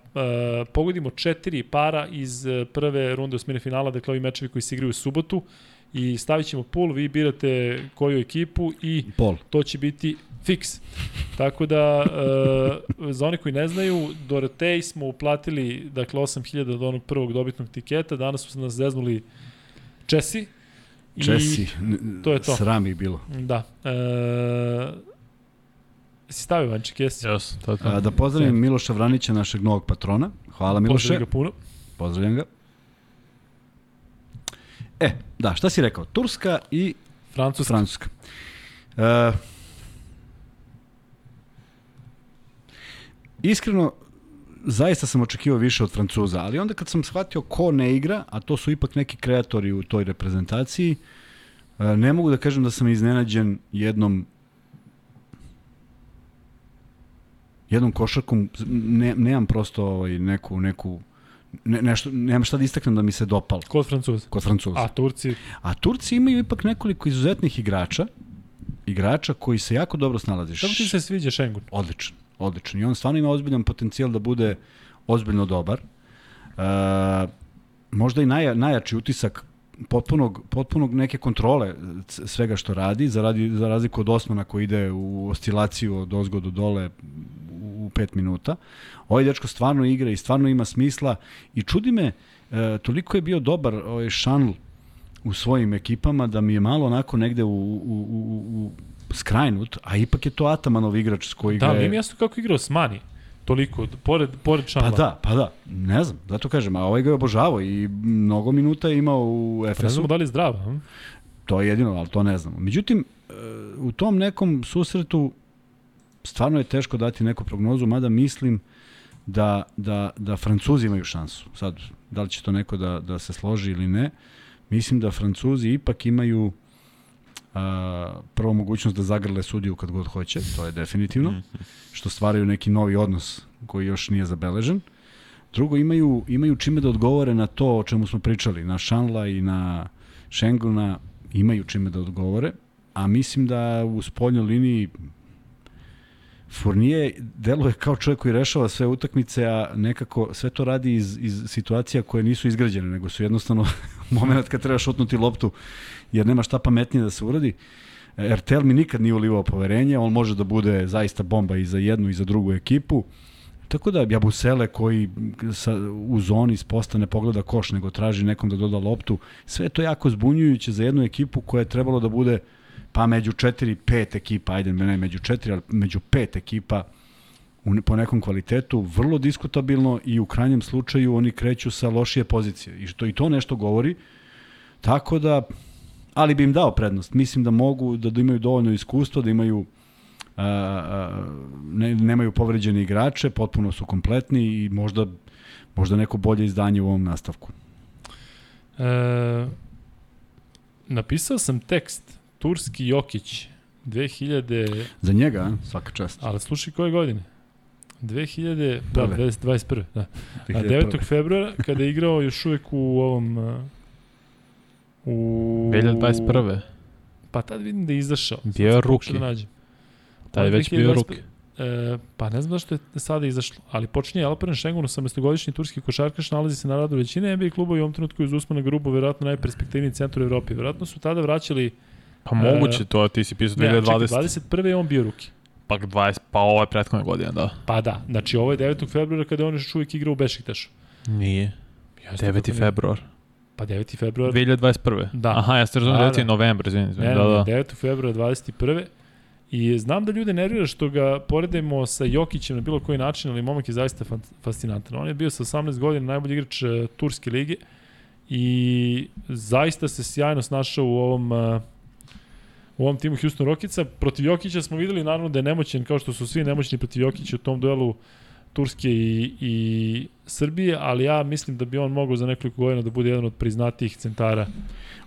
pogodimo četiri para iz e, prve runde osmine finala, dakle ovi mečevi koji se igraju u subotu i stavit ćemo pool, vi birate koju ekipu i Pol. to će biti fiks. Tako da, e, za one koji ne znaju, Dorotej smo uplatili, dakle, 8000 od onog prvog dobitnog tiketa, danas su nas zeznuli Česi. I- Česi. to je to. Sram ih bilo. Da. E, si stavio, Vanček, jesi? Yes, to je to. A, da pozdravim Miloša Vranića, našeg novog patrona. Hvala Miloše. Pozdravim ga puno. Pozdravljam ga. E, da, šta si rekao? Turska i Francuska. Francuska. E, iskreno, zaista sam očekivao više od Francuza, ali onda kad sam shvatio ko ne igra, a to su ipak neki kreatori u toj reprezentaciji, e, ne mogu da kažem da sam iznenađen jednom jednom košarkom, ne, nemam prosto ovaj, neku, neku ne, nešto, nemam šta da istaknem da mi se dopalo Kod Francuza. kod Francuza. A Turci, A Turci imaju ipak nekoliko izuzetnih igrača, igrača koji se jako dobro snalaze. kako ti se sviđa Šengun? Odličan, odličan. I on stvarno ima ozbiljan potencijal da bude ozbiljno dobar. E, možda i naja, najjači utisak potpunog, potpunog neke kontrole c- svega što radi, za, radi, za razliku od Osmana koji ide u oscilaciju od ozgo do dole u 5 minuta. Ovaj dečko stvarno igra i stvarno ima smisla i čudi me, e, toliko je bio dobar ovaj Šanl u svojim ekipama da mi je malo onako negde u, u, u, u skrajnut, a ipak je to Atamanov igrač s koji Da, ga je... mi jasno kako je igrao Smani. Toliko, pored, pored Čanla. Pa da, pa da, ne znam, zato kažem, a ovaj ga je obožavao i mnogo minuta je imao u Pa ne Efesu. znamo da li je zdrav. hm? To je jedino, ali to ne znamo. Međutim, e, u tom nekom susretu stvarno je teško dati neku prognozu, mada mislim da, da, da Francuzi imaju šansu. Sad, da li će to neko da, da se složi ili ne, mislim da Francuzi ipak imaju a, prvo mogućnost da zagrle sudiju kad god hoće, to je definitivno, što stvaraju neki novi odnos koji još nije zabeležen. Drugo, imaju, imaju čime da odgovore na to o čemu smo pričali, na Šanla i na Šenguna, imaju čime da odgovore, a mislim da u spoljnoj liniji Fournier deluje kao čovjek koji rešava sve utakmice, a nekako sve to radi iz, iz situacija koje nisu izgrađene, nego su jednostavno moment kad treba šutnuti loptu, jer nema šta pametnije da se uradi. RTL mi nikad nije ulivao poverenje, on može da bude zaista bomba i za jednu i za drugu ekipu. Tako da Jabusele koji sa, u zoni s posta ne pogleda koš, nego traži nekom da doda loptu, sve to jako zbunjujuće za jednu ekipu koja je trebalo da bude pa među četiri, pet ekipa, ajde ne među četiri, ali među pet ekipa u, po nekom kvalitetu, vrlo diskutabilno i u krajnjem slučaju oni kreću sa lošije pozicije. I što i to nešto govori, tako da, ali bi im dao prednost. Mislim da mogu, da, da imaju dovoljno iskustva, da imaju a, a, ne, nemaju povređene igrače, potpuno su kompletni i možda, možda neko bolje izdanje u ovom nastavku. E, napisao sam tekst Turski Jokić 2000, Za njega, a? svaka čast. ali slušaj koje godine? 2000, da, Prve. 21. Da. A 2001. 9. februara, kada je igrao još uvek u ovom... U... 2021. Pa tad vidim da je izašao. Bio je ruki. Da nađem. Tad je već bio 2021. ruki. E, pa ne znam zašto je sada izašlo, ali počinje Alperen Šengun, 18-godišnji turski košarkaš, nalazi se na radu većine NBA klubova i u ovom trenutku uz Usmana Grubu verovatno najperspektivniji centar u Evropi. Verovatno su tada vraćali... Pa moguće to, ti si pisao Ne, čekaj, 2020. 21. je on bio ruki. Pa 20, pa ovo je prethodna godina, da. Pa da, znači ovo je 9. februara kada on još uvijek igrao u Bešiktašu. Nije. Jeste, 9. kako nije? Februar. Pa 9. februar. 2021. Da. Aha, ja ste razumio Da, 9. da. novembar, izvini, izvini. Ne, Da, ne, da. 9. februara 21. I znam da ljude nervira što ga poredimo sa Jokićem na bilo koji način, ali momak je zaista fascinantan. On je bio sa 18 godina najbolji igrač e, Turske lige i zaista se sjajno snašao u ovom e, u ovom timu Houston Rocketsa. Protiv Jokića smo videli naravno da je nemoćan, kao što su svi nemoćni protiv Jokića u tom duelu Turske i, i Srbije, ali ja mislim da bi on mogao za nekoliko godina da bude jedan od priznatijih centara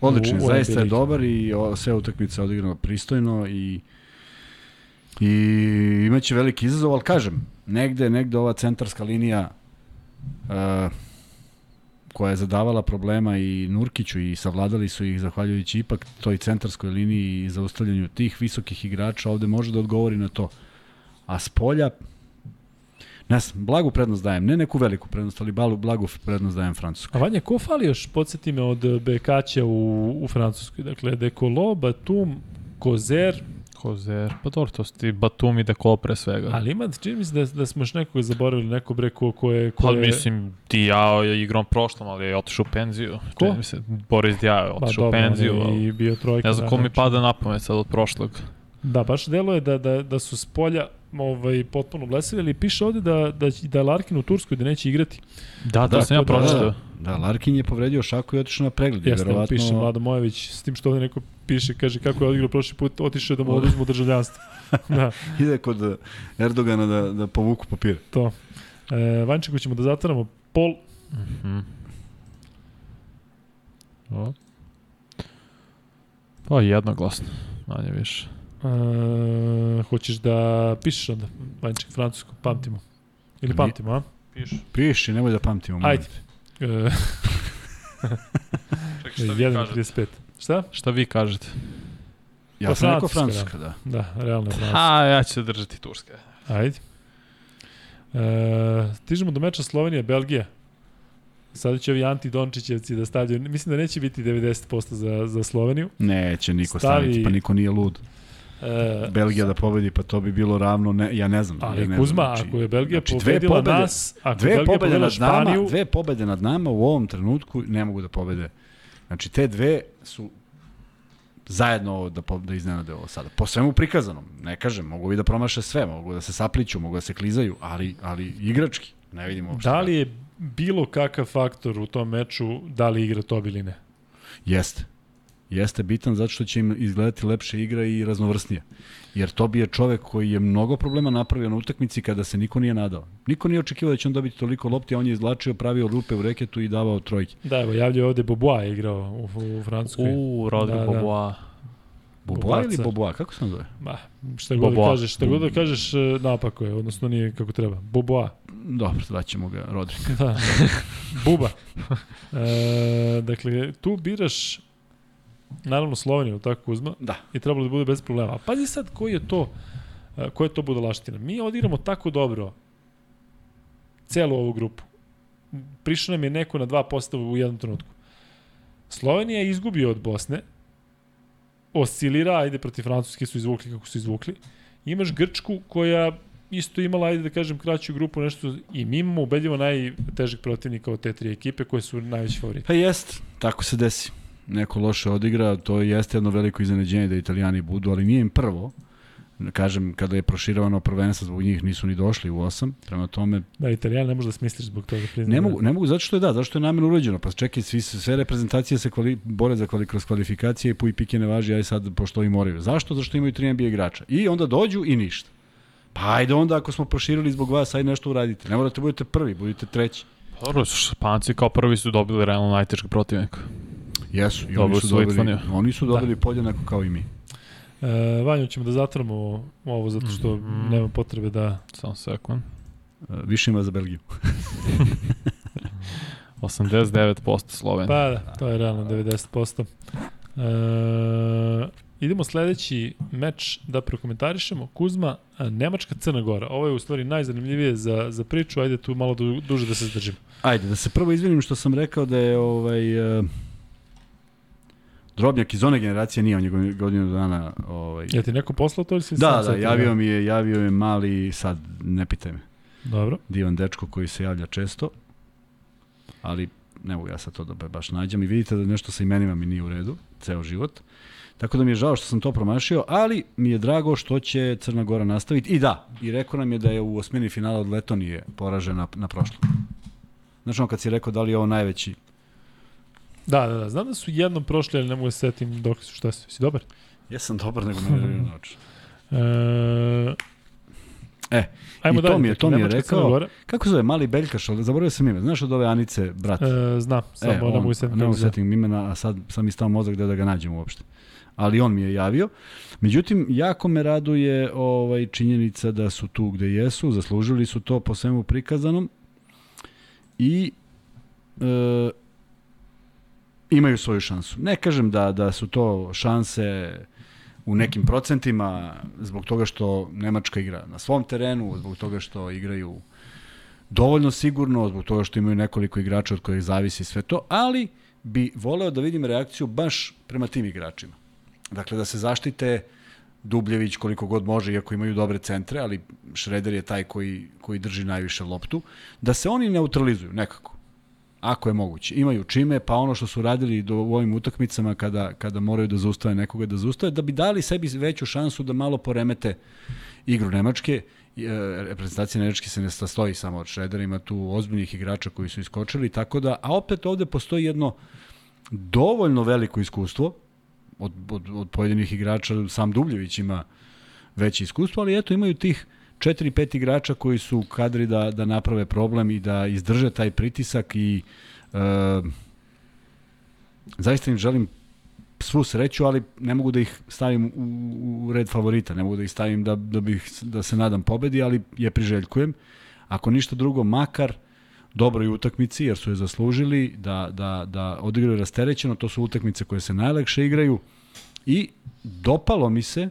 u zaista je dobar i o, sve utakmice odigrano pristojno i i imaće veliki izazov, ali kažem, negde, negde ova centarska linija uh, koja je zadavala problema i Nurkiću i savladali su ih zahvaljujući ipak toj centarskoj liniji i zaustavljanju tih visokih igrača ovde može da odgovori na to. A s polja, ne znam, blagu prednost dajem, ne neku veliku prednost, ali blagu, blagu prednost dajem Francuskoj. A Vanja, ko fali još, podsjeti me, od Bekaća u, u Francuskoj? Dakle, Dekolo, Batum, Kozer, Kozer. Pa dobro, to su ti Batum i Dekolo pre svega. ali ima, čini mi se da, da smo još nekoga zaboravili, neko bre ko, ko je... Ko Pa je, mislim, Diao je igrom prošlom, ali je otišao u penziju. Ko? Čini mi se, Boris Diao je pa otišao u dobro, penziju. je ali i bio trojka. Ne znam da, ko mi pada na pamet sad od prošlog. Da, baš delo je da, da, da su s polja ovaj, potpuno blesavi, ali piše ovde da, da, da je Larkin u Turskoj da neće igrati. Da, da, Tako sam ja da- pročitao. Da, Larkin je povredio šaku i otišao na pregled. Jeste, Verovatno... Piše Vlado Mojević, s tim što ovde neko piše, kaže kako je odigrao prošli put, otišao da mu oduzmu državljanstvo. da. ide kod Erdogana da, da povuku papir. To. E, Vančeku ćemo da zatvaramo pol. Mhm. O. Pa jednoglasno, manje više. E, hoćeš da pišeš onda Vanček francuskom, pamtimo. Ili pamtimo, a? Piši. Piši, nemoj da pamtimo. Ajde. E, Čekaj, šta vi kažete? 1.35. Šta? Šta vi kažete? Ja Pa sam rekao Francuska, Francuska, da. Da, realno je Francuska. A, ja ću se držati Turske. Ajde. E, stižemo do meča Slovenija-Belgija. Sada će ovi anti-Dončićevci da stavljaju, mislim da neće biti 90% za, za Sloveniju. Neće niko Stavi- staviti, pa niko nije lud. E, Belgija da pobedi, pa to bi bilo ravno, ne, ja ne znam. Ali ja ne Kuzma, znam, znači, ako je Belgija znači, dve pobedila pobede- nas, ako dve je Belgija pobede nad nama, Španiju, dve pobede nad nama u ovom trenutku ne mogu da pobede. Znači te dve su zajedno ovo da, da iznenade ovo sada. Po svemu prikazanom, ne kažem, mogu i da promaše sve, mogu da se sapliću, mogu da se klizaju, ali, ali igrački, ne vidimo uopšte. da li je bilo kakav faktor u tom meču da li igra to ili ne? Jeste. Jeste bitan zato što će im izgledati lepše igra i raznovrsnije. Jer to bi je čovek koji je mnogo problema napravio na utakmici kada se niko nije nadao. Niko nije očekivao da će on dobiti toliko lopti, a on je izvlačio, pravio rupe u reketu i davao trojke. Da, evo, javljaju ovde Boboa je igrao u, u Francuskoj. U, Rodri Da, da. Boboa. Boboa ili. Boboa, kako se zove? Ma, šta god da kažeš, šta god da kažeš, e, napako je, odnosno nije kako treba. Boboa. Dobro, zvaćemo ga Rodri. Da. Buba. E, dakle, tu biraš naravno Sloveniju, tako Kuzma, Da. i trebalo da bude bez problema. A pazi sad koji je to, e, koja je to budalaština. Mi odigramo tako dobro celu ovu grupu. Prišao nam je neko na dva postava u jednom trenutku. Slovenija je izgubio od Bosne, oscilira, ajde protiv Francuske su izvukli kako su izvukli. Imaš Grčku koja isto imala, ajde da kažem, kraću grupu, nešto, i mi imamo ubedljivo najtežeg protivnika od te tri ekipe koje su najveći favoriti. Pa jest, tako se desi. Neko loše odigra, to jeste jedno veliko iznenađenje da italijani budu, ali nije im prvo. Kažem, kada je proširovano prvenstvo, zbog njih nisu ni došli u osam, prema tome Da, Italijan ne može da smisliš zbog toga. Priznam, Ne mogu, ne mogu zato što je da, zato što je namjerno urađeno. Pa čekaj, svi, sve reprezentacije se kvali, bore za kvali, kroz kvalifikacije i pu i pike ne važi, aj sad pošto i moraju. Zašto? Zato što imaju tri NBA igrača. I onda dođu i ništa. Pa ajde onda ako smo proširili zbog vas, ajde nešto uradite. Ne morate budete prvi, budite treći. Dobro, Španci kao prvi su dobili realno najtežeg protivnika. Jesu, i Dobro oni su su dobili, oni su dobili da. podjednako kao i mi. E, Vanju, ćemo da zatvorimo ovo zato što Mhm. nema potrebe da... Samo sekund. E, Više ima za Belgiju. 89% Slovenija. Pa da, to je realno 90%. E, idemo sledeći meč da prokomentarišemo. Kuzma, a, Nemačka Crna Gora. Ovo je u stvari najzanimljivije za, za priču. Ajde tu malo du, duže da se zdržimo. Ajde, da se prvo izvinim što sam rekao da je ovaj, uh, Drobnjak iz one generacije nije on je godinu dana ovaj, Je ti neko poslao to ili si Da, sam da, setio? javio mi je, javio je mali, sad ne pitaj me, Dobro. divan dečko koji se javlja često, ali ne mogu ja sad to da baš nađem i vidite da nešto sa imenima mi nije u redu, ceo život. Tako da mi je žao što sam to promašio, ali mi je drago što će Crna Gora nastaviti. I da, i rekao nam je da je u osmini finala od Letonije poražen na, prošlom. Znači ono kad si rekao da li je ovo najveći Da, da, da. Znam da su jednom prošli, ali ne mogu da se setim dok su šta su. Si dobar? Jesam dobar, nego me nerviraju oči. E, E, ajmo i to mi je- to mi je rekao- kako se zove, mali Beljkaš, ali zaboravio sam ime. Znaš od ove Anice, brat? E, znam, samo e, ne mogu se ne mogu se setim imena, a sad sam mi stao mozak da da ga nađem uopšte. Ali on mi je javio. Međutim, jako me raduje ovaj činjenica da su tu gde jesu, zaslužili su to po svemu prikazanom i e, imaju svoju šansu. Ne kažem da da su to šanse u nekim procentima zbog toga što Nemačka igra na svom terenu, zbog toga što igraju dovoljno sigurno, zbog toga što imaju nekoliko igrača od kojih zavisi sve to, ali bi voleo da vidim reakciju baš prema tim igračima. Dakle, da se zaštite Dubljević koliko god može, iako imaju dobre centre, ali Šreder je taj koji, koji drži najviše loptu, da se oni neutralizuju nekako. Ako je moguće. Imaju čime, pa ono što su radili do, u ovim utakmicama kada, kada moraju da zaustave nekoga da zaustave, da bi dali sebi veću šansu da malo poremete igru Nemačke. E, reprezentacija Nemačke se ne sastoji samo od Šredera, ima tu ozbiljnih igrača koji su iskočili, tako da, a opet ovde postoji jedno dovoljno veliko iskustvo od, od, od pojedinih igrača, sam Dubljević ima veće iskustvo, ali eto imaju tih 4-5 igrača koji su kadri da, da naprave problem i da izdrže taj pritisak i e, zaista im želim svu sreću, ali ne mogu da ih stavim u, u red favorita, ne mogu da ih stavim da, da, bih, da se nadam pobedi, ali je priželjkujem. Ako ništa drugo, makar dobroj utakmici, jer su je zaslužili da, da, da odigraju rasterećeno, to su utakmice koje se najlakše igraju. I dopalo mi se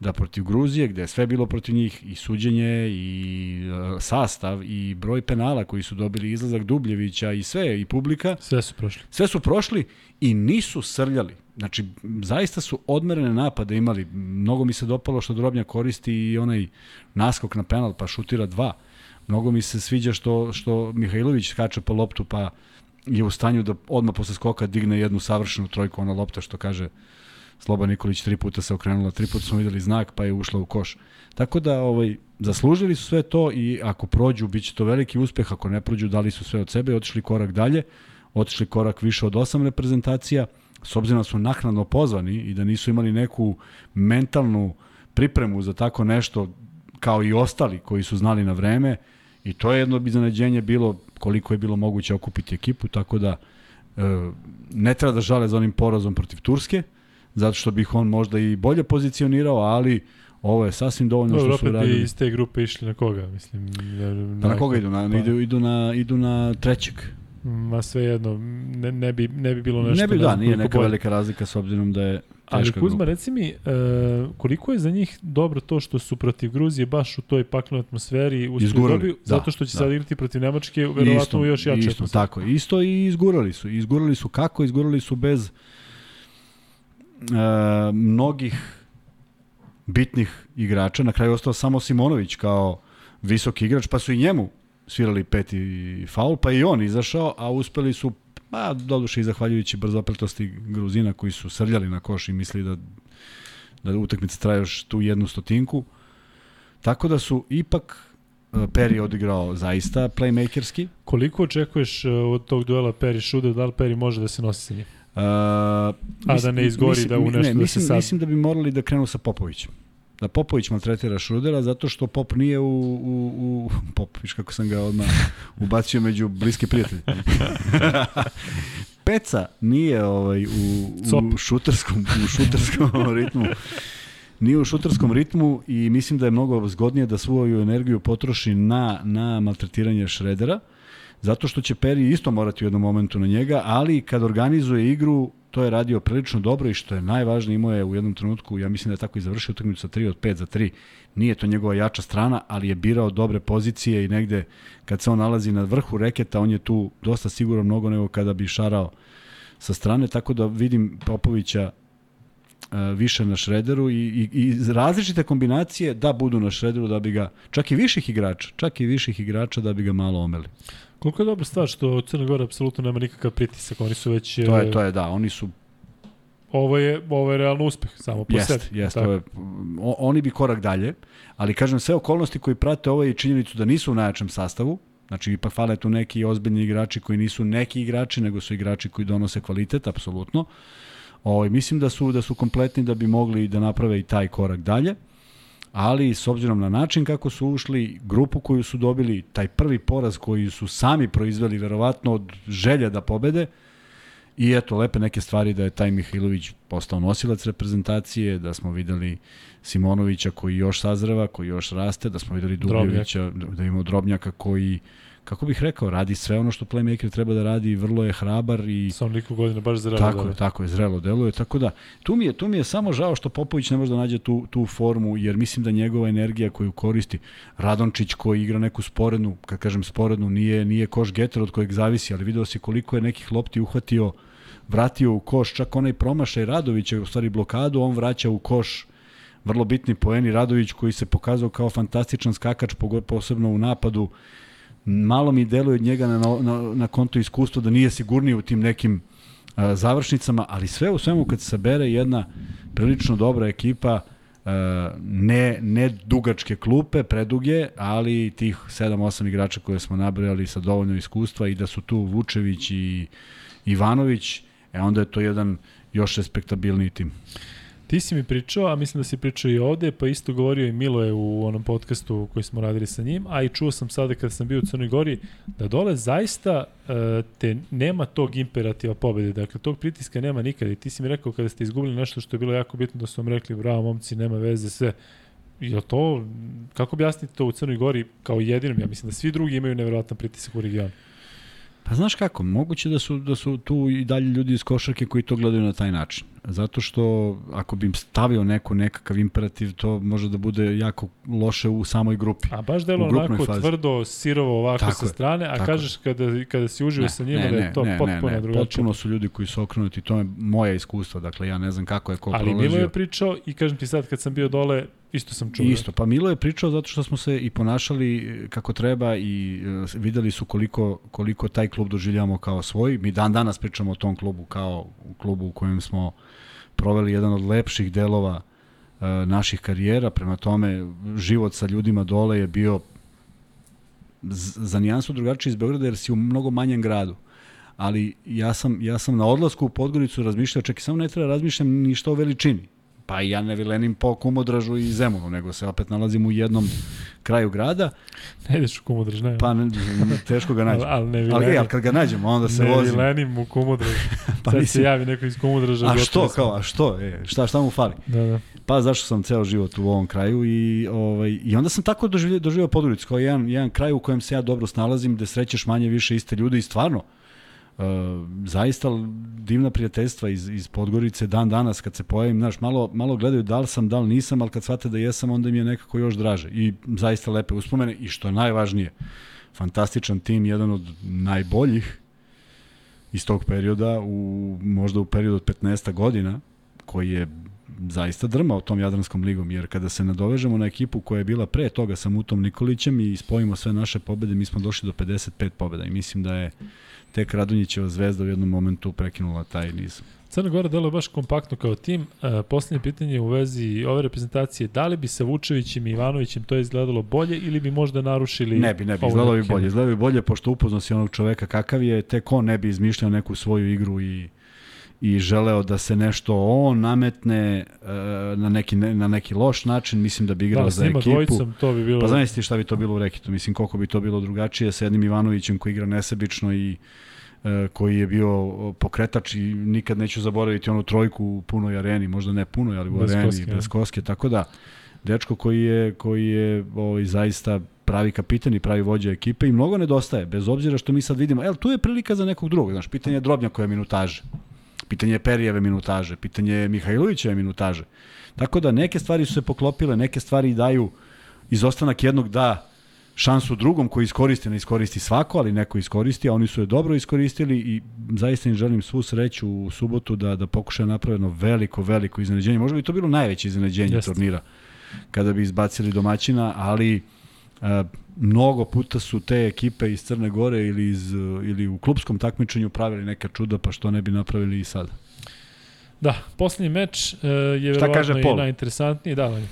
da protiv Gruzije, gde je sve bilo protiv njih, i suđenje, i uh, sastav, i broj penala koji su dobili izlazak Dubljevića, i sve, i publika, Sve su prošli. sve su prošli i nisu srljali. Znači, zaista su odmerene napade imali. Mnogo mi se dopalo što Drobnja koristi i onaj naskok na penal, pa šutira dva. Mnogo mi se sviđa što, što Mihajlović skače po loptu, pa je u stanju da odmah posle skoka digne jednu savršenu trojku, ona lopta što kaže Sloba Nikolić tri puta se okrenula, tri puta smo videli znak pa je ušla u koš. Tako da ovaj, zaslužili su sve to i ako prođu, bit će to veliki uspeh, ako ne prođu, dali su sve od sebe i otišli korak dalje, otišli korak više od osam reprezentacija, s obzirom da su naknadno pozvani i da nisu imali neku mentalnu pripremu za tako nešto kao i ostali koji su znali na vreme i to je jedno iznenađenje bilo koliko je bilo moguće okupiti ekipu, tako da e, ne treba da žale za onim porazom protiv Turske, zato što bih on možda i bolje pozicionirao, ali ovo je sasvim dovoljno Dobro, što su opet bi uradili. iz te grupe išli na koga, mislim. jer- Pa na koga idu? Na, Pa- idu, idu, na, idu na trećeg. Ma sve jedno, ne, ne, bi, ne bi bilo nešto... ne bi, da, znam nije neka bolje. velika razlika s obzirom da je Ali Kuzma, grupa. reci mi, e, koliko je za njih dobro to što su protiv Gruzije baš u toj paklenoj atmosferi uspeli Izgurali, dobiju, da, zato što će da. sad igrati protiv Nemačke, verovatno Isto, još jače Isto, atmosferi. tako, isto i izgurali su. Izgurali su kako? Izgurali su bez e, mnogih bitnih igrača. Na kraju ostao samo Simonović kao visoki igrač, pa su i njemu svirali peti faul, pa i on izašao, a uspeli su Pa, doduše i zahvaljujući brzopretosti Gruzina koji su srljali na koš i mislili da, da utakmica traje još tu jednu stotinku. Tako da su ipak e, Peri odigrao zaista playmakerski. Koliko očekuješ e, od tog duela Peri Šuda, da li Peri može da se nosi sa njim? Uh, A da ne izgori da u nešto ne, da mislim, se sad- Mislim da bi morali da krenu sa Popovićem. Da Popović maltretira Šrudera zato što Pop nije u, u, u Pop, viš kako sam ga odmah ubacio među bliske prijatelje. Peca nije ovaj, u, u, šuterskom, u šuterskom ritmu. Nije u šuterskom ritmu i mislim da je mnogo zgodnije da svoju energiju potroši na, na maltretiranje Šredera, zato što će Peri isto morati u jednom momentu na njega, ali kad organizuje igru, to je radio prilično dobro i što je najvažnije, imao je u jednom trenutku, ja mislim da je tako i završio utakmicu sa 3 od 5 za 3. Nije to njegova jača strana, ali je birao dobre pozicije i negde kad se on nalazi na vrhu reketa, on je tu dosta sigurno mnogo nego kada bi šarao sa strane, tako da vidim Popovića e, više na šrederu i, i, i različite kombinacije da budu na šrederu da bi ga, čak i viših igrača, čak i viših igrača da bi ga malo omeli. Koliko je dobra stvar što Crna Gora apsolutno nema nikakav pritisak, oni su već... To e, je, to je, da, oni su Ovo je, ovo je realno uspeh, samo po Jeste, sebi. Tako. ovo je- o- Oni bi korak dalje, ali kažem, sve okolnosti koji prate ovo i činjenicu da nisu u najjačem sastavu, znači ipak fale tu neki ozbiljni igrači koji nisu neki igrači, nego su igrači koji donose kvalitet, apsolutno. Ovaj mislim da su da su kompletni da bi mogli da naprave i taj korak dalje. Ali s obzirom na način kako su ušli, grupu koju su dobili, taj prvi poraz koji su sami proizveli verovatno od želje da pobede, I eto, lepe neke stvari da je taj Mihajlović postao nosilac reprezentacije, da smo videli Simonovića koji još sazreva, koji još raste, da smo videli Dubljevića, da imamo Drobnjaka koji, kako bih rekao, radi sve ono što playmaker treba da radi, vrlo je hrabar i Sa onoliko godina baš zrelo. tako da, je, tako je, zrelo deluje, tako da tu mi je, tu mi je samo žao što Popović ne može da nađe tu, tu formu, jer mislim da njegova energija koju koristi, Radončić koji igra neku sporednu, kad kažem sporednu, nije, nije koš getter od kojeg zavisi, ali video si koliko je nekih lopti uhvatio, vratio u koš, čak onaj promašaj Radovića, u stvari blokadu, on vraća u koš vrlo bitni poeni Radović koji se pokazao kao fantastičan skakač, posebno u napadu, malo mi deluje od njega na, na, na konto iskustva da nije sigurniji u tim nekim a, završnicama, ali sve u svemu kad se sabere jedna prilično dobra ekipa, a, ne, ne dugačke klupe, preduge, ali tih 7-8 igrača koje smo nabrali sa dovoljno iskustva i da su tu Vučević i Ivanović, e onda je to jedan još respektabilniji tim. Ti si mi pričao, a mislim da si pričao i ovde, pa isto govorio i Miloje u onom podcastu koji smo radili sa njim, a i čuo sam sada kada sam bio u Crnoj Gori, da dole zaista e, te nema tog imperativa pobede, dakle tog pritiska nema nikada i ti si mi rekao kada ste izgubili nešto što je bilo jako bitno da su vam rekli bravo momci, nema veze, sve. Je to, kako objasnite to u Crnoj Gori kao jedinom? Ja mislim da svi drugi imaju nevjerojatan pritisak u regionu. Pa znaš kako, moguće da su, da su tu i dalje ljudi iz košarke koji to gledaju na taj način. Zato što ako bi im stavio neko nekakav imperativ, to može da bude jako loše u samoj grupi. A baš delo onako fazi. tvrdo, sirovo ovako tako sa strane, a tako kažeš kada, kada si uživo sa njima ne, da je to ne, potpuno ne, ne. drugačije. Potpuno su ljudi koji su okrenuti, to je moje iskustvo, dakle ja ne znam kako je ko Ali prolazio. Milo je pričao i kažem ti sad kad sam bio dole, Isto sam čuo. Isto, pa Milo je pričao zato što smo se i ponašali kako treba i uh, videli su koliko, koliko taj klub doživljamo kao svoj. Mi dan danas pričamo o tom klubu kao klubu u kojem smo proveli jedan od lepših delova uh, naših karijera. Prema tome, život sa ljudima dole je bio za nijansu drugačiji iz Beograda jer si u mnogo manjem gradu ali ja sam, ja sam na odlasku u Podgoricu razmišljao, čak i samo ne treba da razmišljam ništa o veličini. Pa i ja ne vilenim po Kumodražu i Zemunu, nego se opet nalazim u jednom kraju grada. Ne ideš u Kumodraž, ne. Pa ne, teško ga nađem. ali, ne vilenim. Ali, ali kad ga nađemo, onda se ne vozim. Ne vilenim u Kumodražu. pa Sad mislim, se javi neko iz Kumodraža. A što, kao, a što? E, šta, šta mu fali? Da, da. Pa zašto sam ceo život u ovom kraju i, ovaj, i onda sam tako doživio, doživio Podgoricu kao jedan, jedan kraj u kojem se ja dobro snalazim, gde srećeš manje više iste ljude i stvarno, Uh, zaista divna prijateljstva iz, iz Podgorice dan danas kad se pojavim, znaš, malo, malo gledaju da li sam, da li nisam, ali kad shvate da jesam, onda mi je nekako još draže i zaista lepe uspomene i što je najvažnije, fantastičan tim, jedan od najboljih iz tog perioda, u, možda u periodu od 15 godina, koji je zaista drmao tom Jadranskom ligom, jer kada se nadovežemo na ekipu koja je bila pre toga sa Mutom Nikolićem i spojimo sve naše pobede, mi smo došli do 55 pobeda i mislim da je tek Radunjićeva zvezda u jednom momentu prekinula taj niz. Crna Gora deluje baš kompaktno kao tim. E, poslednje pitanje u vezi ove reprezentacije, da li bi sa Vučevićem i Ivanovićem to izgledalo bolje ili bi možda narušili Ne bi, ne bi, izgledalo bi bolje. Izgledalo bi bolje pošto upoznao si onog čoveka kakav je, tek on ne bi izmišljao neku svoju igru i i želeo da se nešto on nametne uh, na neki na neki loš način, mislim da bi igrao da, za ekipu. Dvojicom, to bi bilo... Pa znaš ti šta bi to bilo u reketu, mislim koliko bi to bilo drugačije sa jednim Ivanovićem koji igra nesebično i uh, koji je bio pokretač i nikad neću zaboraviti onu trojku u punoj areni, možda ne punoj, ali u bez areni, koske, bez koske, tako da dečko koji je, koji je ovaj, zaista pravi kapitan i pravi vođa ekipe i mnogo nedostaje, bez obzira što mi sad vidimo, el, tu je prilika za nekog drugog, znaš, pitanje je drobnja koja je minutaže. Pitanje je Perijeve minutaže, pitanje je Mihajlovićeve minutaže. Tako da neke stvari su se poklopile, neke stvari daju izostanak jednog da šansu drugom koji iskoristi, ne iskoristi svako, ali neko iskoristi, a oni su je dobro iskoristili i zaista im želim svu sreću u subotu da, da pokušaju napraviti veliko, veliko iznenađenje. Možda bi to bilo najveće iznenađenje Jest. turnira kada bi izbacili domaćina, ali E, mnogo puta su te ekipe iz Crne Gore ili, iz, ili u klubskom takmičenju pravili neka čuda, pa što ne bi napravili i sada. Da, poslednji meč uh, je verovatno i najinteresantniji. Da, Vanja.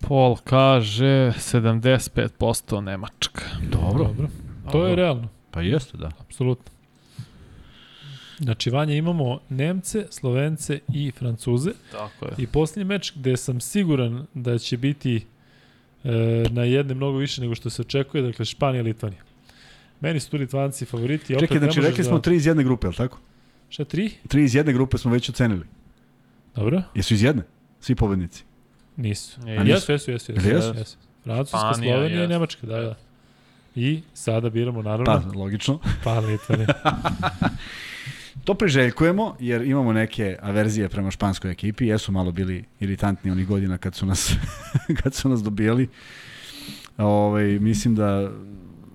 Pol kaže 75% Nemačka. Dobro. Dobro. To Dobro. je realno. Pa jeste, da. Apsolutno. Znači, Vanja, imamo Nemce, Slovence i Francuze. Tako je. I poslednji meč gde sam siguran da će biti e, na jedne mnogo više nego što se očekuje, dakle Španija i Litvanija. Meni su tu Litvanci favoriti. Čekaj, znači rekli smo da... tri iz jedne grupe, je li tako? Šta, tri? Tri iz jedne grupe smo već ocenili. Dobro. Jesu iz jedne? Svi pobednici? Nisu. E, jesu, jesu, jesu. jesu, jesu. jesu. Francuska, Slovenija i Nemačka, da, da. I sada biramo, naravno... Pa, logično. Pa, Litvanija. To priželjkujemo, jer imamo neke averzije prema španskoj ekipi, jesu malo bili iritantni onih godina kad su nas, kad su nas dobijali. Ove, ovaj, mislim da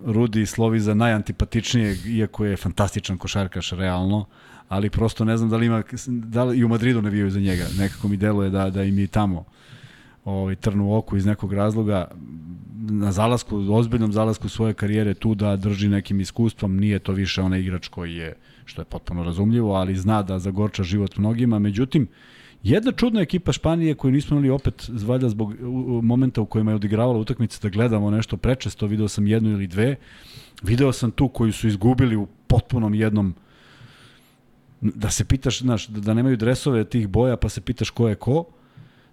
Rudi slovi za najantipatičnijeg, iako je fantastičan košarkaš, realno, ali prosto ne znam da li ima, da li i u Madridu ne vijaju za njega. Nekako mi deluje da, da im je tamo ovaj, trnu u oku iz nekog razloga na zalasku, ozbiljnom zalasku svoje karijere tu da drži nekim iskustvom, nije to više onaj igrač koji je što je potpuno razumljivo, ali zna da zagorča život mnogima. Međutim, jedna čudna ekipa Španije koju nismo imali opet valjda zbog momenta u kojima je odigravala utakmice da gledamo nešto prečesto, video sam jednu ili dve, video sam tu koju su izgubili u potpunom jednom da se pitaš, znaš, da, da nemaju dresove tih boja, pa se pitaš ko je ko.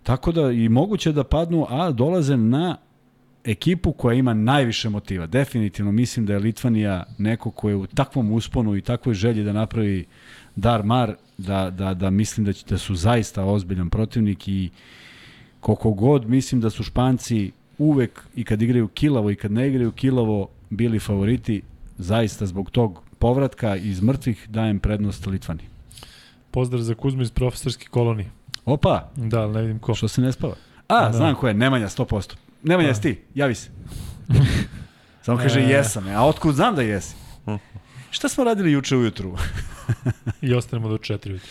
Tako da i moguće da padnu, a dolaze na ekipu koja ima najviše motiva. Definitivno mislim da je Litvanija neko ko je u takvom usponu i takvoj želji da napravi dar mar, da, da, da mislim da, će, da su zaista ozbiljan protivnik i koliko god mislim da su Španci uvek i kad igraju kilavo i kad ne igraju kilavo bili favoriti, zaista zbog tog povratka iz mrtvih dajem prednost Litvaniji. Pozdrav za Kuzmu iz profesorske kolonije. Opa, Da, ne vidim ko. što se ne spava? A, Da. znam ko je, Nemanja, 100%. Nemanja, Da. jesi ti, javi se. Samo kaže E. jesam, a otkud znam da jesi? Šta smo radili juče ujutru? I ostanemo do 4 ujutru.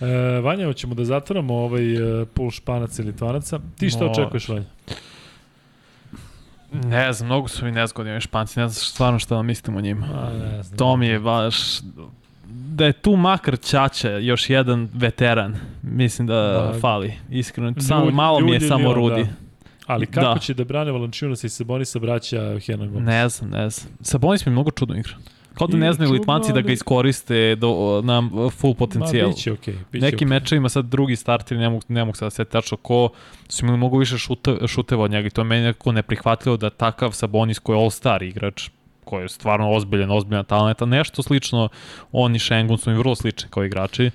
E, Vanja, hoćemo da zatvoramo ovaj e, pul španaca ili tvanaca. Ti šta Može. očekuješ, Vanja? Ne znam, mnogo su mi nezgodni ovi španci, ne znam stvarno šta da mislim o njima. A, ne znam. To mi je baš... Da je tu makar Ćaća, još jedan veteran, mislim da Da. fali, iskreno. Samo, Ljudi- malo mi je samo on, Rudi. da. Ali kako Da. će da brane Valančiunasa i Sabonisa braća Hernan Gomez? Ne znam, ne znam. Sabonis mi mnogo čudno igra. Kao da ne znaju Litvanci da ga ali- iskoriste do, na full potencijal. Ma, biće okej. Okay, biće Nekim okej. mečevima sad drugi starteri, ne mogu, ne mogu sad da se tačno ko su imali mnogo više šute, šuteva od njega i to je meni nekako neprihvatljivo da takav Sabonis koji je all-star igrač, koji je stvarno ozbiljan, ozbiljan talent, a nešto slično, on i Šengun su mi vrlo slični kao igrači,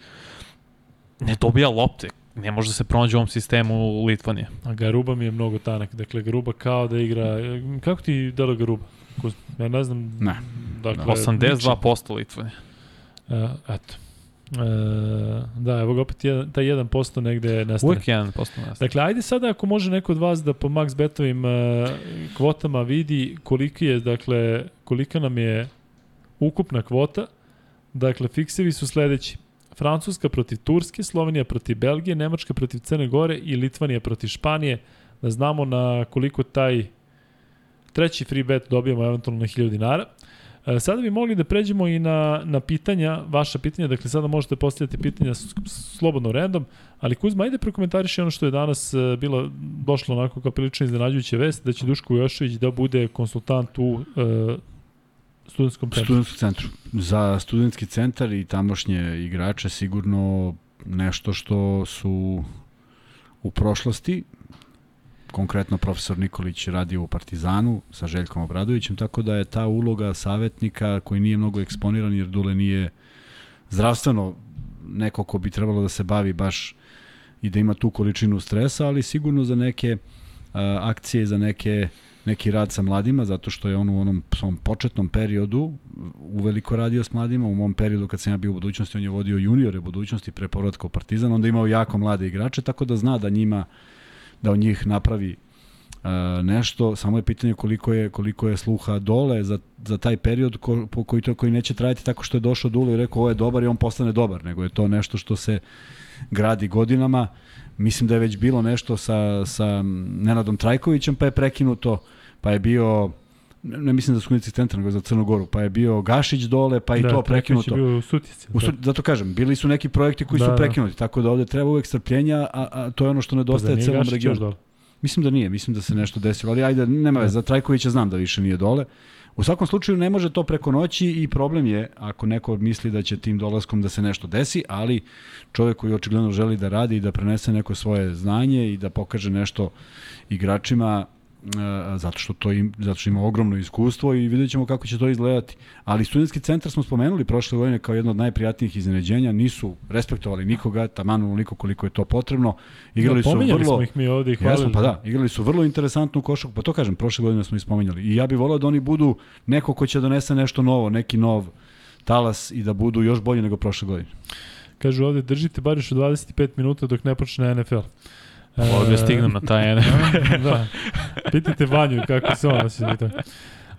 ne dobija lopte, ne može da se pronađe u ovom sistemu Litvanije. A Garuba mi je mnogo tanak. Dakle, Garuba kao da igra... Kako ti delo Garuba? Ja ne znam... Ne. Dakle, 82% Litvanije. E, eto. E, da, evo ga opet jedan, taj 1% negde nestane. Uvijek 1% nas. Dakle, ajde sada ako može neko od vas da po max betovim uh, kvotama vidi koliki je, dakle, kolika nam je ukupna kvota. Dakle, fiksevi su sledeći. Francuska protiv Turske, Slovenija protiv Belgije, Nemačka protiv Crne Gore i Litvanija protiv Španije. Da znamo na koliko taj treći free bet dobijamo eventualno na 1000 dinara. E, Sada bi mogli da pređemo i na, na pitanja, vaša pitanja, dakle sada možete postavljati pitanja slobodno random, ali Kuzma, ajde prokomentariši ono što je danas e, bilo, došlo onako kao prilično iznenađujuća vest, da će Duško Jošević da bude konsultant u e, studentskom centru. Studentski centru. Za studentski centar i tamošnje igrače sigurno nešto što su u prošlosti konkretno profesor Nikolić radio u Partizanu sa Željkom Obradovićem, tako da je ta uloga savjetnika koji nije mnogo eksponiran jer Dule nije zdravstveno neko ko bi trebalo da se bavi baš i da ima tu količinu stresa, ali sigurno za neke a, akcije, za neke neki rad sa mladima, zato što je on u onom svom početnom periodu uveliko radio s mladima. U mom periodu kad sam ja bio u budućnosti, on je vodio juniore budućnosti pre povratka u Partizan, onda imao jako mlade igrače, tako da zna da njima da od njih napravi uh, nešto, samo je pitanje koliko je koliko je sluha dole za, za taj period ko, po koji to koji neće trajati tako što je došao Dule i rekao ovo je dobar i on postane dobar, nego je to nešto što se gradi godinama. Mislim da je već bilo nešto sa, sa Nenadom Trajkovićem, pa je prekinuto, pa je bio ne, ne mislim za Skunici centar, nego za Crnu Goru, pa je bio Gašić dole, pa i da, to prekinuto. bio u Sutjeci. U, su- zato kažem, bili su neki projekti koji Da, su da. prekinuti, tako da ovde treba uvek strpljenja, a, a to je ono što nedostaje pa celom regionu. Mislim da nije, mislim da se nešto desilo, ali ajde, nema veze, za Trajkovića znam da više nije dole. U svakom slučaju ne može to preko noći i problem je ako neko misli da će tim dolaskom da se nešto desi, ali čovjek koji očigledno želi da radi i da prenese neko svoje znanje i da pokaže nešto igračima zato što to im, zato što ima ogromno iskustvo i vidjet ćemo kako će to izgledati. Ali studentski centar smo spomenuli prošle godine kao jedno od najprijatnijih iznenađenja, nisu respektovali nikoga, taman onoliko koliko je to potrebno. Igrali da, su vrlo smo ih mi ovde i hvalili. Jesmo, pa da, igrali su vrlo interesantnu košarku, pa to kažem, prošle godine smo ih spominjali. I ja bih volao da oni budu neko ko će donese nešto novo, neki nov talas i da budu još bolji nego prošle godine. Kažu ovde, držite bar još 25 minuta dok ne počne NFL. Ovdje stignem na taj ene. da. Pitajte Vanju kako se on osjeća. to.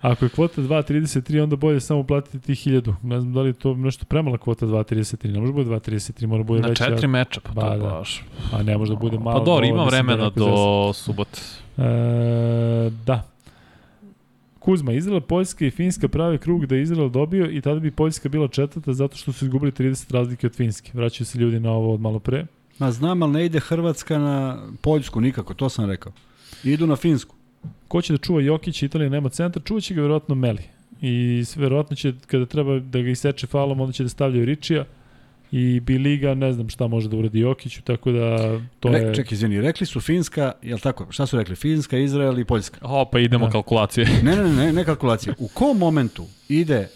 Ako je kvota 2.33, onda bolje samo platiti tih 1000. Ne znam da li je to nešto premala kvota 2.33. Ne može bude 2.33, mora bude Na veća. četiri meča, pa Ba, to da. baš. A ne može da bude malo. Pa dobro, ima da vremena do subote. E, da. Kuzma, Izrael, Poljska i Finska pravi krug da je Izrael dobio i tada bi Poljska bila četvrta zato što su izgubili 30 razlike od Finske. Vraćaju se ljudi na ovo od malo pre. Ma znam, ali ne ide Hrvatska na Poljsku nikako, to sam rekao. Idu na Finsku. Ko će da čuva Jokić, Italija nema centar, čuvaće ga verovatno Meli. I verovatno će, kada treba da ga iseče falom, onda će da stavljaju Ričija i Biliga, ne znam šta može da uradi Jokiću, tako da to Re, je... Čekaj, izvini, rekli su Finska, jel tako, šta su rekli? Finska, Izrael i Poljska. O, pa idemo Da. kalkulacije. Ne, ne, ne, ne, ne kalkulacije. U kom momentu ide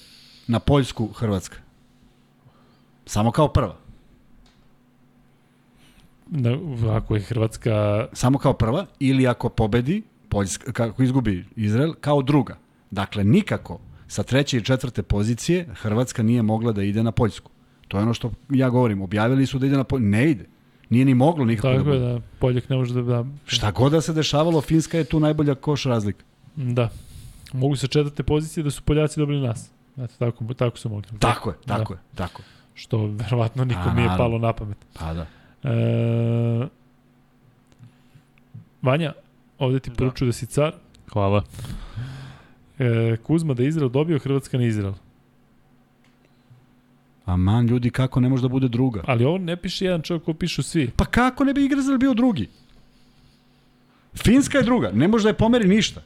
na Poljsku Hrvatska? Samo kao prva. Na, ako je Hrvatska... Samo kao prva ili ako pobedi Poljska, kako izgubi Izrael, kao druga. Dakle, nikako sa treće i četvrte pozicije Hrvatska nije mogla da ide na Poljsku. To je ono što ja govorim. Objavili su da ide na polje. Ne ide. Nije ni moglo nikako da Tako je bude. da Poljak ne može da... da Šta god da se dešavalo, Finska je tu najbolja koš razlika. Da. Mogu se četvrte pozicije da su Poljaci dobili nas. Eto, tako, tako su mogli. Tako je, tako je, tako je. Što verovatno nikom nije naravno. palo na pamet. Pa da. E, Vanja, ovde ti poručuju da si car. Hvala. E, Kuzma da je Izrael dobio, Hrvatska ne Izrael. Aman, ljudi, kako ne može da bude druga? Ali ovo ne piše jedan čovjek, ko pišu svi. Pa kako ne bi Izrael bio drugi? Finska je druga, ne može da je pomeri ništa.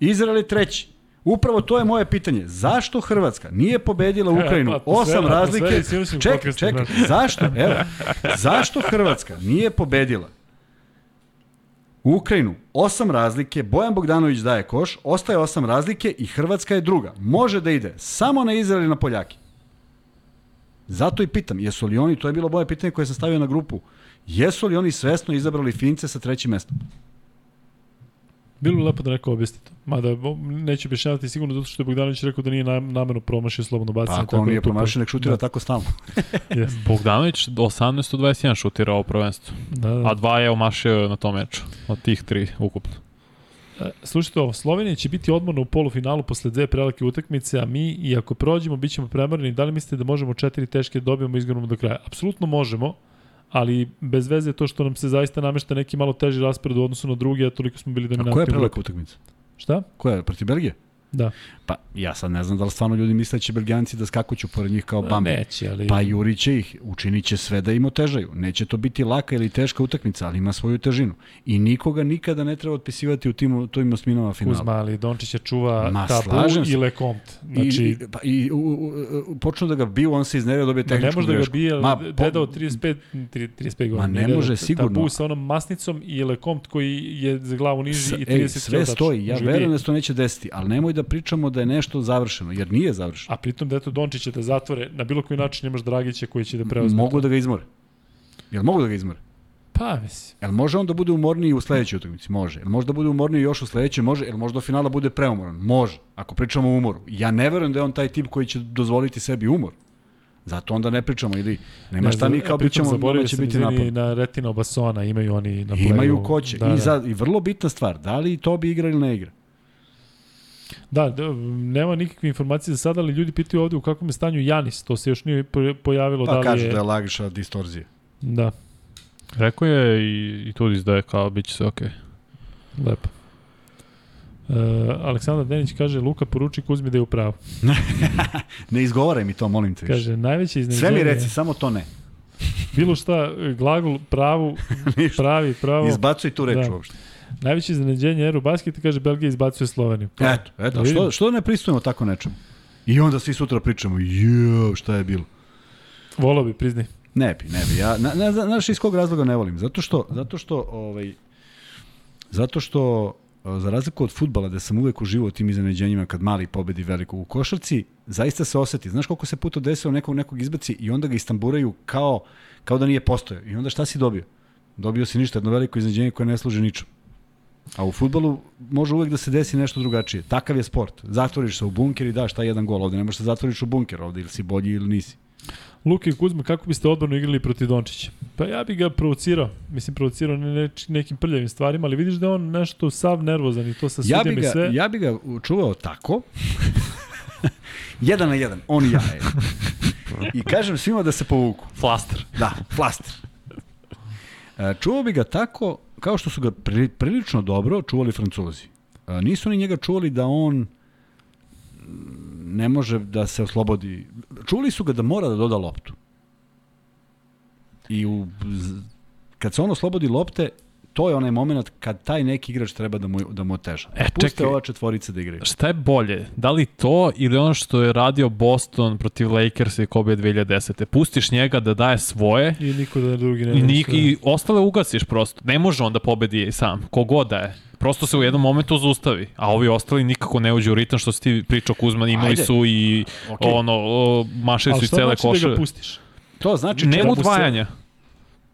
Izrael je treći. Upravo to je moje pitanje. Zašto Hrvatska nije pobedila Ukrajinu? E, atmosfera- Osam razlike. iz Sirusnog Čekaj, čekaj. Zašto? Evo. Zašto Hrvatska nije pobedila Ukrajinu? Osam razlike, Bojan Bogdanović daje koš, ostaje osam razlike i Hrvatska je druga. Može da ide samo na Izrael i na Poljake. Zato i pitam, jesu li oni, to je bilo moje pitanje koje sam stavio na grupu, jesu li oni svesno izabrali Fince sa trećim mestom? Bilo bi lepo da neko objasni to. Mada neće objašnjavati sigurno zato što je Bogdanović rekao da nije nam, namerno promašio slobodno bacanje. Pa ako on da nije promašio, nek šutira da, tako stalno. Yes. Bogdanović 18 od 21 šutira ovo prvenstvo. Da, da. A dva je omašio na tom meču. Od tih tri ukupno. E, Slušajte ovo, Slovenija će biti odmorna u polufinalu posle dve prelake utakmice, a mi, i ako prođemo, bit ćemo premorni. Da li mislite da možemo četiri teške da dobijemo i do kraja? Apsolutno možemo, ali bez veze to što nam se zaista namešta neki malo teži raspored u odnosu na druge, a toliko smo bili A dominantni. koja je prelaka utakmica? Šta? Koja je? Protiv Belgije? Da. Pa ja sad ne znam da li stvarno ljudi misle da će Belgijanci da skakuću pored njih kao bambi. Neće, ali... Pa jurit će ih, učinit će sve da im otežaju. Neće to biti laka ili teška utakmica, ali ima svoju težinu. I nikoga nikada ne treba otpisivati u tim, tim osminama finala. Kuzma, ali Dončića čuva Ma, tabu i Lekomte. Znači, I, pa, i u, u, u, počnu da ga biju, on se iznerio dobije Ma ne tehničku može da ga grešku. bije, Ma, ali deda od 35, tri- 35 godina. ne Deda može, sigurno. Tabu sa onom masnicom i Lekomt koji je za glavu niži S- i 30 ej, sve stoji, ja verujem da se to neće desiti, ali nemoj da pričamo da je nešto završeno, jer nije završeno. A pritom da eto Dončića da zatvore, na bilo koji način imaš Dragića koji će da preuzme. Mogu da ga izmore. Jel mogu da ga izmore? Pa, mislim. Jel može on da bude umorniji u sledećoj utakmici? Može. Jel može da bude umorniji još u sledećoj? Može. Jel može do finala bude preumoran? Može. Ako pričamo o umoru. Ja ne verujem da je on taj tip koji će dozvoliti sebi umor. Zato onda ne pričamo ili nema šta mi kao pričamo da će biti napad. na Retino Basona, imaju oni na playu. Imaju koće. Da, I, da. za, I vrlo bitna stvar, da li to bi igra ili ne igra? Da, da, nema nikakve informacije za sada, ali ljudi pitaju ovde u kakvom je stanju Janis, to se još nije po- pojavilo Pa da li kažu je... da je lagiša distorzije. Da, Rekao je i, i Tudis da je kao, bit će sve okej. lepo. Uh, Aleksandar Denić kaže, Luka poruči Kuzmi da je u pravu. Ne izgovaraj mi to, molim te. više. Kaže, najveće iznenađenje... Sve mi reci, samo to ne. Bilo šta, glagol, pravu, pravi, pravo. Izbacuj tu reč Da. uopšte. Najveće iznenađenje Eurobasket kaže Belgija izbacuje Sloveniju. Pa, Eto, eto, da što, što ne pristujemo tako nečemu? I onda svi sutra pričamo, jo, šta je bilo? Volao bi, priznaj. Ne bi, ne bi. Ja, na, na, znaš iz kog razloga ne volim? Zato što, zato što, ovaj, zato što, za razliku od futbala, gde sam uvek uživao tim iznenađenjima kad mali pobedi velikog u košarci, zaista se oseti. Znaš koliko se puta desilo nekog nekog izbaci i onda ga istamburaju kao, kao da nije postojao. I onda šta si dobio? Dobio si ništa, jedno veliko iznenađenje koje ne služi ničemu. A u futbolu može uvek da se desi nešto drugačije. Takav je sport. Zatvoriš se u bunker i daš taj jedan gol. Ovde ne možeš da zatvoriš u bunker. Ovde ili si bolji ili nisi. Luka i Kuzma, kako biste odbrano igrali protiv Dončića? Pa ja bih ga provocirao. Mislim, provocirao ne, ne, nekim prljavim stvarima, ali vidiš da je on nešto sav nervozan i to sa Ja sudjem i ga, sve. ja bi ga čuvao tako, jedan na jedan, on i ja. Je. I kažem svima da se povuku. Flaster. Da, flaster. E, Čuvao bi ga tako, kao što su ga pri, prilično dobro čuvali Francuzi. Nisu ni njega čuvali da on mm, ne može da se oslobodi. Čuli su ga da mora da doda loptu. I u, kad se on oslobodi lopte, to je onaj moment kad taj neki igrač treba da mu, da mu oteža. E, Puste čekaj. ova četvorica da igraju. Šta je bolje? Da li to ili ono što je radio Boston protiv Lakersa i Kobe 2010. Pustiš njega da daje svoje I niko da drugi ne i, nik, i ostale ugasiš prosto. Ne može on da pobedi sam, kogod da je. Prosto se u jednom momentu zaustavi, a ovi ostali nikako ne uđe u ritam što si ti pričao Kuzman, imali Ajde. su i Okej. ono, o, mašili su Ali i cele znači da koše. ga pustiš? To znači Nema da se- udvajanja.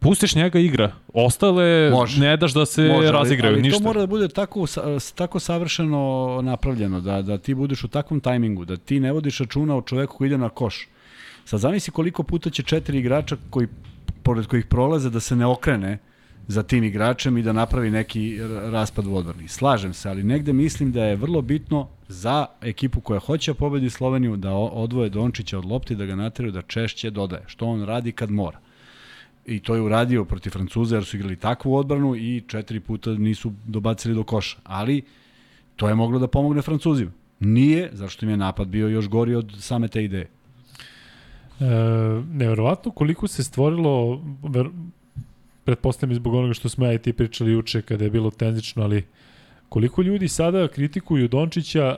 Pustiš njega igra. Ostale Može. ne daš da se Može, ali- razigraju, ali ništa. to mora da bude tako, tako savršeno napravljeno, da, da ti budeš u takvom tajmingu, da ti ne vodiš računa o čoveku koji ide na koš. Sad zamisli koliko puta će četiri igrača koji, pored kojih prolaze da se ne okrene za tim igračem i da napravi neki raspad u odbrani. Slažem se, ali negde mislim da je vrlo bitno za ekipu koja hoće da pobedi Sloveniju da odvoje Dončića od lopti, da ga nateraju da češće dodaje, što on radi kad mora. I to je uradio protiv Francuza jer su igrali takvu odbranu i četiri puta nisu dobacili do koša. Ali to je moglo da pomogne Francuzima. Nije, zašto im je napad bio još gori od same te ideje. E, neverovatno koliko se stvorilo, ver, pretpostavljam zbog onoga što smo ja i ti pričali juče kada je bilo tenzično, ali koliko ljudi sada kritikuju Dončića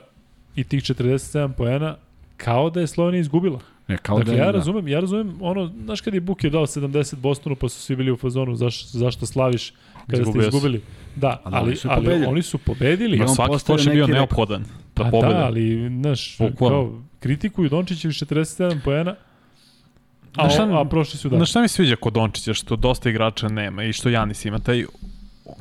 i tih 47 poena kao da je Slovenija izgubila. Ne, kao dakle, da, je- ja razumem, ja razumem ono, znaš kad je Buk dao 70 Bostonu pa su svi bili u fazonu zaš, zašto slaviš kada Izgubio ste si. izgubili. Da, Ali ali, oni su ali pobedili. oni su pobedili. I Ma on svaki koš je bio neki rekord. neophodan da Pa pobede. da, ali, znaš, kao, kritikuju Dončića 47 poena, a, Znaš šta- a prošli su da. Znaš šta mi sviđa kod Dončića, što dosta igrača nema i što Janis ima, taj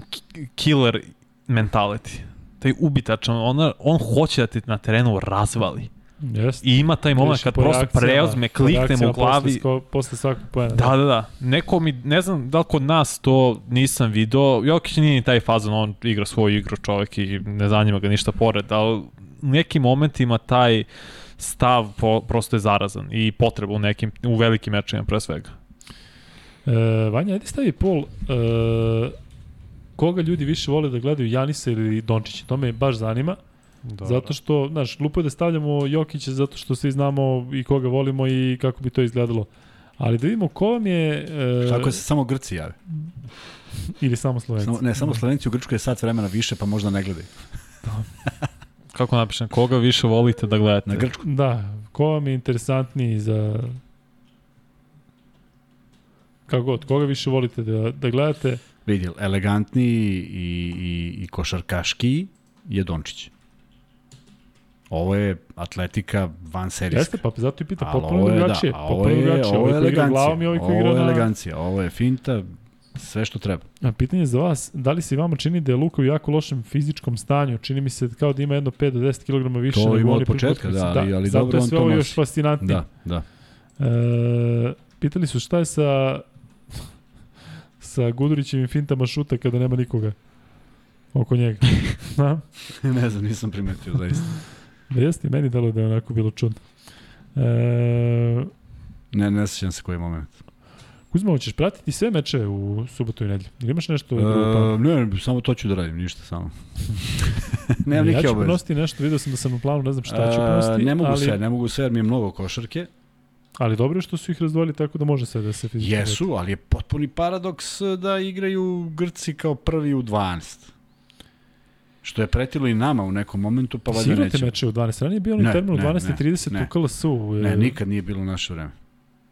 ki- killer mentality, taj ubitačan, on, on hoće da te na terenu razvali. Jeste. I ima taj moment kad prosto preozme, po klikne mu u glavi. Posle, sko- posle svakog poena. Da, da, da. Neko mi, ne znam da li kod nas to nisam video, Jokić nije ni taj fazon, on igra svoju igru čovek i ne zanima ga ništa pored, ali u nekim momentima taj stav po, prosto je zarazan i potreba u nekim, u velikim mečima pre svega. E, Vanja, ajde stavi pol. E, koga ljudi više vole da gledaju, Janisa ili Dončića? To me baš zanima. Dobro. Zato što, znaš, glupo je da stavljamo Jokića zato što svi znamo i koga volimo i kako bi to izgledalo. Ali da vidimo ko vam je... E, Tako se samo Grci jave. Ili samo Slovenci. Samo, ne, samo Slovenci u Grčkoj je sat vremena više, pa možda ne gledaju. Kako napišem, koga više volite da gledate? Na Grčku. Da, ko vam je interesantniji za... Kako god, koga više volite da, da gledate? Vidi, elegantniji i, i, i košarkaški je Dončić. Ovo je atletika van serijska. Jeste, pa zato i pita, potpuno ovo je, drugačije. Da, ovo je, drugačije. ovo je koji igra elegancija. glavom i koji ovo igra je na... elegancija. Ovo je finta, sve što treba. A pitanje za vas, da li se vama čini da je Luka u jako lošem fizičkom stanju? Čini mi se kao da ima jedno 5 do 10 kg više. To ima od početka, utakmici. da, ali- ali zato dobro je on sve to ovo nosi. još fascinantnije. Da, da. E, pitali su šta je sa sa Gudurićevim fintama šuta kada nema nikoga oko njega. Da? ne znam, nisam primetio zaista. Da jeste, meni dalo da je onako bilo čudno. E, Ne, ne sećam se koji moment. Kuzma, hoćeš pratiti sve meče u subotu i nedelju? Ili imaš nešto? E, ne, ne, samo to ću da radim, ništa samo. Nemam ja neke ću obaveze. prenositi nešto, vidio sam da sam u planu, ne znam šta ću E, prenositi. ne mogu ali, sve, ne mogu sve jer mi je mnogo košarke. Ali dobro je što su ih razdvojili tako da može sve da se fizički Jesu, ali je potpuni paradoks da igraju Grci kao prvi u 12. Što je pretilo i nama u nekom momentu, pa valjda nećemo. meče u 12. Ranije je bio onaj termin u ne, 12.30 ne, u KLS-u. Ne, nikad nije bilo naše vreme.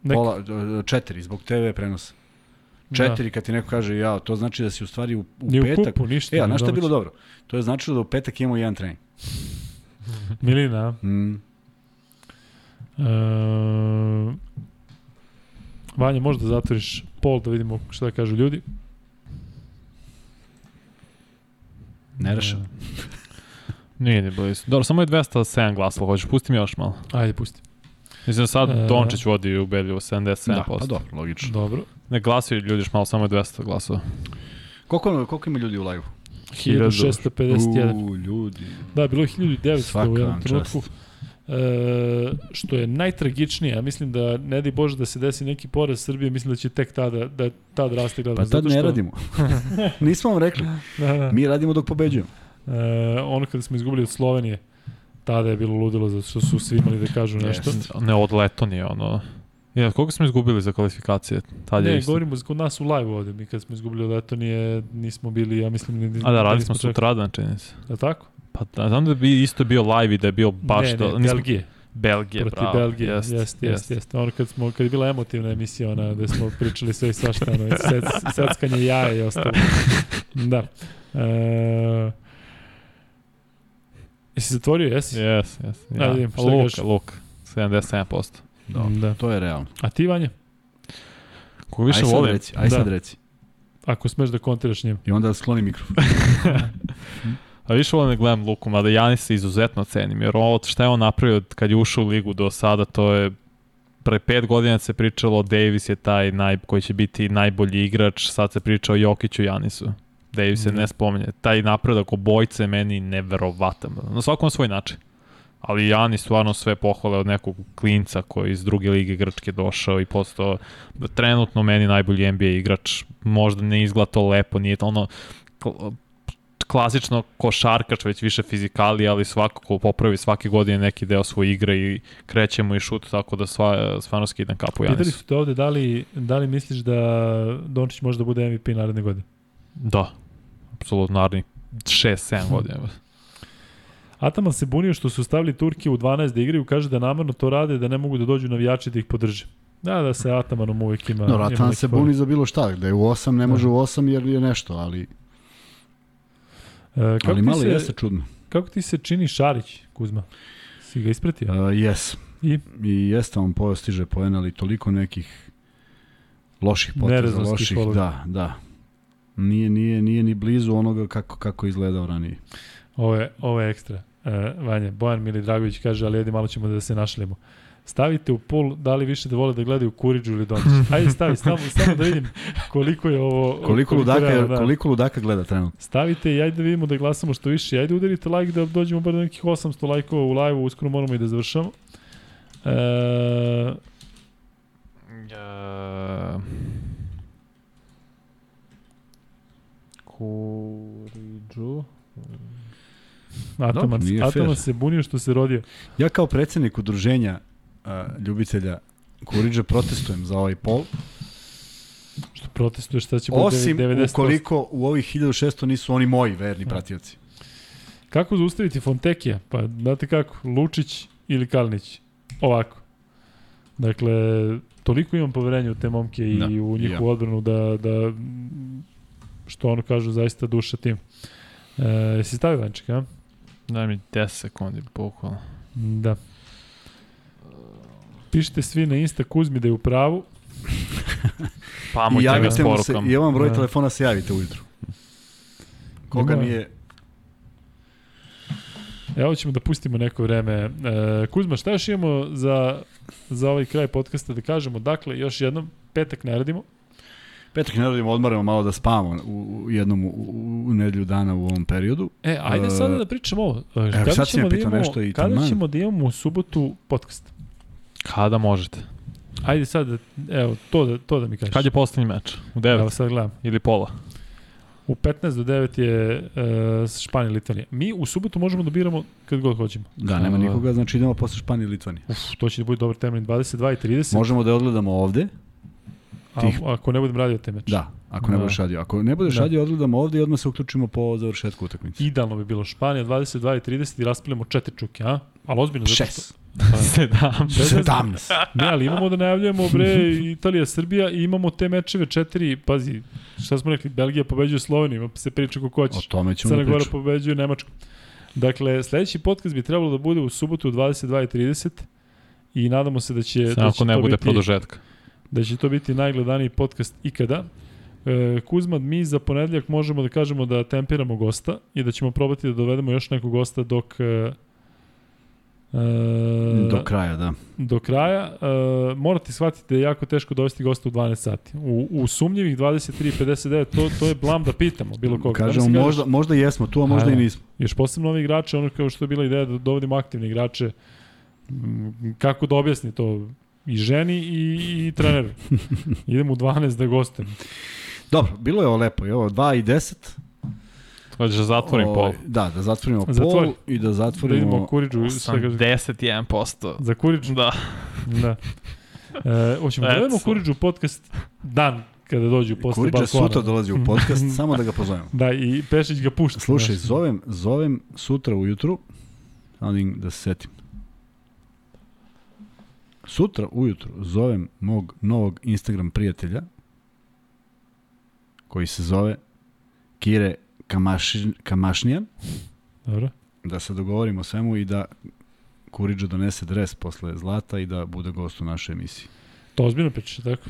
Pola, e, četiri, zbog TV prenosa. Četiri, kad ti neko kaže, ja, to znači da si u stvari u, u Ni u petak... kupu, ništa. E, a znaš šta je bilo dobro? To je značilo da u petak imamo jedan trening. Milina? Mm. E, Vanja, možda zatvoriš pol da vidimo šta kažu ljudi. Ne rešam. E, Nije ni blizu. Dobro, samo je 207 glasova, hoćeš, pusti mi još malo. Ajde, pusti. Mislim da sad E. Dončić vodi u Belju 77%. Da, pa dobro, logično. Dobro. Ne glasaju ljudi još malo, samo je 200 glasova. Koliko, koliko ima ljudi u live-u? 1651. U, ljudi. Da, bilo je 1900 Svaka u jednom trenutku. E, što je najtragičnije, ja mislim da ne di Bože da se desi neki poraz Srbije, mislim da će tek tada, da tad raste Pa gledanost. tad zato ne što- radimo. Nismo vam rekli. Da, da. Mi radimo dok pobeđujemo. E, ono kada smo izgubili od Slovenije, tada je bilo ludilo zato što su svi imali da kažu nešto. Jeste. Ne, od Letonije, ono... Ja, koliko smo izgubili za kvalifikacije? Tad je Ne, isto. govorimo kod nas u live ovde. Mi kad smo izgubili od Letonije, nismo bili, ja mislim... Ni, A da, radili smo sutradan, čini se. Da tako? Pa da, znam da bi isto bio live i da je bio baš ne, to. ne, Belgije. Belgije, Protiv bravo. Belgije, jest, jeste, jest. jeste, jeste. Ono kad, smo, kad je bila emotivna emisija, ona gde smo pričali sve i svašta, ono, sec, seckanje jaja i ostalo. Da. E, jesi zatvorio, jesi? Jes, jes. Ja. vidim, šta Luka, kažeš? Luka. 77%. Dobro, Da. to je realno. A ti, Vanja? Koga više aj sad volim? reci, aj Da. sad reci. Ako smeš da kontiraš njim. I onda skloni mikrofon. A više volim da gledam Luku, mada Janis se izuzetno cenim, jer ovo šta je on napravio kad je ušao u ligu do sada, to je pre pet godina se pričalo Davis je taj naj, koji će biti najbolji igrač, sad se priča o Jokiću i Janisu. Davis se Da. ne spominje. Taj napredak obojce je meni neverovatan. Na svakom svoj način. Ali Janis stvarno sve pohvale od nekog klinca koji iz druge lige Grčke došao i postao trenutno meni najbolji NBA igrač. Možda ne izgleda to lepo, nije to ono klasično košarkač, već više fizikali, ali svako ko popravi svake godine neki deo svoje igre i krećemo i šut, tako da sva, stvarno skidam kapu Pitali Janisu. su te ovde da li, da li misliš da Dončić može da bude MVP naredne godine? Da, apsolutno narednih 6-7 godina. Ataman se bunio što su stavili Turke u 12 da igraju, kaže da namerno to rade, da ne mogu da dođu navijači da ih podrže. Da, da se Atamanom uvijek ima... No, neki se buni za bilo šta, da je u 8 ne može u 8 jer je nešto, ali, kako, ali malo se, jeste čudno. kako ti se čini Šarić, Kuzma? Si ga ispratio? Uh, jes. I? I jeste on pojao stiže poena, ali toliko nekih loših poteza, loših, poluga. da, da. Nije, nije, nije ni blizu onoga kako, kako je izgledao ranije. Ovo je, ovo je ekstra. E, Vanja, Bojan Mili Dragović kaže, ali jedi malo ćemo da se našlimo. Stavite u pol da li više da vole da gledaju Kuriđu ili Dončić. Ajde stavi, samo, samo da vidim koliko je ovo... Koliko, ludaka, realno, da. koliko ludaka gleda trenutno? Stavite i ajde da vidimo da glasamo što više. Ajde udarite like da dođemo bar do nekih 800 lajkova u live-u, uskoro moramo i da završamo. E, Uh, Kuriđu. Ataman, nije Ataman se bunio što se rodio. Ja kao predsednik udruženja uh, ljubitelja Kuriđa protestujem za ovaj pol. Što protestuješ šta će Osim 90%. ukoliko u ovih 1600 nisu oni moji verni pratioci. Kako zaustaviti Fontekija? Pa, znate kako, Lučić ili Kalnić? Ovako. Dakle, toliko imam poverenja u te momke i Da, u njihovu ja. odbranu da, da što ono kažu, zaista duša tim. E, jesi stavio Vanček, a? Daj mi 10 sekundi, bukvalno. Da. Pišite svi na Insta Kuzmi da je u pravu. Pamujte ga s javite mu se, porukama. i ovam broj Da. telefona se javite ujutru. Koga Da. nije... Evo ćemo da pustimo neko vreme. E, Kuzma, šta još imamo za, za ovaj kraj podcasta da kažemo? Dakle, još jednom, petak ne radimo. Petak ne radimo, odmaramo malo da spavamo u, u jednom u, u, u nedelju dana u ovom periodu. E, ajde E, sada da pričamo ovo. E, Kada sad si ćemo da imamo, nešto i kada ćemo da imamo u subotu podcast? Kada možete? Ajde sad, da, evo, to da, to da mi kažeš. Kad je poslednji meč? U 9 Evo sad gledam. ili pola? U 15 do 9 je uh, Španija i Litvanija. Mi u subotu možemo da biramo kad god hoćemo. Da, nema A. nikoga, znači idemo posle Španije i Litvanije. Uf, to će da bude dobar termin. 22 i 30. Možemo da odgledamo ovde, A, tih- ako ne budem radio te meč. da, ako ne Da. budeš radio. Ako ne budeš Da. radio, odgledamo ovde i odmah se uključimo po završetku utakmice. Idealno bi bilo Španija 22 i 30 i raspilimo četiri čuke, a? Ali ozbiljno. Šest. Pa, 7. bez veze. 17. Ne, ali imamo da najavljujemo bre Italija, Srbija i imamo te mečeve četiri, pazi, šta smo rekli, Belgija pobeđuje Sloveniju, ima se priča kako O hoćeš. tome ćemo Crna da Gora pobeđuje Nemačku. Dakle, sledeći podcast bi trebalo da bude u subotu u 22.30 i nadamo se da će, Samo da će ako ne bude biti, produžetka. Da će to biti najgledaniji podcast ikada. E, Kuzma, mi za ponedljak možemo da kažemo da tempiramo gosta i da ćemo probati da dovedemo još nekog gosta dok e, e, Do kraja, da. do kraja. E, morate shvatiti da je jako teško dovesti gosta u 12 sati. U, u sumnjivih 23.59 to, to je blam da pitamo bilo koga. Da Kažemo, kažeš- možda, možda jesmo tu, a možda A, i da. nismo. Još posebno ovi igrače, ono kao što je bila ideja da dovodimo aktivne igrače, kako da objasni to i ženi i, i treneru. Idemo u 12 da gostujem. Dobro, bilo je ovo lepo. Evo, 2 i 10. Hoćeš da zatvorim pol. Ovaj, Da, da zatvorimo Zatvori. pol i da Da zatvorimo... vidimo Kuriđu. Šta kaže? 81%. Za Kuriđu? Da. Da. E, hoćemo da Eto. dovedemo Kuriđu u podcast dan kada dođu posle Kuriđa balkona. sutra dolazi u podcast, samo da ga pozovemo. Da, i Pešić ga pušta. Slušaj, Znaš. zovem, zovem sutra ujutru, ali da se setim. Sutra ujutru zovem mog novog Instagram prijatelja, koji se zove Kire Kamaši, Kamašnjan, Dobro. da se dogovorimo svemu i da Kuriđa donese dres posle zlata i da bude gost u našoj emisiji. To ozbiljno pričaš, tako?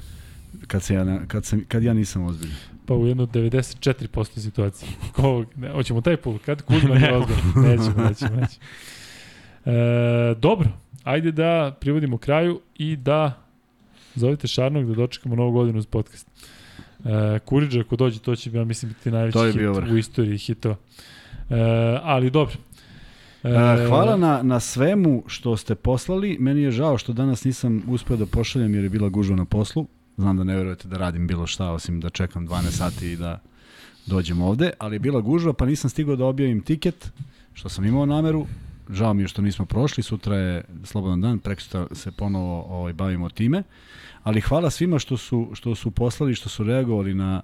Kad, se ja, kad, sam, kad ja nisam ozbiljan. Pa u jedno 94% situacije. Ko, ne, hoćemo taj pul, kad Kuzma ne ozbiljno. Nećemo, nećemo, nećemo. E, dobro, ajde da privodimo kraju i da Zovite Šarnog da dočekamo novu godinu uz podcast. E, Kuriđa ako dođe, to će, ja mislim, biti najveći hit bio vrh. u istoriji hitova. E, ali dobro. E, hvala na, na svemu što ste poslali. Meni je žao što danas nisam uspeo da pošaljem jer je bila gužva na poslu. Znam da ne verujete da radim bilo šta osim da čekam 12 sati i da dođem ovde, ali je bila gužva pa nisam stigao da objavim tiket, što sam imao nameru. Žao mi je što nismo prošli, sutra je slobodan dan, preksutra se ponovo ovaj, bavimo time. Ali hvala svima što su, što su poslali, što su reagovali na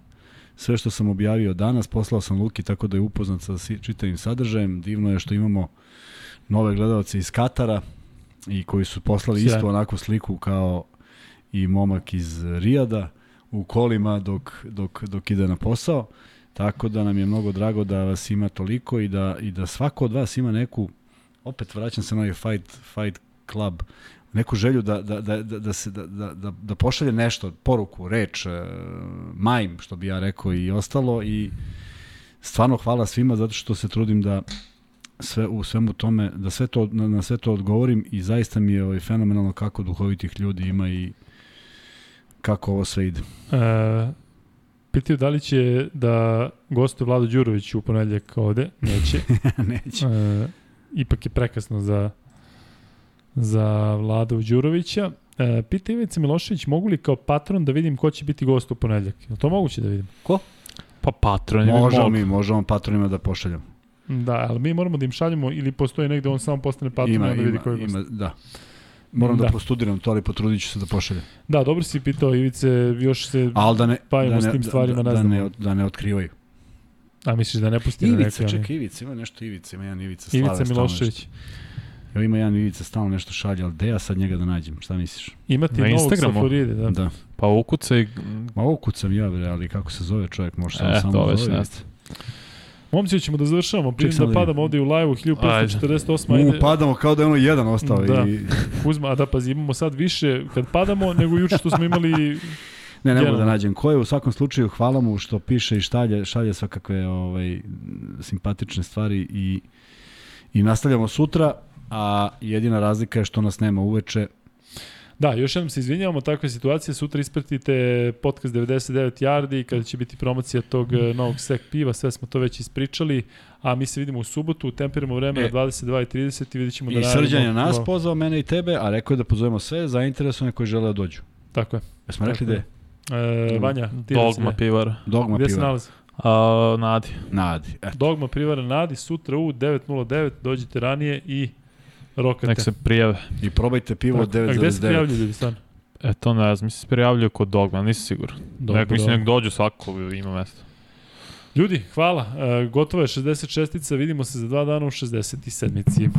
sve što sam objavio danas. Poslao sam Luki tako da je upoznat sa čitavim sadržajem. Divno je što imamo nove gledalce iz Katara i koji su poslali Sjajno. istu onakvu sliku kao i momak iz Rijada u kolima dok, dok, dok ide na posao. Tako da nam je mnogo drago da vas ima toliko i da, i da svako od vas ima neku, opet vraćam se na ovaj fight, fight club, neku želju da, da, da, da, da, se, da, da, da, da pošalje nešto, poruku, reč, e, majm, što bi ja rekao i ostalo i stvarno hvala svima zato što se trudim da sve u svemu tome, da sve to, na, na sve to odgovorim i zaista mi je ovaj, fenomenalno kako duhovitih ljudi ima i kako ovo sve ide. E, pitaju da li će da gostuje Vlado Đurović u ponedljak ovde. Neće. Neće. E, ipak je prekasno za za Vladu Đurovića. E, pita Ivica Milošević, mogu li kao patron da vidim ko će biti gost u ponedljak? Je to moguće da vidim? Pa patroni bi Možemo mi, možemo patronima da pošaljamo. Da, ali mi moramo da im šaljemo ili postoji negde on samo postane patron ima, i onda vidi ima, ko je gost. ima, da. Moram da. Da. da postudiram to, ali potrudit ću se da pošaljem. Da, dobro si pitao Ivice, još se... Ali da ne, Bavimo da s ne, tim stvarima, da, ne da, znamo. ne, da ne otkrivaju. A misliš da ne pusti na Ivica, neke... čekaj, Ivica, ima nešto Ivica, ima jedan Ivica Slave. Ivica Milošević. Nešto. Evo ima jedan Ivica stalno nešto šalje, ali gde ja sad njega da nađem, šta misliš? Imati Na novog sa Instagramu? Floride, da. Da. Pa ukucaj... Ma ovo kucam ja, bre, ali kako se zove čovjek, može samo, E, samo to već zove. ne znam. Momci, ćemo da završavamo. Prije da da padamo ovde u live-u 1548. Ajde, U, padamo kao da je ono jedan ostao. Da. I, Kuzma, a da pazi, imamo sad više kad padamo nego juče što smo imali... ne, ne mogu da nađem ko je. U svakom slučaju hvala mu što piše i šalje, šalje svakakve ovaj, simpatične stvari i, i nastavljamo sutra, a jedina razlika je što nas nema uveče. Da, još jednom se izvinjavamo, takva je situacija. Sutra ispratite podcast 99 Yardi kada će biti promocija tog eh, novog sek piva, sve smo to već ispričali, a mi se vidimo u subotu, temperamo vreme E. na 22.30 i vidjet ćemo da I Srđan je nas pozvao, mene i tebe, a rekao je da pozovemo sve zainteresovane koji žele da dođu. Tako je. Jesmo rekli da je. E, Vanja, ti Dogma pivara. dogma Gde se piva? nalazi? A, Nadi. Nadi. Eto. Dogma Privara Nadi, sutra u 9.09, dođite ranije i rokate. Nek se prijave. I probajte pivo od Tako. A gde se 9,9. prijavljuju ljudi stvarno? E, to ne znam, mislim se prijavljuju kod Dogma, nisam siguran. Dobro, Nek, mislim, nek dođu svako, ima mesta. Ljudi, hvala. E, gotovo je 66-ica, vidimo se za dva dana u 67-ici.